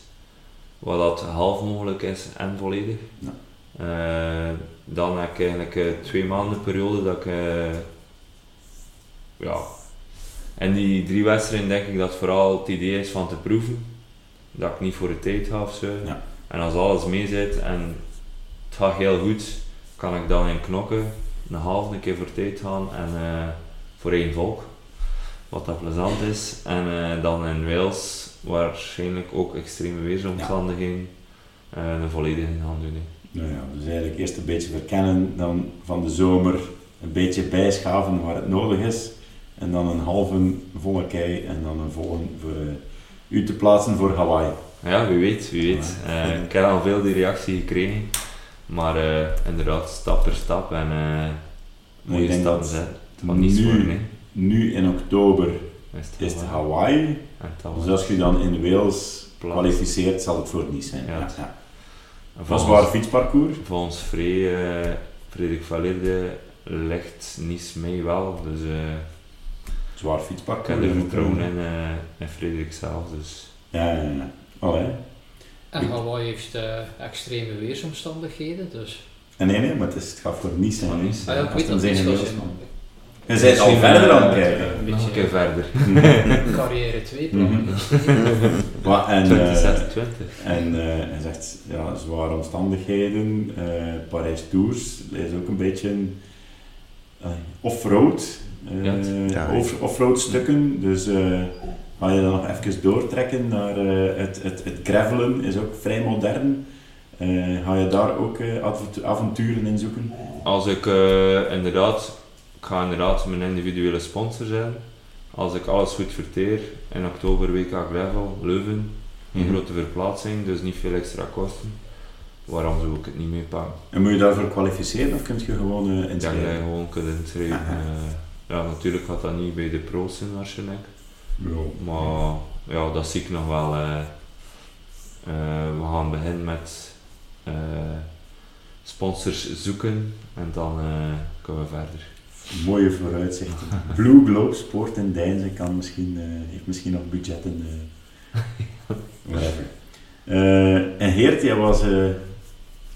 wat dat half mogelijk is en volledig. Ja. Uh, dan heb ik eigenlijk uh, twee maanden periode dat ik, uh, ja, en die drie wedstrijden denk ik dat vooral het idee is van te proeven, dat ik niet voor de tijd ga of zo. Ja. En als alles mee zit en het gaat heel goed, kan ik dan in knokken een halve keer voor tijd gaan en voor één volk, wat dat plezant is. En dan in Wales waarschijnlijk ook extreme weersomstandigheden ja. een volledige gaan doen. Nou ja, dus eigenlijk eerst een beetje verkennen, dan van de zomer een beetje bijschaven waar het nodig is. En dan een halve volle kei en dan een volle voor uh, u te plaatsen voor Hawaii. Ja, wie weet, wie weet. Ja. Ik heb al veel die reactie gekregen. Maar inderdaad, stap per stap en mooie stappen zetten. Het gaat niet. Nu in oktober is het, is het Hawaii. Dus als je dan in Wales kwalificeert, zal het voor niet zijn. Ja. ja. Van zwaar fietsparcours? Volgens Free, uh, Frederik Valerde legt Nice mee wel. Dus, uh, zwaar fietsparcours? Ik heb er vertrouwen in, uh, in Frederik zelf. Dus. Ja, ja, ja. Allee. En Hawaii heeft extreme weersomstandigheden, dus... Nee, nee, maar het, is, het gaat voor Nice zijn. Ah, ja, ik weet dat het niet je bent al verder aan het kijken. Een keer verder. Carrière 2 Mhm. en, 2026. en uh, hij zegt, ja, zware omstandigheden. Uh, Parijs Tours is ook een beetje off-road. Off-road stukken. Dus ga je dan nog even doortrekken naar het, het, het gravelen, is ook vrij modern. ga je daar ook avonturen in zoeken? Als ik inderdaad ik ga inderdaad mijn individuele sponsor zijn. Als ik alles goed verteer, in oktober WK Gravel, Leuven, een Mhm. grote verplaatsing, dus niet veel extra kosten. Waarom zou ik het niet meepakken? En moet je daarvoor kwalificeren of kun je gewoon uh, inschrijven? je gewoon kunt inschrijven. Aha. Eh, ja, natuurlijk gaat dat niet bij de pro's zijn waarschijnlijk. Ja. Maar ja, dat zie ik nog wel. eh. We gaan beginnen met sponsors zoeken en dan kunnen we verder. Mooie vooruitzichten. Blue Globe Sport in Deinzen kan misschien, eh, heeft misschien nog budgetten. eh whatever. Eh, en Geert, jij was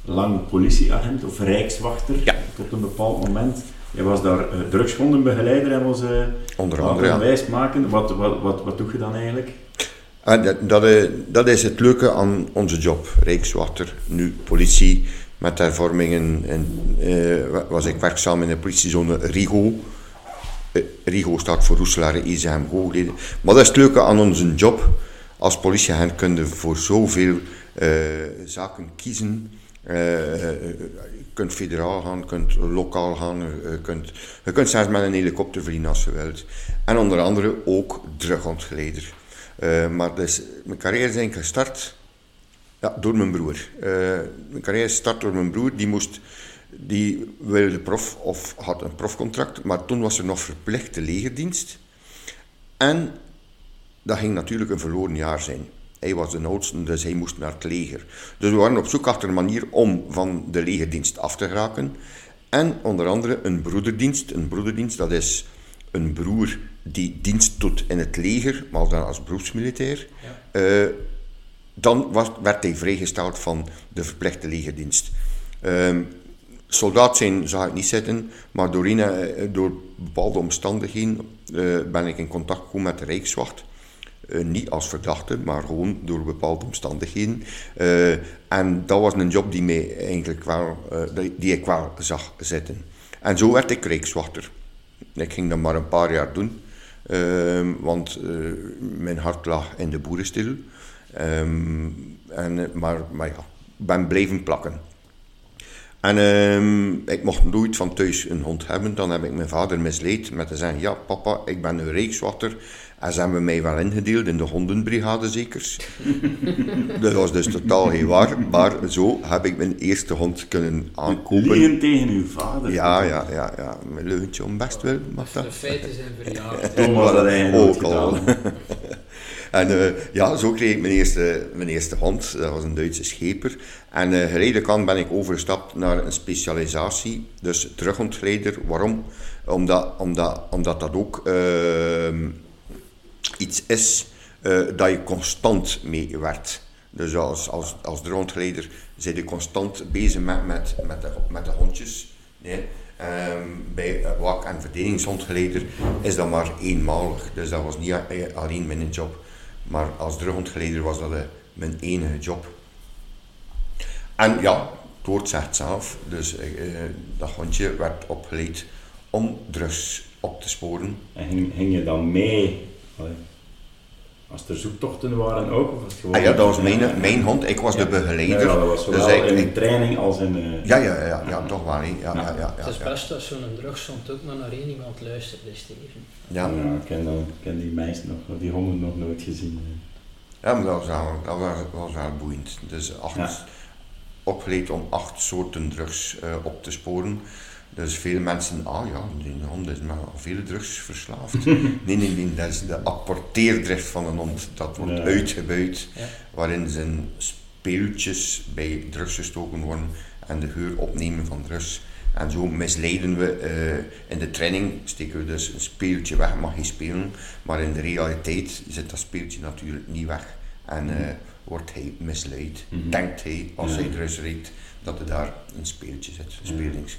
lang politieagent of rijkswachter Ja. tot een bepaald moment. Jij was daar uh, drugsgondenbegeleider en was uh, Onder andere, maken. Wat, wat, wat, wat doe je dan eigenlijk? En dat, dat, dat is het leuke aan onze job. Rijkswachter, nu politie, met hervormingen. En, eh, was ik werkzaam in de politiezone Rigo. Eh, Rigo staat voor Roeselare IZM Hoogleden. Maar dat is het leuke aan onze job. Als politieagent kun je voor zoveel eh, zaken kiezen. Je kunt federaal gaan, je kunt lokaal gaan, je kunt, kunt zelfs met een helikopter vliegen als je wilt. En onder andere ook drugontgeleider. Uh, maar dus, mijn carrière is eigenlijk gestart ja, door mijn broer. Mijn carrière is gestart door mijn broer. Die, moest, die wilde prof of had een profcontract, maar toen was er nog verplichte legerdienst. En dat ging natuurlijk een verloren jaar zijn. Hij was de oudste, dus hij moest naar het leger. Dus we waren op zoek achter een manier om van de legerdienst af te geraken. En onder andere een broederdienst. Een broederdienst, dat is een broer die dienst doet in het leger, maar dan als beroepsmilitair. Ja. Uh, dan was, werd hij vrijgesteld van de verplichte legerdienst. Uh, soldaat zijn zag ik niet zitten, maar door, een, door bepaalde omstandigheden uh, ben ik in contact gekomen met de Rijkswacht. Uh, niet als verdachte, maar gewoon door bepaalde omstandigheden. En dat was een job die, mij eigenlijk wel, uh, die ik wel zag zitten. En zo werd ik Rijkswachter. Ik ging dat maar een paar jaar doen, want mijn hart lag in de boerenstil. Um, en, maar, maar ja, ik ben blijven plakken. En um, ik mocht nooit van thuis een hond hebben. Dan heb ik mijn vader misleid met te zeggen: Ja, papa, ik ben een rijkswachter. En ze hebben mij wel ingedeeld in de hondenbrigade, zeker. dat was dus totaal geen waar. Maar zo heb ik mijn eerste hond kunnen aankopen. Liegen tegen uw vader. Ja, ja, ja. ja. Mijn leugentje om best wel. Mag dat? De feiten zijn verjaard. Toen was dat eigenlijk Ook al. En uh, ja, zo kreeg ik mijn eerste, mijn eerste hond. Dat was een Duitse scheper. En uh, geleidelijk aan ben ik overgestapt naar een specialisatie. Dus terugontgeleider. Waarom? Omdat, omdat, omdat dat ook uh, iets is dat je constant mee werkt. Dus als, als, als zijn je constant bezig met, met, met, de, met de hondjes. Nee. Ehm, bij wak- en verdedigingshondgeleider is dat maar eenmalig. Dus dat was niet alleen mijn job. Maar als rondgeleider was dat mijn enige job. En ja, het zegt zelf. Dus eh, dat hondje werd opgeleid om drugs op te sporen. En ging, ging je dan mee? Als er zoektochten waren ook? Of was gewoon... Ah ja, dat was mijn, mijn hond. Ik was de begeleider. Ja, dat was zowel dus in training als in... Uh... Ja, ja, ja, ja, toch wel. Ja, ja. Ja, ja, het is best als zo'n drugshond ook maar naar één iemand luistert, Steven. Ja, ja ik ken, dan, ken die meisjes nog, die honden nog nooit gezien. Ja, maar dat was wel, dat was, was wel boeiend. Dus acht, opgeleid om acht soorten drugs uh, op te sporen. Dus veel mensen, ah ja, die hond is maar veel drugs verslaafd. nee, nee, nee, dat is de apporteerdrift van een hond. Dat wordt ja. uitgebuit, ja. waarin zijn speeltjes bij drugs gestoken worden en de geur opnemen van drugs. En zo misleiden we, uh, in de training steken we dus een speeltje weg, mag je spelen, maar in de realiteit zit dat speeltje natuurlijk niet weg. En uh, wordt hij misleid, mm -hmm. denkt hij, als ja. hij drugs riekt, dat er daar een speeltje zit, een speelingsje.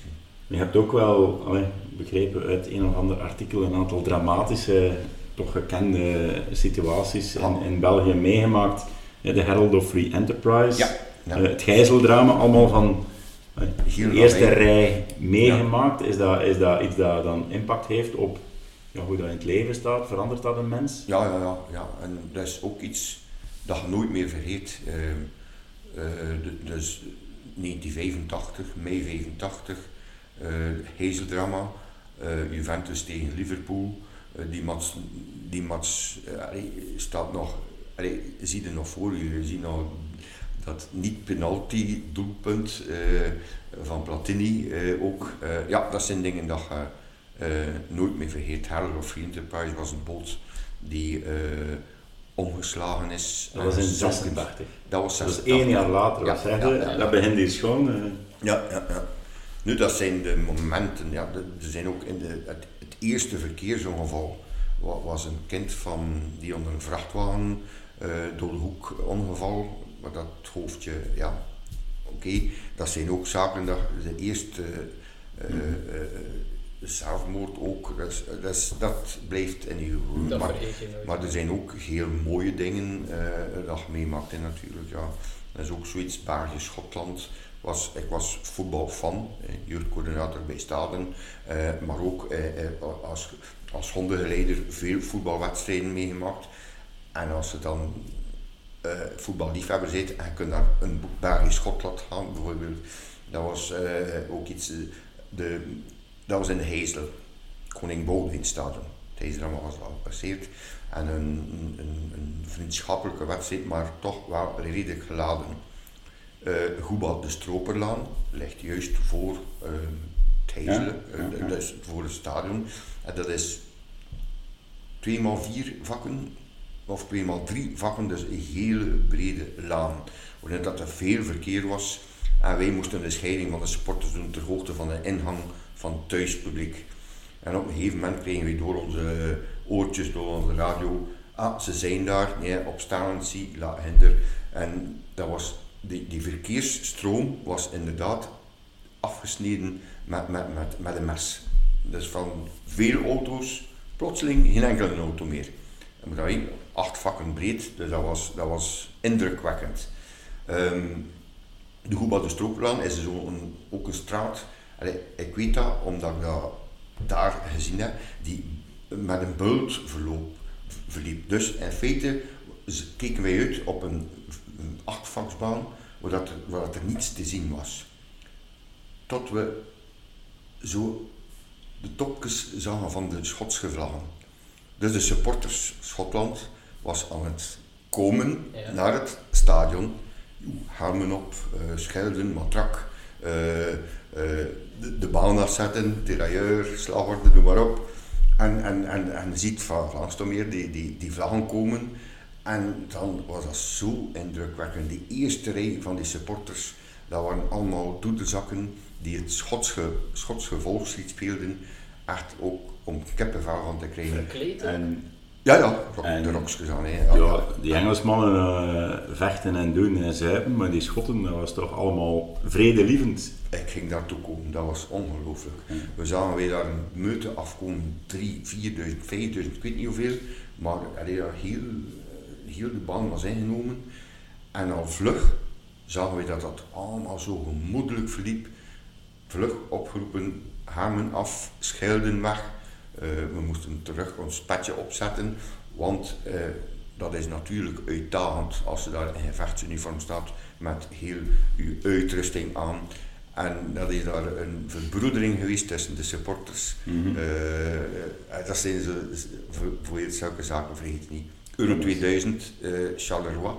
Je hebt ook wel allee, begrepen uit een of ander artikel een aantal dramatische, toch gekende situaties in, in België meegemaakt. De Herald of Free Enterprise, ja, ja. Uh, het gijzeldrama, allemaal van de eerste rij meegemaakt. Is, dat, is dat iets dat dan impact heeft op ja, hoe dat in het leven staat? Verandert dat een mens? Ja, ja, ja, ja. en dat is ook iets dat je nooit meer vergeet. Uh, dus 1985, mei 85 uh, Hazeldrama, uh, Juventus tegen Liverpool. Uh, die match, die match staat nog, allee, zie je nog voor je, ziet nog dat niet-penalty doelpunt van Platini ook. ja, dat zijn dingen dat je nooit meer vergeet. Harold of Enterprise was een boot die omgeslagen is. Dat was in 86. Dat was 86. Dat is één jaar later. Ja, ja, ja, dat begint hier schoon. Ja, ja, ja. Nu, dat zijn de momenten, ja, er zijn ook in de, het, het eerste verkeersongeval was een kind van, die onder een vrachtwagen uh, door de hoek ongeval, maar dat hoofdje, ja, oké, dat zijn ook zaken, dat, de eerste uh, uh, zelfmoord ook, dat, dat, dat blijft in je dat maar, maar er zijn ook heel mooie dingen dat je meemaakt natuurlijk, ja. Dat is ook zoiets, België, Schotland, was, ik was voetbalfan, jeugdcoördinator bij Staden, eh, maar ook eh, eh, als, als hondengeleider veel voetbalwedstrijden meegemaakt. En als je dan voetballiefhebber bent en je kunt naar een Belgisch-Schotland gaan bijvoorbeeld, dat was ook iets, de, dat was in de Hezel, Koning Boudewijn Stadion. Het was al gepasseerd en een, een, een vriendschappelijke wedstrijd, maar toch wel redelijk geladen. Uh, de Stroperlaan ligt juist voor uh, het Heizelen, ja, dus voor het stadion. En dat is 2 x 4 vakken, of 2 x 3 vakken, dus een hele brede laan. Waarin dat er veel verkeer was. En wij moesten de scheiding van de supporters doen ter hoogte van de ingang van het thuispubliek. En op een gegeven moment kregen we door onze oortjes, door onze radio, ah, ze zijn daar, nee, op zie, la hinder. En dat was die, die verkeersstroom was inderdaad afgesneden met, met, met, met een mes. Dus van veel auto's, plotseling geen enkele auto meer. En dat acht vakken breed, dus dat was, dat was indrukwekkend. Um, de Goeba de is ook een straat, Allee, ik weet dat omdat ik dat daar gezien heb, die met een bult verliep. Dus in feite keken wij uit op een een achtvaksbaan waar, dat er, waar dat er niets te zien was. Tot we zo de topjes zagen van de Schotse vlaggen. Dus de supporters Schotland was aan het komen naar het stadion. Helmen op, uh, schelden, matrak, uh, uh, de, de, baan afzetten, tirailleur, slagorde, noem maar op. En, en, en, en ziet van langs meer die, die, die vlaggen komen en dan was dat zo indrukwekkend. Die eerste rij van die supporters, dat waren allemaal doedelzakken die het Schotse, Schotse volkslied speelden. Echt ook om kippenvel van te krijgen. Verkleed? En Ja, ja, rock, En- de roksjes aan. Hè. Ja, die Engelsmannen eh, vechten en doen en zuipen, maar die Schotten, dat was toch allemaal vredelievend. Ik ging daartoe komen, dat was ongelooflijk. We zagen weer daar een meute afkomen, 3, 4000, 5000, ik weet niet hoeveel, maar allee, ja, heel, heel de baan was ingenomen. En al vlug zagen we dat dat allemaal zo gemoedelijk verliep. Vlug opgeroepen, hamen af, schelden weg. Eh, we moesten terug ons petje opzetten, want eh, dat is natuurlijk uitdagend als je daar in gevechtsuniform staat met heel je uitrusting aan. En dat is daar een verbroedering geweest tussen de supporters. Eh, eh, dat zijn ze, voor, voor je zulke zaken vergeet niet. Euro 2000, eh Charleroi,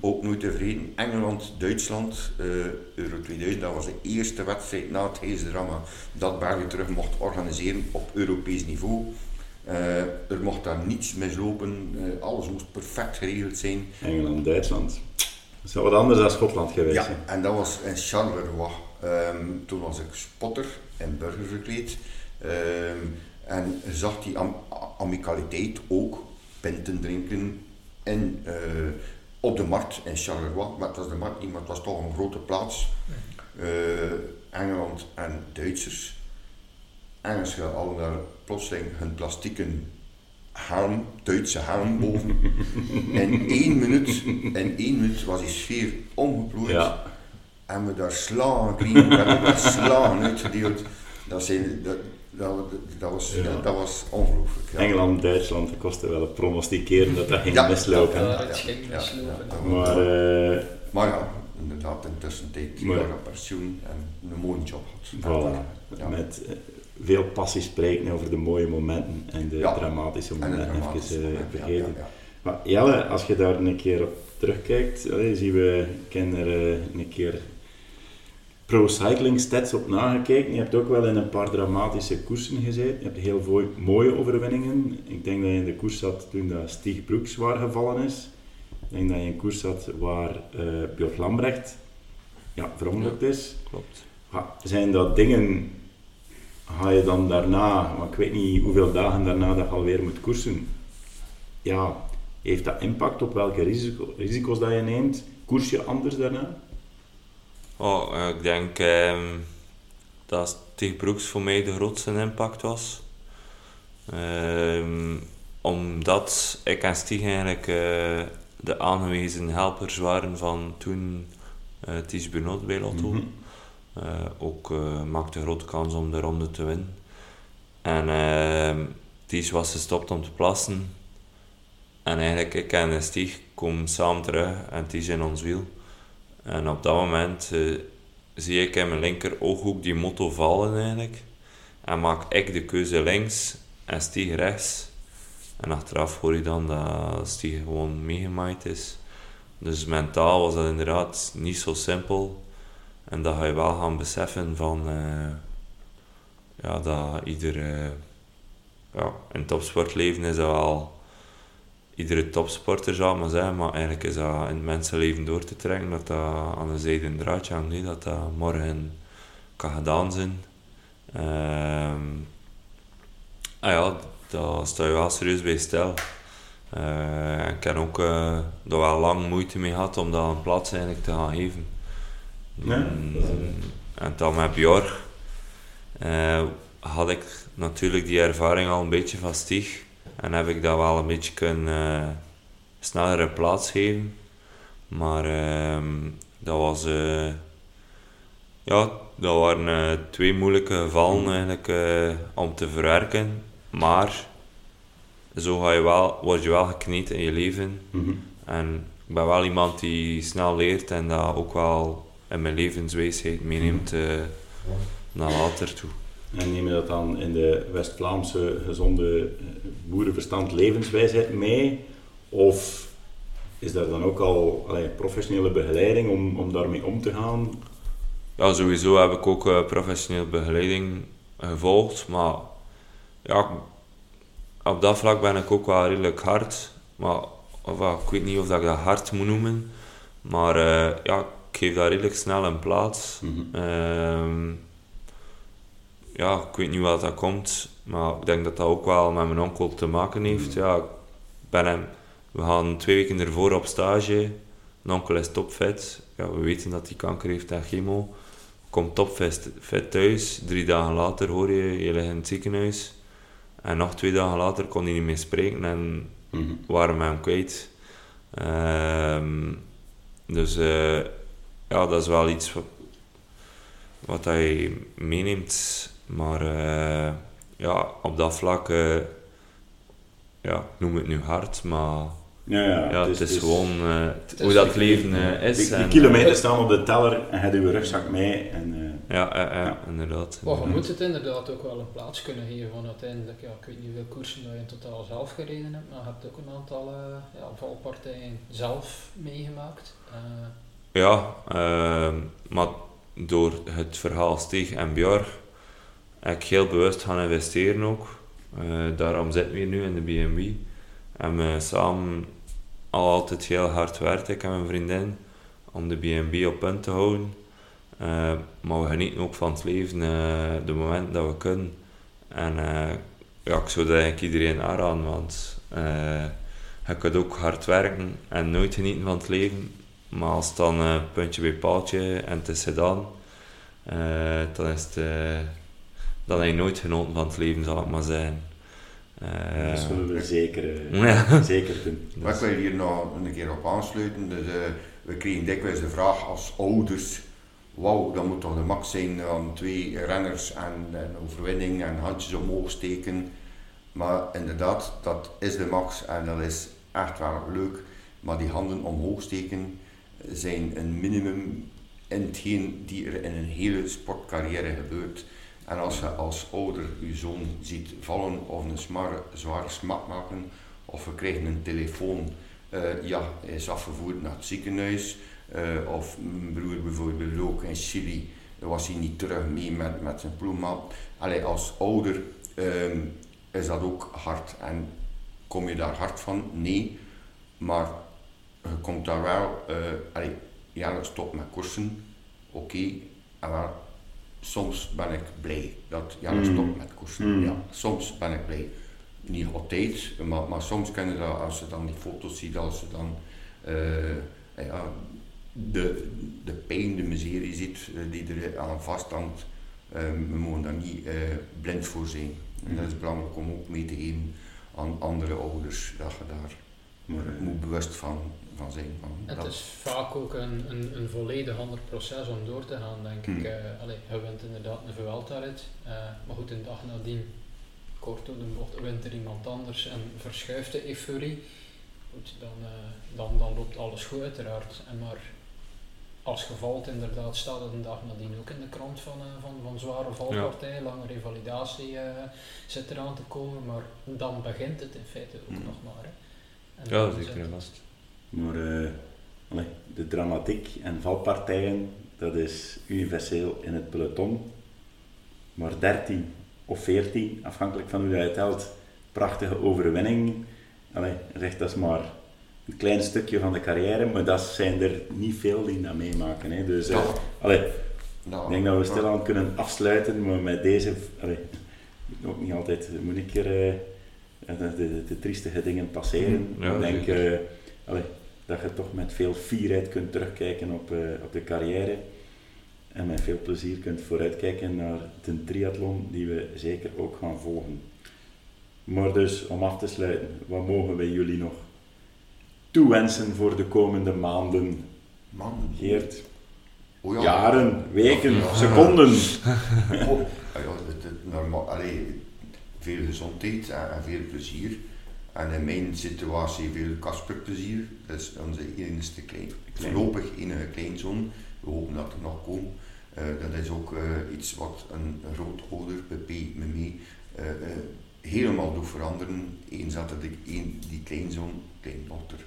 ook nooit tevreden. Engeland, Duitsland, eh, Euro 2000, dat was de eerste wedstrijd na het hele drama dat België terug mocht organiseren op Europees niveau. Eh, er mocht daar niets mislopen, alles moest perfect geregeld zijn. Engeland, Duitsland. Dat is wat anders dan Schotland geweest. Ja, en dat was in Charleroi. Ehm, toen was ik spotter en burger verkleed. Ehm, en zag die am- amicaliteit ook, pinten drinken in, eh, op de markt in Charleroi. Maar het was de markt niet, maar het was toch een grote plaats. Eh, Engeland en Duitsers. Engelsen hadden daar plotseling hun plastieken helm, Duitse helm boven. In één minuut, in één minuut was die sfeer omgeplooid. Ja. En we daar slaan kregen, we hebben daar slaan uitgedeeld. Dat, zijn, dat, dat, dat, was, Ja. dat was ongelooflijk. Ja. Engeland, Duitsland, dat kostte wel het prognosticeren dat dat ging Ja. mislopen. Ja, Ja, het ging ja, mislopen. ja, Maar eh, Maar ja, inderdaad, intussen Maar- jaar op pensioen en een mooie job had. voilà, Ja. met eh, veel passie spreken over de mooie momenten en de Ja. dramatische En een momenten dramatische even eh, vergeten. ja, ja. Maar Jelle, als je daar een keer op terugkijkt, allee, zien we, ik er eh, een keer pro cycling stats op nagekeken. Je hebt ook wel in een paar dramatische koersen gezeten. Je hebt heel veel mooie overwinningen. Ik denk dat je in de koers zat toen dat Stig Broek zwaar gevallen is. Ik denk dat je in een koers zat waar Björk Lambrecht ja, verongelukt is. Klopt. Ja, zijn dat dingen, ga je dan daarna, maar ik weet niet hoeveel dagen daarna dat je alweer moet koersen, ja, heeft dat impact op welke risico, risico's dat je neemt? Koers je anders daarna? Oh, ik denk ehm, dat Stig Broeks voor mij de grootste impact was. Ehm, omdat ik en Stig eigenlijk eh, de aangewezen helpers waren van toen uh, Ties Bernot bij Lotto. Mhm. Eh, ook maakte grote kans om de ronde te winnen. En ehm Ties was gestopt om te plassen. En eigenlijk, ik en Stig komen samen terug en Ties in ons wiel. En op dat moment eh, zie ik in mijn linker ooghoek die motto vallen eigenlijk. En maak ik de keuze links en Stig rechts. En achteraf hoor je dan dat Stig gewoon meegemaaid is. Dus mentaal was dat inderdaad niet zo simpel. En dat ga je wel gaan beseffen van... eh, ja, dat ieder... eh, ja, in topsportleven is dat wel... Iedere topsporter zou maar zeggen, maar eigenlijk is dat in het mensenleven door te trekken, dat dat aan een zijden draadje hangt, dat dat morgen kan gedaan zijn. Ehm ah ja, daar sta je wel serieus bij stil. Eh, ik heb ook eh er wel lang moeite mee gehad om dat een plaats eigenlijk te gaan geven. Mm, en dan met Bjorg eh, had ik natuurlijk die ervaring al een beetje van. En heb ik dat wel een beetje kunnen eh, snellere plaats geven. Maar ehm, dat was... eh, ja, dat waren eh, twee moeilijke gevallen eigenlijk om te verwerken. Maar zo ga je wel, word je wel gekneed in je leven. Mhm. En ik ben wel iemand die snel leert en dat ook wel in mijn levenswijsheid meeneemt naar later toe. En neem je dat dan in de West-Vlaamse gezonde eh, boerenverstand levenswijsheid mee? Of is daar dan ook al allee, professionele begeleiding om, om daarmee om te gaan? Ja, sowieso heb ik ook eh, professioneel begeleiding gevolgd, maar ja, op dat vlak ben ik ook wel redelijk hard. Maar of, ja, ik weet niet of dat ik dat hard moet noemen, maar eh, ja, ik geef dat redelijk snel een plaats. Ehm, ja, ik weet niet wat dat komt, maar ik denk dat dat ook wel met mijn onkel te maken heeft. Ja, ben hem, we gaan twee weken ervoor op stage. Mijn onkel is topfit. Ja, we weten dat hij kanker heeft en chemo. Komt topfit fit thuis. Drie dagen later hoor je, je ligt in het ziekenhuis. En nog twee dagen later kon hij niet meer spreken en Mhm. waren we hem kwijt. Ehm, dus eh, ja, dat is wel iets wat, wat hij meeneemt. Maar eh, ja, op dat vlak, eh, ja, ik noem het nu hard, maar Ja, ja, ja, het is gewoon eh, is hoe dat leven eh, is. Die, die en, kilometers staan op de teller en je hebt je rugzak mee. En, eh, Ja, ja, inderdaad. Maar je moet het inderdaad ook wel een plaats kunnen geven, want uiteindelijk, ja, ik weet niet hoeveel koersen dat je in totaal zelf gereden hebt, maar je hebt ook een aantal ja, valpartijen zelf meegemaakt. Eh, Ja, ehm, maar door het verhaal Steeg en Björk heb ik heel bewust gaan investeren ook. Eh, daarom zitten we hier nu in de B&B. En we samen al altijd heel hard werkt, ik en mijn vriendin, om de B&B op punt te houden. Eh, maar we genieten ook van het leven, eh, de momenten dat we kunnen. En ja, ik zou dat eigenlijk iedereen aanraden, want je kunt ook hard werken en nooit genieten van het leven. Maar als het dan puntje bij paaltje en het is gedaan, dan is het... heb je nooit genoten van het leven, zal ik maar. Eh, dat zullen we zeker, Ja. zeker doen. Maar ik wil hier nog een keer op aansluiten. Dus, eh, we kregen dikwijls de vraag als ouders, wauw, dat moet toch de max zijn van twee renners en een overwinning en handjes omhoog steken. Maar inderdaad, dat is de max en dat is echt wel leuk. Maar die handen omhoog steken zijn een minimum in hetgeen die er in een hele sportcarrière gebeurt. En als je als ouder je zoon ziet vallen of een smare, zware smak maken, of we krijgen een telefoon, eh, ja, hij is afgevoerd naar het ziekenhuis, eh, of mijn broer bijvoorbeeld ook in Chili, was hij niet terug mee met, met zijn ploegmaat. Allee, als ouder ehm, is dat ook hard. En kom je daar hard van? Nee. Maar je komt daar wel, eh allee, ja, stop met koersen, oké. Wel, soms ben ik blij dat Janne Mm. stopt met koersen. Mm. Ja, soms ben ik blij. Niet altijd, maar, maar soms kan je dat, als je dan die foto's ziet, als je dan eh, ja, de, de pijn, de miserie ziet eh, die er aan vasthangt, eh, we mogen daar niet eh, blind voor zijn. En dat is belangrijk om ook mee te geven aan andere ouders, dat je daar eh, moet bewust van, van zijn. Van Het is vaak ook een, een, een volledig ander proces om door te gaan, denk ik. Eh allee, je wint inderdaad een Vuelta-rit, eh, maar goed, een dag nadien, kort door de bocht, wint er iemand anders en verschuift de euforie. Goed, dan, eh, dan, dan loopt alles goed uiteraard. En maar als je valt, inderdaad, staat het een dag nadien ook in de krant van, van, van zware valpartijen, lange revalidatie eh, zit eraan te komen, maar dan begint het in feite ook Hmm. nog maar. Hè. En Ja, zeker vast. Maar eh, allee, de dramatiek en valpartijen, dat is universeel in het peloton. Maar 13 of 14, afhankelijk van hoe je het telt, prachtige overwinning. Allee, zeg dat is maar een klein stukje van de carrière, maar dat zijn er niet veel die dat meemaken. Hè. Dus eh, allee, Nou, ik denk dat we stilaan kunnen afsluiten, maar met deze, allee, ook niet altijd moeilijker, eh, de, de, de triestige dingen passeren. Ja, ik denk allee, dat je toch met veel fierheid kunt terugkijken op, eh, op de carrière en met veel plezier kunt vooruitkijken naar de triathlon die we zeker ook gaan volgen. Maar dus, om af te sluiten, wat mogen wij jullie nog toewensen voor de komende maanden? Man, Geert, ja. jaren, weken, Ja. seconden. Oh, ja, het, het normaal, allee, veel gezondheid en, en veel plezier. En in mijn situatie veel Kasperplezier. Dat is onze enigste klein, Klein. voorlopig enige kleinzoon. We hopen dat er nog komt. Eh, dat is ook eh, iets wat een grootouder, Pepe, me mee, eh, helemaal doet veranderen. Eens dat die, een, die kleinzoon, kleindochter,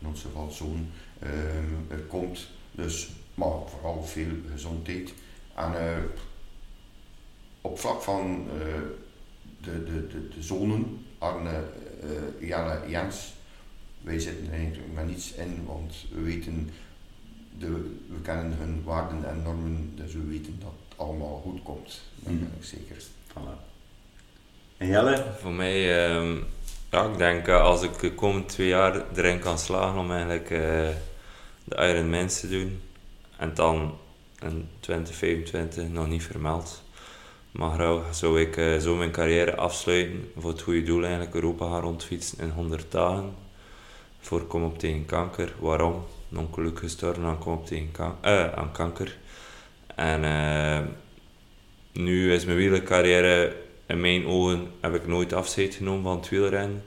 in ons geval zoon, er komt. Dus, maar vooral veel gezondheid. En op vlak van de, de, de, de zonen, Arne, eh Jelle, Jens, wij zitten er eigenlijk maar niets in, want we weten, de, we kennen hun waarden en normen, dus we weten dat het allemaal goed komt. Dat ben ik zeker. Voilà. En Jelle? Voor mij, ehm, Ja, ik denk uh, als ik de komende twee jaar erin kan slagen om eigenlijk uh, de Ironmans te doen en dan in 2025 nog niet vermeld. Maar graag zou ik uh, zo mijn carrière afsluiten voor het goede doel eigenlijk Europa gaan rondfietsen in 100 dagen. Voor kom op tegen kanker. Waarom? Non-geluk gestorven aan kom op tegen kan aan kanker. En nu is mijn wielercarrière in mijn ogen heb ik nooit afscheid genomen van het wielrennen.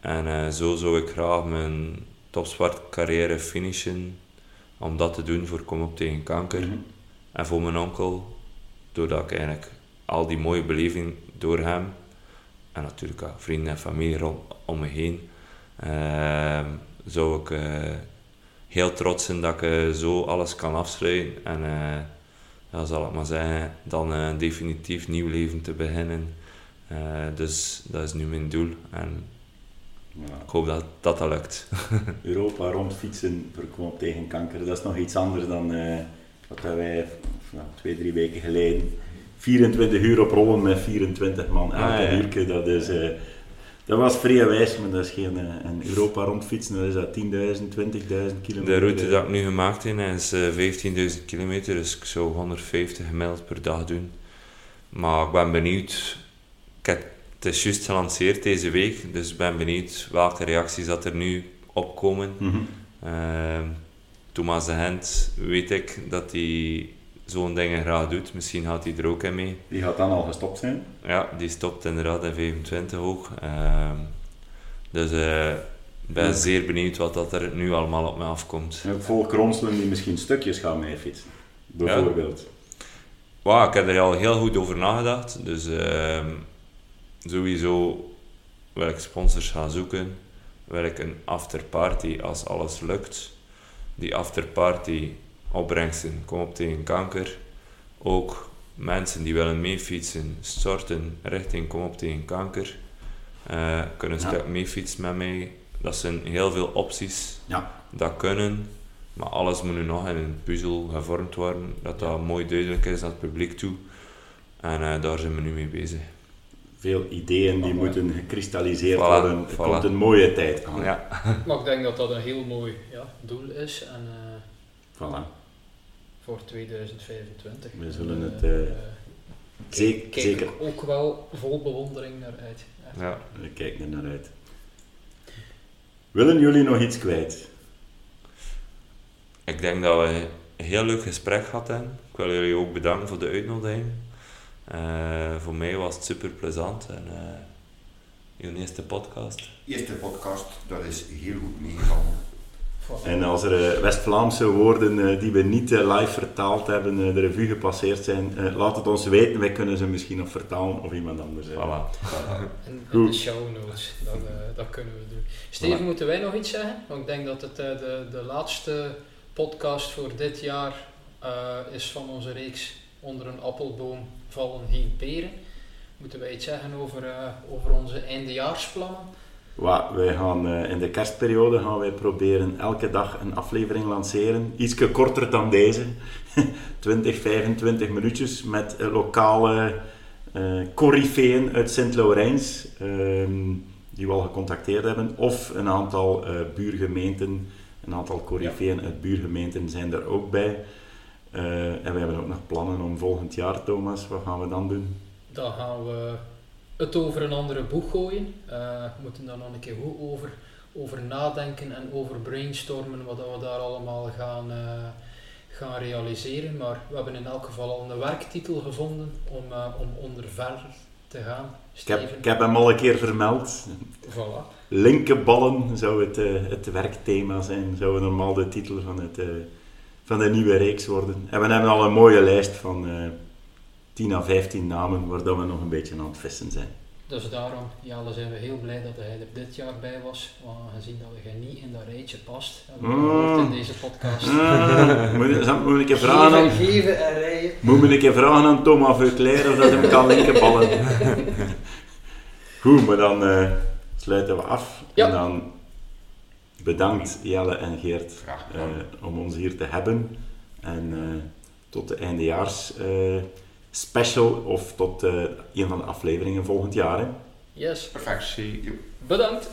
En zo zou ik graag mijn topsportcarrière finishen om dat te doen voor Kom op tegen kanker. Mm -hmm. En voor mijn onkel, doordat ik eigenlijk al die mooie beleving door hem en natuurlijk uh, vrienden en familie rond, om me heen, uh, zou ik eh, heel trots zijn dat ik zo alles kan afsluiten. En ja, zal ik maar zeggen, dan een definitief nieuw leven te beginnen. dus dat is nu mijn doel. En ja. Ik hoop dat dat, dat lukt. Europa rondfietsen voor tegen kanker, dat is nog iets anders dan uh, wat wij nou, twee, drie weken geleden 24 uur op rollen met 24 man elke ah, ja. dat is... Uh, dat was vrij wijs, maar dat is geen een Europa rondfietsen, dat is dat 10.000, 20.000 kilometer. De route dat ik nu gemaakt heb is uh, 15.000 kilometer, dus ik zou 150 gemiddeld per dag doen. Maar ik ben benieuwd. Ik heb het is juist gelanceerd deze week, dus ik ben benieuwd welke reacties dat er nu opkomen. Mm -hmm. uh, Thomas de Hent weet ik dat hij zo'n dingen graag doet. Misschien gaat hij er ook in mee. Die gaat dan al gestopt zijn? Ja, die stopt inderdaad in 25 ook. Uh, dus uh, ik ben zeer benieuwd wat dat er nu allemaal op me afkomt. En volk ronselen die misschien stukjes gaan meefietsen, bijvoorbeeld. Ja. ik heb er al heel goed over nagedacht. Dus ehm, sowieso wil ik sponsors gaan zoeken, wil ik een afterparty als alles lukt. Die afterparty opbrengsten, kom op tegen kanker. Ook mensen die willen meefietsen, starten richting kom op tegen kanker. Uh, kunnen een ja. stuk meefietsen met mij. Dat zijn heel veel opties. Ja. Dat kunnen. Maar alles moet nu nog in een puzzel gevormd worden. Dat dat mooi duidelijk is naar het publiek toe. En uh, daar zijn we nu mee bezig veel ideeën die moeten gekristalliseerd worden. Er komt een mooie tijd aan. Ja. Maar ik denk dat dat een heel mooi ja, doel is. En, uh, voilà. Voor 2025. We zullen het uh, zeker, kijk zeker. ook wel vol bewondering naar uit. Ja. We kijken er naar uit. Willen jullie nog iets kwijt? Ik denk dat we een heel leuk gesprek gehad hebben. Ik wil jullie ook bedanken voor de uitnodiging. Uh, voor mij was het super plezant. En, uh, je eerste podcast? Eerste podcast, dat is heel goed meegevallen. En als er uh, West-Vlaamse woorden die we niet live vertaald hebben, de revue gepasseerd zijn, laat het ons weten. Wij kunnen ze misschien nog vertalen of iemand anders. Voilà. in, in de show notes, dat, dat kunnen we doen. Steven, voilà. moeten wij nog iets zeggen? Want ik denk dat het de, de laatste podcast voor dit jaar is van onze reeks onder een appelboom vallen geen peren. Moeten wij iets zeggen over, uh, over onze eindejaarsplannen? Well, wij gaan uh, in de kerstperiode gaan wij proberen elke dag een aflevering lanceren. Ietsje korter dan deze. 20, 25 minuutjes met uh, lokale uh, uit Sint-Laurijns. Ehm, die we al gecontacteerd hebben. Of een aantal buurgemeenten. Een aantal coryfeeën ja. uit buurgemeenten zijn er ook bij. En we hebben ook nog plannen om volgend jaar, Thomas. Wat gaan we dan doen? Dan gaan we het over een andere boeg gooien. Uh, we moeten daar nog een keer goed over, over nadenken en over brainstormen wat we daar allemaal gaan, uh, gaan realiseren. Maar we hebben in elk geval al een werktitel gevonden om, om onder verder te gaan. Ik heb, ik heb, hem al een keer vermeld. Voilà. Linkenballen zou het, het werkthema zijn, zou normaal de titel van het van de nieuwe reeks worden. En we hebben al een mooie lijst van uh, eh, 10 à 15 namen waar we nog een beetje aan het vissen zijn. Dus daarom, Jelle, zijn we heel blij dat hij er dit jaar bij was. Want gezien dat we niet in dat rijtje past, hebben we mm. in deze podcast. Mm. moet, moet, moet ik een vragen aan, geven en rijden. Moet ik een vragen aan Thomas Veuclair of dat hij kan linkerballen. Goed, maar dan uh, sluiten we af. Ja. En dan bedankt Jelle en Geert uh, om ons hier te hebben. En uh, tot de eindejaars uh, special of tot een van de afleveringen volgend jaar. Hè. Yes. Perfect. Merci. Bedankt.